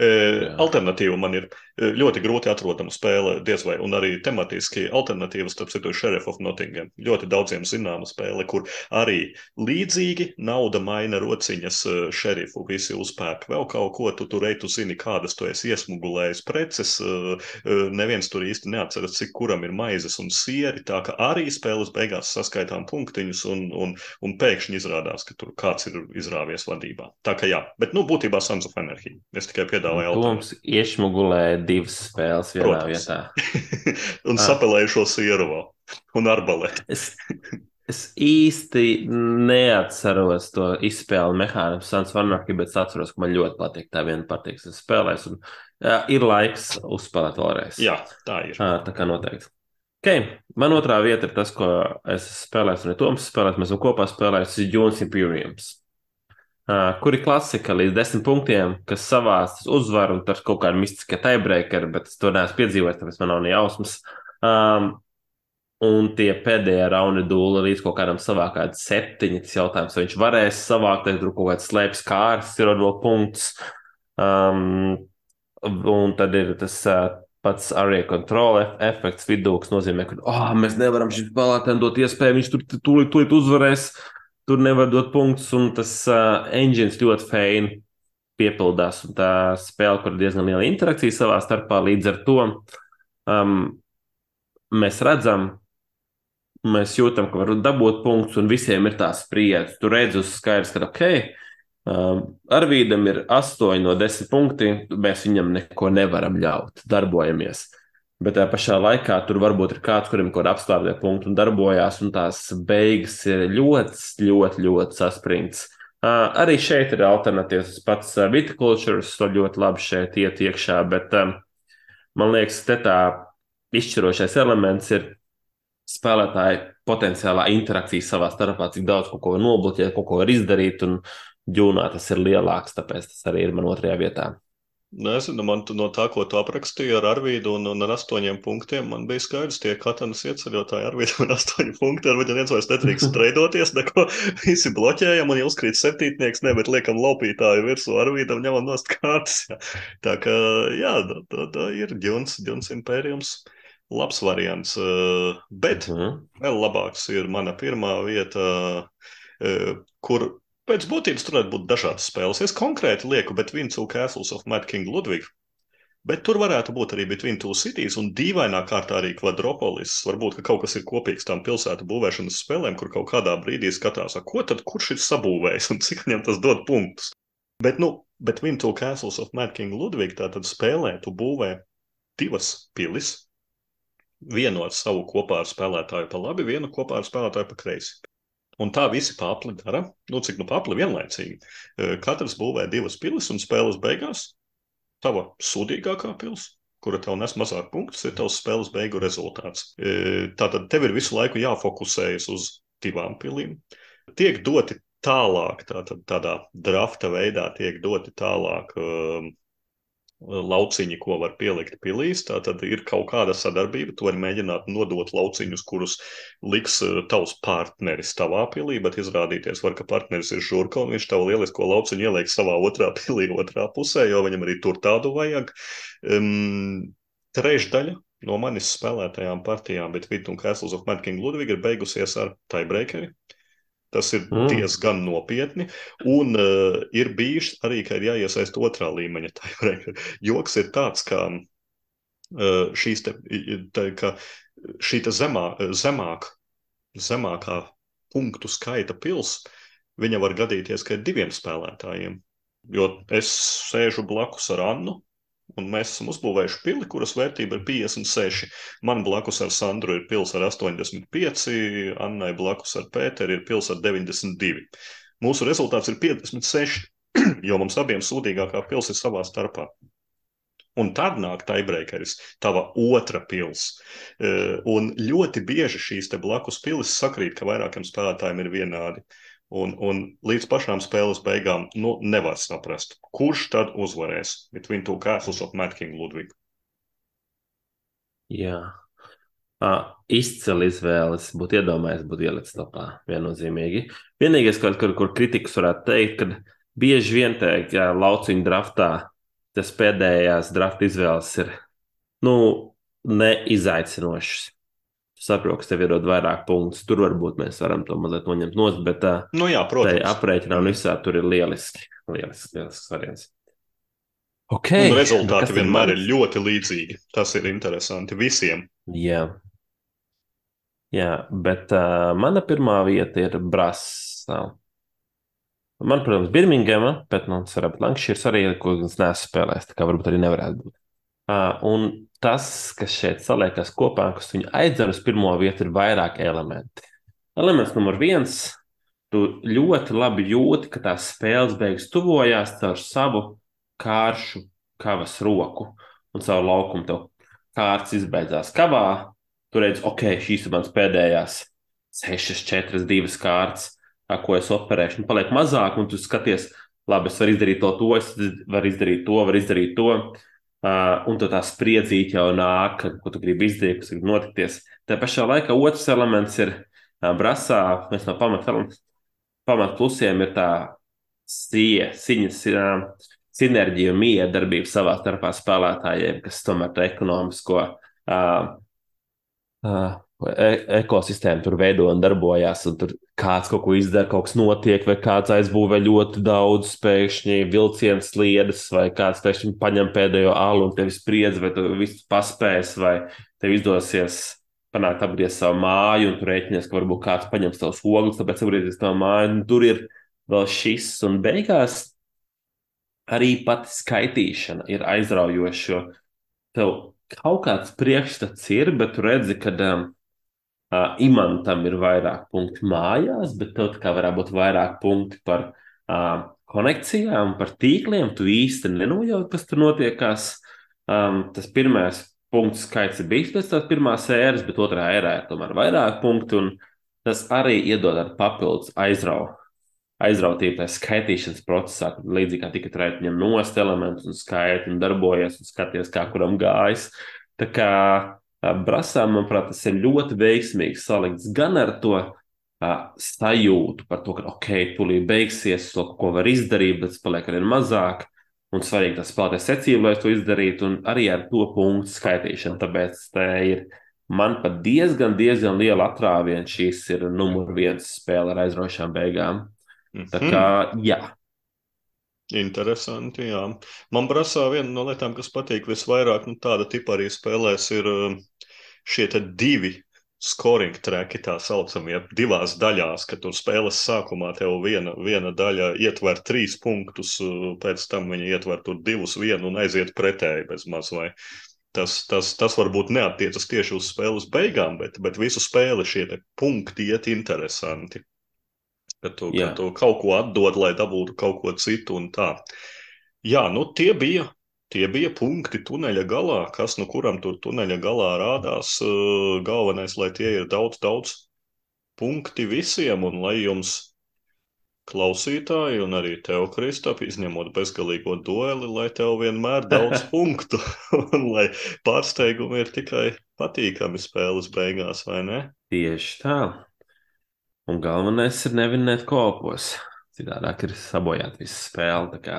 Jā. Alternatīva man ir ļoti grūti atrodama spēle, diez vai, un arī tematiski alternatīvas, starp citu, Sheriff of Nottingham. Ļoti daudziem zināma spēle, kur arī līdzīgi nauda maina rociņas šerifu, visi uzpērk vēl kaut ko, tu tur ej, tu zini, kādas tu esi iesmugulējis preces, neviens tur īsti neatceras, cik kuram ir maizes un sieri, tā ka arī spēles beigās saskaitām punktiņus un, un, un pēkšņi izrādās, ka tur kāds ir izrāvies vadībā. Tā ka jā, bet nu būtībā Sons of enerģiju. Es tikai piedāvāju jautājumu. Mums iešmugulē divas spēles vienā Protams. vietā. [LAUGHS] un ah. sapelējušo sieru un arbaleti. es, es īsti neatceros to izspēli mehānismu Sans Vanarki, bet es atceros, ka man ļoti patīk tā viena patīk, es spēlēju. Un, jā, ir laiks uzspēlēt vēlreiz. Jā, tā ir. À, tā kā noteikti. Okay. Man otrā vieta ir tas, ko es spēlēju, un Toms spēlēs. Mēs esam kopā spēlējuši Jones Imperiums kur ir klasika līdz desmit punktiem, kas savāc uzvaru, un tas kaut kāda mistiska tiebreaker, bet es to neesmu piedzīvojis, tāpēc man nav ne jausmas. Um, Un tie pēdējā raunda dūle līdz kaut kādam savākāt septiņi. Tas jautājums, vai viņš varēs savākt, vai tur kaut kāds slēpjas kārtas, ir vēl punkts. Um, un tad ir tas uh, pats arī kontrole efekts vidū, kas nozīmē, ka oh, mēs nevaram šim spēlētājam dot iespēju, viņš tur tūlīt, tūlīt uzvarēs, tur nevar dot punktus, un tas uh, engines ļoti feini piepildās, tā spēle, kur ir diezgan liela interakcija savā starpā, līdz ar to um, mēs redzam, mēs jūtam, ka varam dabūt punktus, un visiem ir tā spriedze. Tu redzi uz skaidrs, ka ok, um, Arvīdam ir 8 no 10 punkti, mēs viņam neko nevaram ļaut, darbojamies. Bet tajā pašā laikā tur varbūt ir kāds, kurim kaut kāda apstākļa punkta un darbojās, un tās beigas ir ļoti, ļoti, ļoti saspringts. Uh, arī šeit ir alternatīvas. Pats uh, vitikultūras ļoti labi šeit iet iekšā, bet um, man liekas, te tā izšķirošais elements ir spēlētāji potenciālā interakcija savā starpā, cik daudz ko var nobloķēt, ko var izdarīt. Un ģūnā tas ir lielāks, tāpēc tas arī ir man otrajā vietā. Nezinu, man no tā, ko tu aprakstīji ar Arvīdu un, un ar astoņiem punktiem, man bija skaidrs, tie katanas ieceļotāji Arvīdu un [LAUGHS] astoņu punktu. Ar viņu viens vairs nedrīkst streidoties, [LAUGHS] neko visi bloķējam un ilgskrīt septītnieks, ne, bet liekam laupītāju virsū Arvīdam, ņemam nost kārtas. Jā. Tā kā, jā, tā, tā, tā ir ģuns, ģuns impērijums. Labs variants. Eh, bet mhm. vēl labāks ir mana pirmā vieta, eh, kur pēc būtības tur varētu būt dažādas spēles. Es konkrēti lieku Between Two Castles of Mad King Ludwig. Bet tur varētu būt arī Between Two Cities un dīvainā kārtā arī Kvadropolis. Varbūt ka kaut kas ir kopīgs tām pilsētu būvēšanas spēlēm, kur kaut kādā brīdī skatās, ko tad kurš ir sabūvējis [LAUGHS] un cik viņam tas dod punktus. Bet, nu, Between Two Castles of Mad King Ludwig tātad spēlē, tu būvē divas pilis, vienu ar savu kopā ar spēlētāju pa labi, vienu kopā ar spēlētāju pa kreisi. Un tā visi papli dara, nu cik nu papli vienlaicīgi. E, katrs būvē divas pilis un spēles beigās tava sūdīgākā pils, kura tev nes mazāk punktus, ir tavs spēles beigu rezultāts. E, tātad tev ir visu laiku jāfokusējas uz divām pilīm. Tiek doti tālāk, tātad tādā drafta veidā tiek doti tālāk um, lauciņi, ko var pielikt pilīs. Tā tad ir kaut kāda sadarbība. Tu vari mēģināt nodot lauciņus, kurus liks eh, tavs partneris tavā pilī, bet izrādīties var, ka partneris ir žurka un viņš tavu lielisko lauciņu ieliek savā otrā [LAUGHS] pilī, otrā pusē, jo viņam arī tur tādu vajag. Um, trešdaļa no manis spēlētajām partijām, bet Vitu un Castles of Mad King Ludwig ir beigusies ar tiebreakeri. Tas ir mm. diezgan nopietni. Un uh, ir bijis arī, ka ir jāiesaist otrā līmeņa [LAUGHS] tiebreaker. Joks ir tāds, ka uh, šīs te, te, ka šī te zemā, zemāk, zemākā punktu skaita pils, viņa var gadīties, ka ir diviem spēlētājiem. Jo es sēžu blakus ar Annu, Un mēs esam uzbūvējuši pili, kuras vērtība ir 56. Man blakus ar Sandru ir pils ar 85, Annai blakus ar Pēteri ir pils ar 92. Mūsu rezultāts ir 56, [CLEARS THROAT] jo mums abiem sūdīgākā pils ir savā starpā. Un tad nāk tiebreakeris, tava otra pils. E, un ļoti bieži šīs blakus pilis sakrīt, ka vairākiem spēlētājiem ir vienādi. Un, un līdz pašām spēles beigām nu, nevar saprast, kurš tad uzvarēs Between Two Castles of Mad King Ludwig. Jā, uh, izcili izvēles. Būtu iedomājies, būtu ielicis topā viennozīmīgi. Vienīgais, kaut kur, kur kritikas varētu teikt, ka bieži vien teikt, ja lauciņu draftā tas pēdējās drafta izvēles ir nu, neizaicinošas saprotu, ka tev iedod vairāk punktus. Tur varbūt mēs varam to mazliet noņemt nost, bet tā nu jā, protams. aprēķinā un visā tur ir lieliski. Lielisks, lielisks variants. Okay. Un rezultāti vienmēr ir ļoti līdzīgi. Tas ir interesanti visiem. Jā, Jā bet uh, mana pirmā vieta ir Brasa. Man, protams, Birmingema, bet nu, Lankšīrs arī, ko es neesmu spēlējis, tā kā varbūt arī nevarētu būt. Uh, un tas, kas šeit saliekas kopā, kas viņu aizdara uz pirmo vietu, ir vairāk elementi. Elements numur viens. Tu ļoti labi jūti, ka tās spēles beigas tuvojās caur savu kāršu, kavas roku un savu laukumu. Tev kārts izbeidzās kavā. Tu redzi, ok, šīs ir mans pēdējās 6, 4, 2 kārtas, ko es operēšu. Un paliek mazāk, un tu skaties, labi, es varu izdarīt to, to, es varu izdarīt to, varu izdarīt to. Uh, un tā spriedzīte jau nāk, ko tu gribi izdarīt, kas grib notikties. Tā pašā laikā otrs elements ir brasā, viens no pamat, pamat ir tā sie, siņas, sinerģija un miedarbība savā starpā spēlētājiem, kas tomēr tā ekonomisko uh, uh, e ekosistēmu tur veido un darbojas. Un tur kāds kaut ko izdara, kaut kas notiek, vai kāds aizbūvē ļoti daudz pēkšņi vilcienu sliedes, vai kāds pēkšņi paņem pēdējo alu un tevi spriedz, vai tu visu paspēs, vai tev izdosies panākt apgriezt savu māju, un tur rēķinies, ka varbūt kāds paņems tavus ogles, tāpēc apgriezties savu māju. Un tur ir vēl šis, un beigās arī pati skaitīšana ir aizraujoša. Tev kaut kāds priekšstats ir, bet tu redzi, ka um, uh, imantam ir vairāk punktu mājās, bet tev kā varētu būt vairāk punktu par uh, konekcijām, par tīkliem. Tu īsti nenojauti, kas tur notiekās. Um, tas pirmais punktu skaits ir bijis pēc tās pirmās ēras, bet otrā ērā ir tomēr vairāk punktu, un tas arī iedod ar papildus aizrauju aizrautība tajā skaitīšanas procesā, kad līdzīgi kā tika trēt ņem nost elementus un skaiti un darbojas un skaties, kā kuram gājas. Tā kā brasā, manuprāt, tas ir ļoti veiksmīgi salikts gan ar to uh, sajūtu par to, ka, ok, tūlīt beigsies, to, ko var izdarīt, bet paliek arvien mazāk. Un svarīgi tas spēlētājs secība, lai to izdarītu, un arī ar to punktu skaitīšanu. Tāpēc tā ir man pat diezgan, diezgan liela atrāviena. Šīs ir numur viens spēle ar aizraujošām beigām. Tā Mhm. kā, jā, Interesanti, jā. Man brasā viena no lietām, kas patīk visvairāk, nu tāda tipa arī spēlēs, ir um, šie divi scoring treki, tā saucamie, divās daļās, ka tur spēles sākumā tev viena, viena daļa ietver trīs punktus, uh, pēc tam viņa ietver tur divus vienu un aiziet pretēji bez maz vai. Tas, tas, tas varbūt neatiecas tieši uz spēles beigām, bet, bet visu spēli šie punkti iet interesanti. Ka tu, Jā. ka tu kaut ko atdod, lai dabūtu kaut ko citu un tā. Jā, nu tie bija, tie bija punkti tuneļa galā. Kas nu kuram tur tuneļa galā rādās? eh, Galvenais, lai tie ir daudz, daudz punkti visiem un lai jums klausītāji un arī tev, Kristap, izņemot bezgalīgo dueli, lai tev vienmēr daudz [LAUGHS] punktu un lai pārsteigumi ir tikai patīkami spēles beigās, vai ne? tieši tā. Un galvenais ir nevinēt kopos. Citādāk ir sabojāta visa spēle. Tā kā,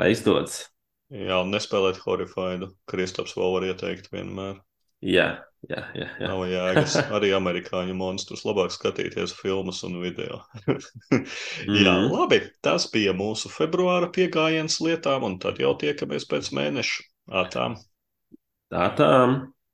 lai izdodas. Jā, un nespēlēt horrifaidu. Kristaps vēl var ieteikt vienmēr. Jā, jā, jā. jā. Nav jēgas. [LAUGHS] Arī amerikāņu monstrus labāk skatīties filmas un video. [LAUGHS] Jā, Mhm. labi. Tas bija mūsu februāra piegājiens lietām, un tad jau tiekamies pēc mēneša. Ā, tā. Tā tā.